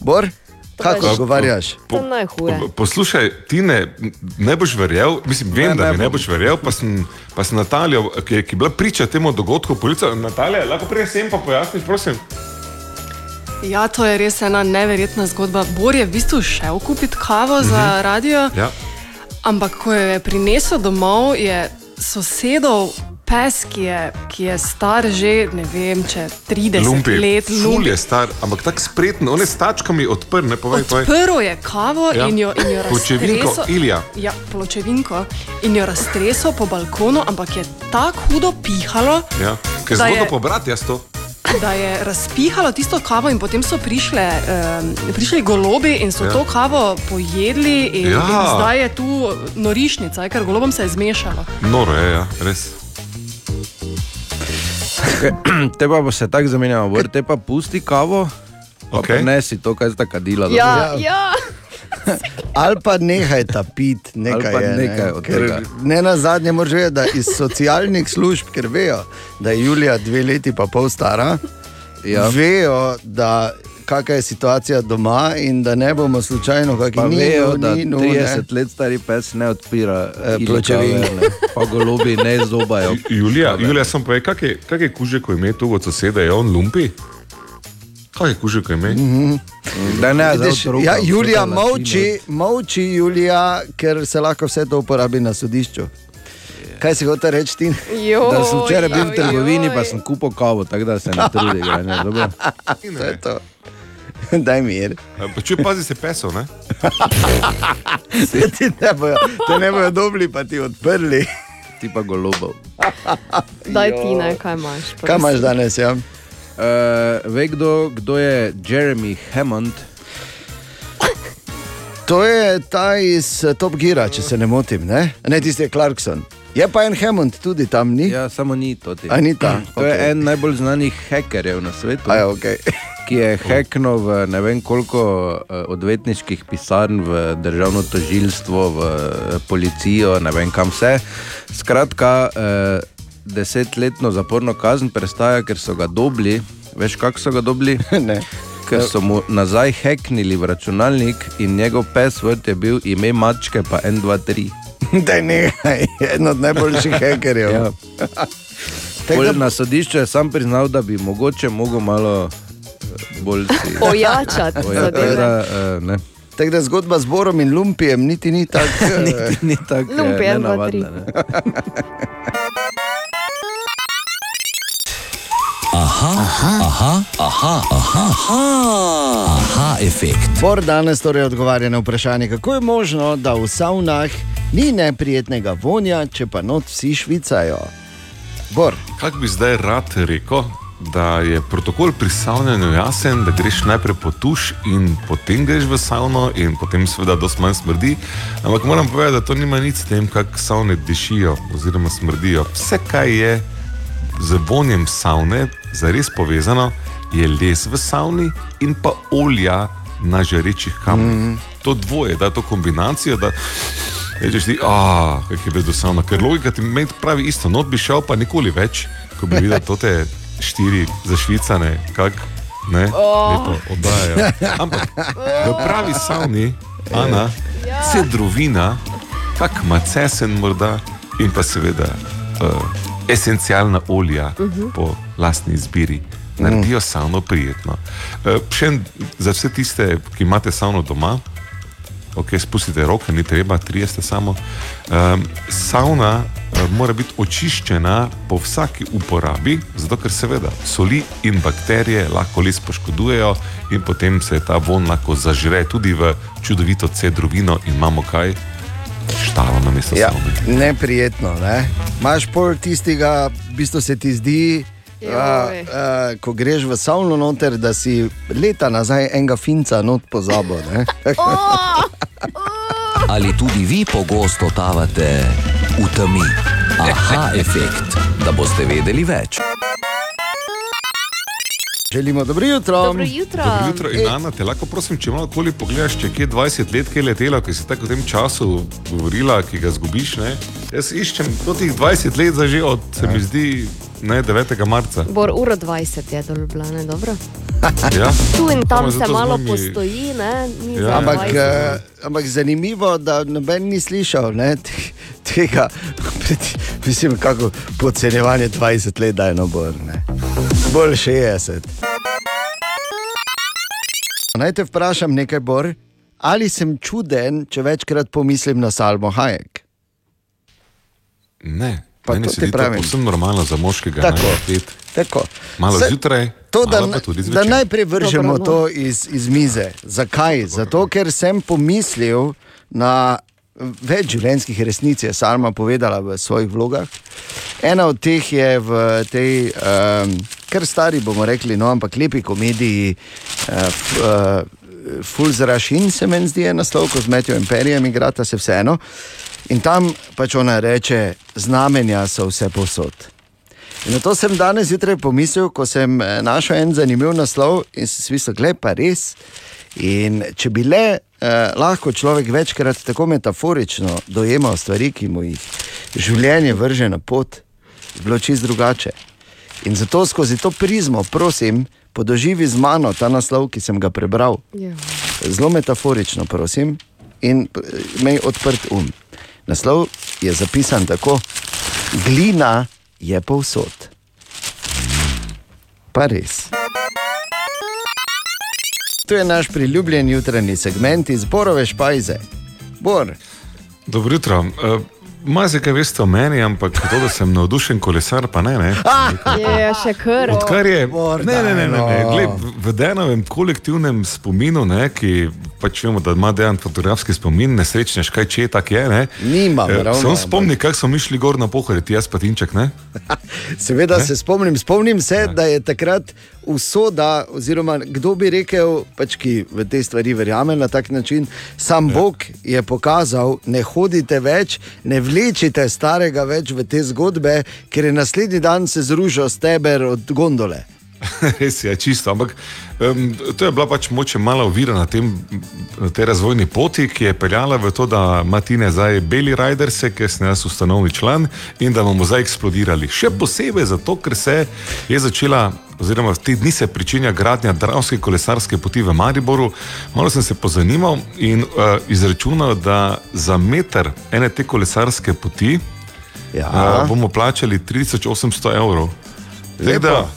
S3: Bor, kako odgovarjaš?
S9: Je najhuje.
S2: Poslušaj, ti ne, ne boš verjel, mislim, vem,
S8: Ne,
S2: da
S8: ne
S2: mi ne boš verjel, pa sem, pa sem Natalijo, ki, je- ki je bila priča temu dogodku, policija, Natalija, lahko prej sem pa pojasniš, prosim.
S29: Ja, to je res ena neverjetna zgodba. Bor je v bistvu šel kupiti kavo za
S2: Mhm.
S29: radio,
S2: Ja.
S29: ampak ko jo je prinesel domov, je sosedov pes, ki je, ki je star že ne vem, če 30
S2: Lumpi,
S29: let, lumpi.
S2: je star, ampak tako spreten, on je s tačkami odprl, ne povej.
S29: Odprl je kavo
S2: Ja.
S29: in jo, in jo
S2: Pločevinko. Ilija.
S29: Ja, pločevinko in jo raztresel po balkonu, ampak je tako hudo pihalo,
S2: Ja. Ker zgodno
S29: je-
S2: pobrati jaz to.
S29: da je razpihalo tisto kavo, in potem so prišle, um, prišli golobi in so
S2: ja.
S29: to kavo pojedli, in,
S2: Ja.
S29: in zdaj je tu norišnica, ker golobom se je zmešalo.
S2: Noro je, ja, res.
S8: Te pa bo se tako zamenjalo, bor, te pa pusti kavo, pa okay. prenesi to, kaj sta kadila.
S9: Ja,
S8: dobro?
S9: ja.
S3: Ali pa nehaj ta pit, nekaj,
S8: pa
S3: je,
S8: nekaj
S3: ne,
S8: od
S3: ker
S8: tega.
S3: Ne na zadnje moraš vedeti, da iz socialnih služb, ker vejo, da je Julija dve leti pa pol stara,
S8: Ja.
S3: vejo, da kakšna je situacija doma in da ne bomo slučajno,
S8: Pa
S3: kako
S8: vejo,
S3: no,
S8: da
S3: ni, no,
S8: 30 let stari pes ne odpira
S3: Eh,
S8: ili
S3: pločevin.
S8: kave, ne. Pa golobi ne zobajo.
S2: Julija, Julija sem kak je, kak je kužek, ko ima tu od soseda, je on lumpi? Kaj je kužek, ko ima?
S8: Da ne,
S3: Vidiš,
S8: zdaj
S3: ja, Julija molči, molči, Julija, ker se lahko vse to uporabi na sodišču. Kaj si hotel reči ti?
S8: Da sem včeraj bil v trgovini, pa sem kupil kavo, tako da se ne trudi.
S3: Daj mir.
S2: Pa če pazi se pesov, ne?
S3: Se ti ne bojo, te ne bojo dobili, pa ti odprli.
S8: Ti pa golobov.
S9: Daj ti ne, kaj imaš.
S3: Kaj imaš danes, ja?
S8: Uh, ve kdo, kdo je Jeremy Hammond?
S3: To je ta iz eh, Top Gira, če se ne motim, ne, ne tisti je Clarkson. Je pa en Hammond tudi tam, ni?
S8: Ja, samo ni to. Ti.
S3: A ni ta?
S8: To je
S3: Okej.
S8: en najbolj znanih hekerjev na svetu.
S3: A ja, okay.
S8: Ki je heknil v ne vem koliko eh, odvetniških pisarn, v državno tožilstvo, v eh, policijo, ne vem kam vse. Skratka, eh, desetletno zaporno kazen prestaja, ker so ga dobili. Veš, kako so ga dobili?
S3: ne.
S8: Ker so mu nazaj heknili v računalnik in njegov password je bil ime mačke, pa 1, 2, 3.
S3: Da ne, en od najboljših hekerjev.
S8: Ja. Pol Na sodišču je sam priznal, da bi mogoče mogel malo eh, bolj si
S9: Ojačati
S8: Oja-
S9: zadeve.
S8: tako da, eh, ne.
S3: Tako da zgodba z Borom in Lumpijem niti ni tako.
S8: niti ni tako eh,
S9: Lumpi, en, dva,
S8: nenavadna.
S9: tri.
S8: ne.
S1: Aha, Aha, aha, aha, aha, aha, aha efekt.
S3: Bor danes torej odgovarja na vprašanje, kako je možno, da v savnah ni neprijetnega vonja, če pa not vsi švicajo. Bor.
S2: Kaj bi zdaj rad rekel, da je protokol pri savnanju jasen, da greš najprej po tuš in potem greš v savno, in potem seveda dosti manj smrdi. Ampak moram povedati, da to nima nič s tem, kako savne dišijo oziroma smrdijo. Vse, kar je z vonjem savne zares povezano, je les v savni in pa olja na žarečih kamnih. Mm. To dvoje, da to kombinacijo. Da, Rečeš ti, ah, kako je brez savna, ker logika ti meni pravi isto, not bi šel pa nikoli več, ko bi videl te štiri zašvicane, kak ne,
S30: Oh.
S2: lepo oddajajo. Ampak v pravi savni, Ana, cedrovina, kak macesen morda in pa seveda uh, esencialna olja
S30: Mhm.
S2: po lastni izbiri. Naredijo savno prijetno. Uh, še za vse tiste, ki imate savno doma, ok, spustite roke, ni treba, trije ste samo. Um, savna uh, mora biti očiščena po vsaki uporabi, zato ker seveda soli in bakterije lahko les poškodujejo in potem se ta von lahko zažre tudi v čudovito cedrovino in imamo kaj. Štalo na mesto
S3: Ja,
S2: savne.
S3: neprijetno. Ne? Máš pol tistega, v bistvu se ti zdi, a,
S9: Joj.
S3: a, ko greš v savno noter, da si leta nazaj enega finca not pozabil. ne.
S1: Ali tudi vi pogosto tavate v temi? Aha efekt, da boste vedeli več.
S3: Želimo dobro jutro.
S9: Dobro jutro.
S2: Dobro jutro, in Ana, te lahko prosim, če malo koli pogledaš, če kje 20 let, ki je letela, ki si tako v tem času govorila, ki ga zgubiš. Ne? Jaz iščem teh 20 let, zdaj že od, se mi zdi, ne, 9. marca.
S9: Bor uro 20 je do Ljubljana, dobro.
S2: Ja.
S9: Tu in tam se malo
S2: nami-
S9: postoji, ne? Ni
S2: Ja.
S3: Ampak,
S9: 20.
S3: eh, ampak zanimivo, da noben ni slišal ne, te- tega, mislim, kako podcenjevanje 20 let, da je nobor. ne. Bolj 60. Naj te vprašam nekaj, Bor. Ali sem čuden, če večkrat pomislim na Salmo Hajek?
S2: Ne,
S3: Pa
S2: meni
S3: to
S2: se zdi to
S3: pravim.
S2: povsem normalno za moškega.
S3: Tako.
S2: ne.
S3: Tako.
S2: Malo
S3: Se-
S2: zjutraj,
S3: To, da,
S2: malo pa tudi
S3: da
S2: zvečer.
S3: najprej vržemo
S9: Dobro, no.
S3: to iz, iz mize. Zakaj? Zato, ker sem pomislil na več življenjskih resnic, je Salma povedala v svojih vlogah. Ena od teh je v tej, um, kar stari bomo rekli, no, ampak lepi komediji. Uh, uh, Full zrašin se meni zdi je naslov, ko z Metijo Imperijem igrata se vseeno. In tam pač ona reče, znamenja so vse posod. In na to sem danes zjutraj pomislil, ko sem eh, našel en zanimiv naslov in si mislil, gled pa res. In če bi le eh, lahko človek večkrat tako metaforično dojemal stvari, ki mu jih življenje vrže na pot, bi bilo čist drugače. In zato skozi to prizmo, prosim, podoživi z mano ta naslov, ki sem ga prebral.
S9: Ja.
S3: Zelo metaforično, prosim, in eh, imej odprt um. Naslov je zapisan tako: Glina je povsod. Pa res. To je naš priljubljen jutranji segment iz Borove špajze. Bor.
S2: Dobro jutro. Se kaj veste o meni, ampak to, da sem navdušen kolesar, pa ne. ne.
S9: Je še kar.
S2: Odkar je ne, ne, ne, ne, ne. Gled, v Denovem kolektivnem spominu, ne, ki pač vemo, da ima dejan fotografski spomin, nesrečnež, kaj če tak je. Ne,
S3: Nimam,
S2: Eh,
S3: ravno,
S2: Samo
S3: ampak-
S2: spomni, kako smo mi šli gor na pohore, ti jaz pa Tinček, ne?
S3: Seveda
S2: Ne?
S3: se spomnim, spomnim se, da je takrat usoda, oziroma kdo bi rekel, pač, ki v te stvari verjame na tak način, sam Bog je pokazal, ne hodite več, ne vlečite starega več v te zgodbe, ker je naslednji dan se zružil steber od gondole.
S2: Res je, čisto. Ampak um, to je bila pač moče mala ovira na, tem, na tej razvojni poti, ki je peljala v to, da ima Tine zdaj beli rajderse, ki sem jaz ustanovni član in da bomo zdaj eksplodirali. Še posebej zato, ker se je začela. Oziroma, te dni se pričenja gradnja Dravske kolesarske poti v Mariboru. Malo sem se pozanimal in uh, izračunal, da za meter ene te kolesarske poti
S3: ja.
S2: uh, bomo plačali 3800 evrov. Da, da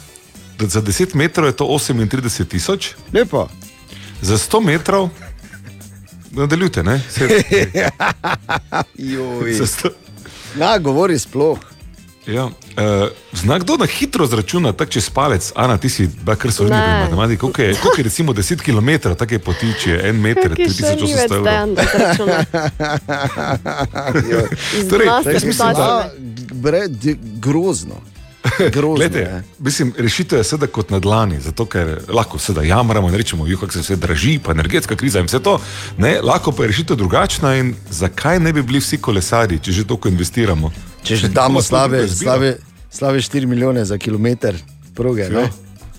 S2: za 10 metrov je to 38 tisoč.
S3: Lepo.
S2: Za 100 metrov, nadaljujte, ne? Se, za 100,
S3: Na, govori sploh.
S2: Ja, uh, znak kdo na hitro zračuna, tako čez palec, Ana, ti si kar so
S9: Ne.
S2: vrnili matematiko. Koliko je, koliko je recimo 10 km, tako je poti, če je en meter,
S9: Kakšen
S2: 3800
S9: šaljivec,
S2: evrov.
S9: Dejan, da zračuna.
S2: Torej,
S9: Zlasti
S2: jaz mislim, da,
S3: A, bre, d- grozno. grozno
S2: Glede, mislim, rešitev je sedaj kot na dlani, zato ker lahko sedaj jamramo in rečemo, "Juh, kako se vse draži, pa energetska kriza in vse to. Ne, lahko pa je rešitev drugačna in zakaj ne bi bili vsi kolesari, če že toliko investiramo?
S3: Če že damo slabe, slabe, slabe 4 milijone za kilometr proge.
S2: Ja.
S3: Ne?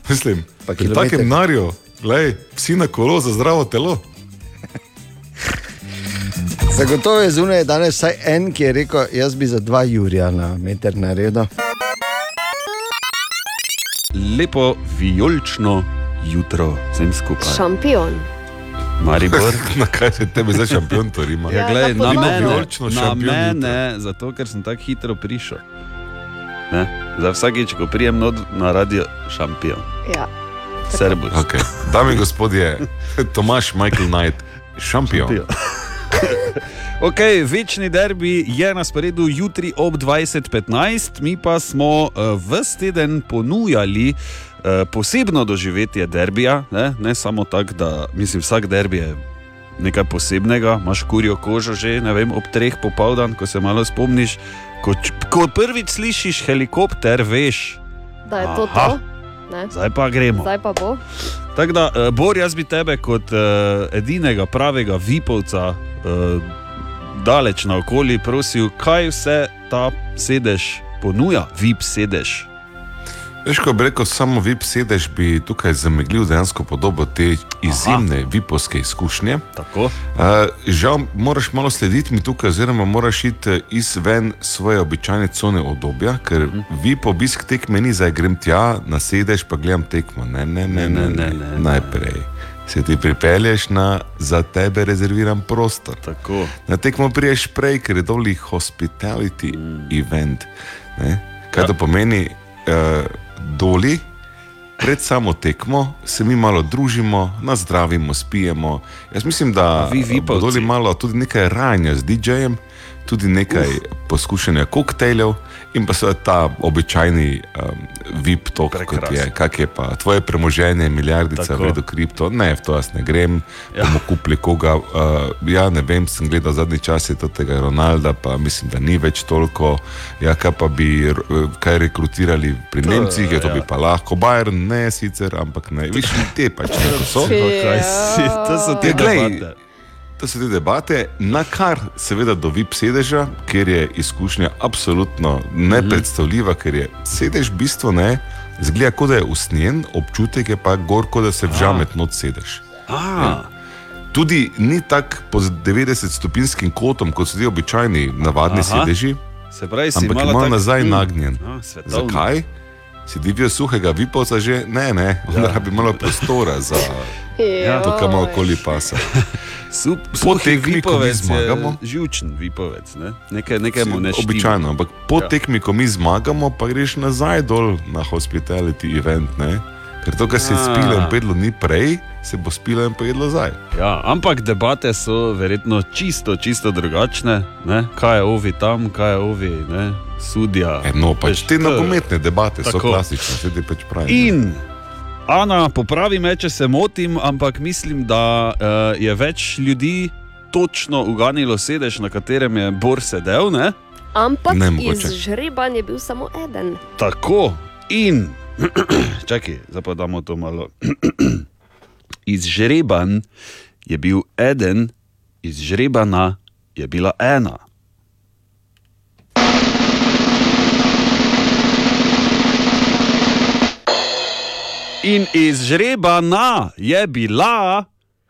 S2: Mislim,
S3: Pa
S2: pri
S3: kilometer.
S2: takem narju, lej, vsi na kolo za zdravo telo.
S3: Zagotovo je zunaj danes vsaj en, ki je rekel, jaz bi za dva Jurija na meter naredil.
S30: Lepo vijolično jutro vsem skupaj.
S9: Šampion.
S30: Maribor.
S2: na kaj se tebi zdaj šampion to rima?
S30: Ja, glej, na
S9: podobno.
S30: mene, na mene zato ker sem tako hitro prišel. Ne? Za vsakič, ko prijem not na radio, šampion.
S9: Ja.
S30: Servus.
S2: Okay. Dame in gospodje, Tomaš Michael Knight, šampion.
S30: Šampion. Ok, večni derbi je na sporedu jutri ob 20:15, mi pa smo uh, vse teden ponujali uh, posebno doživetje derbija, ne, ne samo tako, da mislim, vsak derbi je nekaj posebnega, imaš kurjo kožo že vem, ob treh popoldan, ko se malo spomniš. Ko, ko prvič slišiš helikopter, veš,
S9: Da je to
S30: Aha.
S9: to. Ne?
S30: zdaj pa gremo.
S9: Zdaj pa bo.
S30: Tako da, uh, Bor, jaz bi tebe kot uh, edinega pravega vipovca uh, daleč naokoli prosil, kaj vse ta sedež ponuja, vip sedež.
S2: Veš, ko bi rekel, samo VIP sedež, bi tukaj zameglil dejansko podobo te izjemne vipovske izkušnje.
S30: Tako.
S2: Uh, žal, moraš malo slediti mi tukaj, oziroma moraš iti eh, izven svoje običajne cone obdobja, ker
S30: Mhm.
S2: VIP obisk tekme ni zdaj grem tja, na sedež pa gledam tekmo. Ne, ne, ne, ne, ne, ne. najprej. Se ti pripelješ na za tebe rezerviran prostor.
S30: Tako.
S2: Na tekmo priješ prej, ker je doli hospitality mm. event. Ne? Kaj ja. to pomeni? Uh, doli, pred samo tekmo, se mi malo družimo, nazdravimo, spijemo. Jaz mislim, da
S30: vi vipovci?
S2: doli malo tudi nekaj rajanja z DJ-jem, tudi nekaj Uf. poskušanja koktejljev in pa seveda ta običajni um, VIP tok, kot je, kak je pa tvoje premoženje, milijardica
S30: Tako.
S2: vredo kripto. Ne, v to jaz ne grem,
S30: Ja.
S2: ja. bomo kupili koga. Uh, ja, ne vem, sem gledal zadnji čas je tega Ronalda, pa mislim, da ni več toliko. Ja, kaj pa bi kaj rekrutirali pri
S30: To,
S2: Nemcih, je to
S30: ja.
S2: bi pa lahko. Bayern ne sicer, ampak ne. Viš, te pač ne so.
S30: Kaj si, to so te
S2: Ja, glej,
S30: debate.
S2: To so te debate, na kar seveda do VIP sedeža, ker je izkušnja absolutno nepredstavljiva, ker je sedež v bistvu ne, zgleda kot da je usnjen, občutek je pa gor, kot da se vžamet not sedež.
S30: A,
S2: Tudi ni tako pod 90-stopinskim kotom, kot so ti običajni navadni
S30: Aha.
S2: sedeži,
S30: se pravi, si
S2: ampak je
S30: malo
S2: malo
S30: tak-
S2: nazaj
S30: Mm.
S2: nagnjen.
S30: A, svetovno.
S2: Zakaj? Si divjo suhega vipovca že? Ne, ne,
S30: Ja.
S2: ja. rabi malo prostora za
S30: Ja.
S2: to, kar ima okoli pasa.
S30: Sup,
S2: Po tekmi, ko mi zmagamo,
S30: Živčen vipovec, ne? nekaj, nekaj mu ne štima.
S2: Običajno, ampak po
S30: Ja.
S2: tekmi, ko mi zmagamo, pa greš nazaj dol na hospitality event. Ne? Ker to, kar se je spilo in pojedlo ni prej, se bo spilo in pojedlo zdaj.
S30: Ja, ampak debate so verjetno čisto, čisto drugačne. Ne? Kaj je ovi tam, kaj je ovi, ne? sudja.
S2: E, no, pač te nogometne debate so
S30: Tako.
S2: klasične, vse ti pač pravi.
S30: In, Ana, popravi me, če se motim, ampak mislim, da uh, je več ljudi točno uganilo sedež, na katerem je Bor sedel. Ne?
S9: Ampak
S30: Ne,
S9: iz žreban je bil samo eden.
S30: Tako in, čakaj, zdaj pa damo to malo. iz žreban je bil eden, iz žrebana je bila ena. In iz žrebana je bila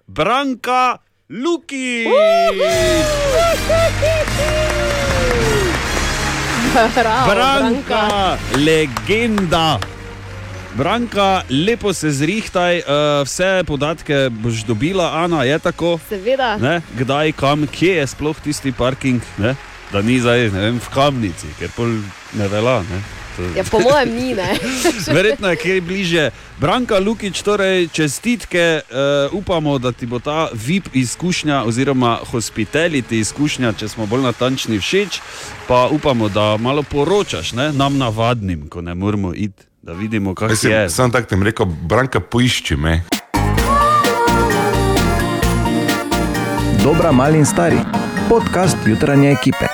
S30: Branka Luki.
S9: Bravo,
S30: Branka, legenda. Branka, lepo se zrihtaj, uh, vse podatke boš dobila, Ana, je tako.
S9: Seveda.
S30: Ne? Kdaj, kam, kje je sploh tisti parking, ne? da ni zdaj ne vem, v kamnici, ker pol ne vela. Ne?
S9: Ja, po mojem ni, ne.
S30: Verjetno je kaj bliže. Branka Lukič, torej čestitke, uh, upamo, da ti bo ta VIP izkušnja oziroma hospitality izkušnja, če smo bolj natančni, všeč. Pa upamo, da malo poročaš ne, nam navadnim, ko ne moramo iti, da vidimo, kaj
S2: Jaz
S30: je.
S2: sem sam tako tem rekel, Branka, poišči me.
S31: Dobra, mali in stari. Podcast jutranje ekipe.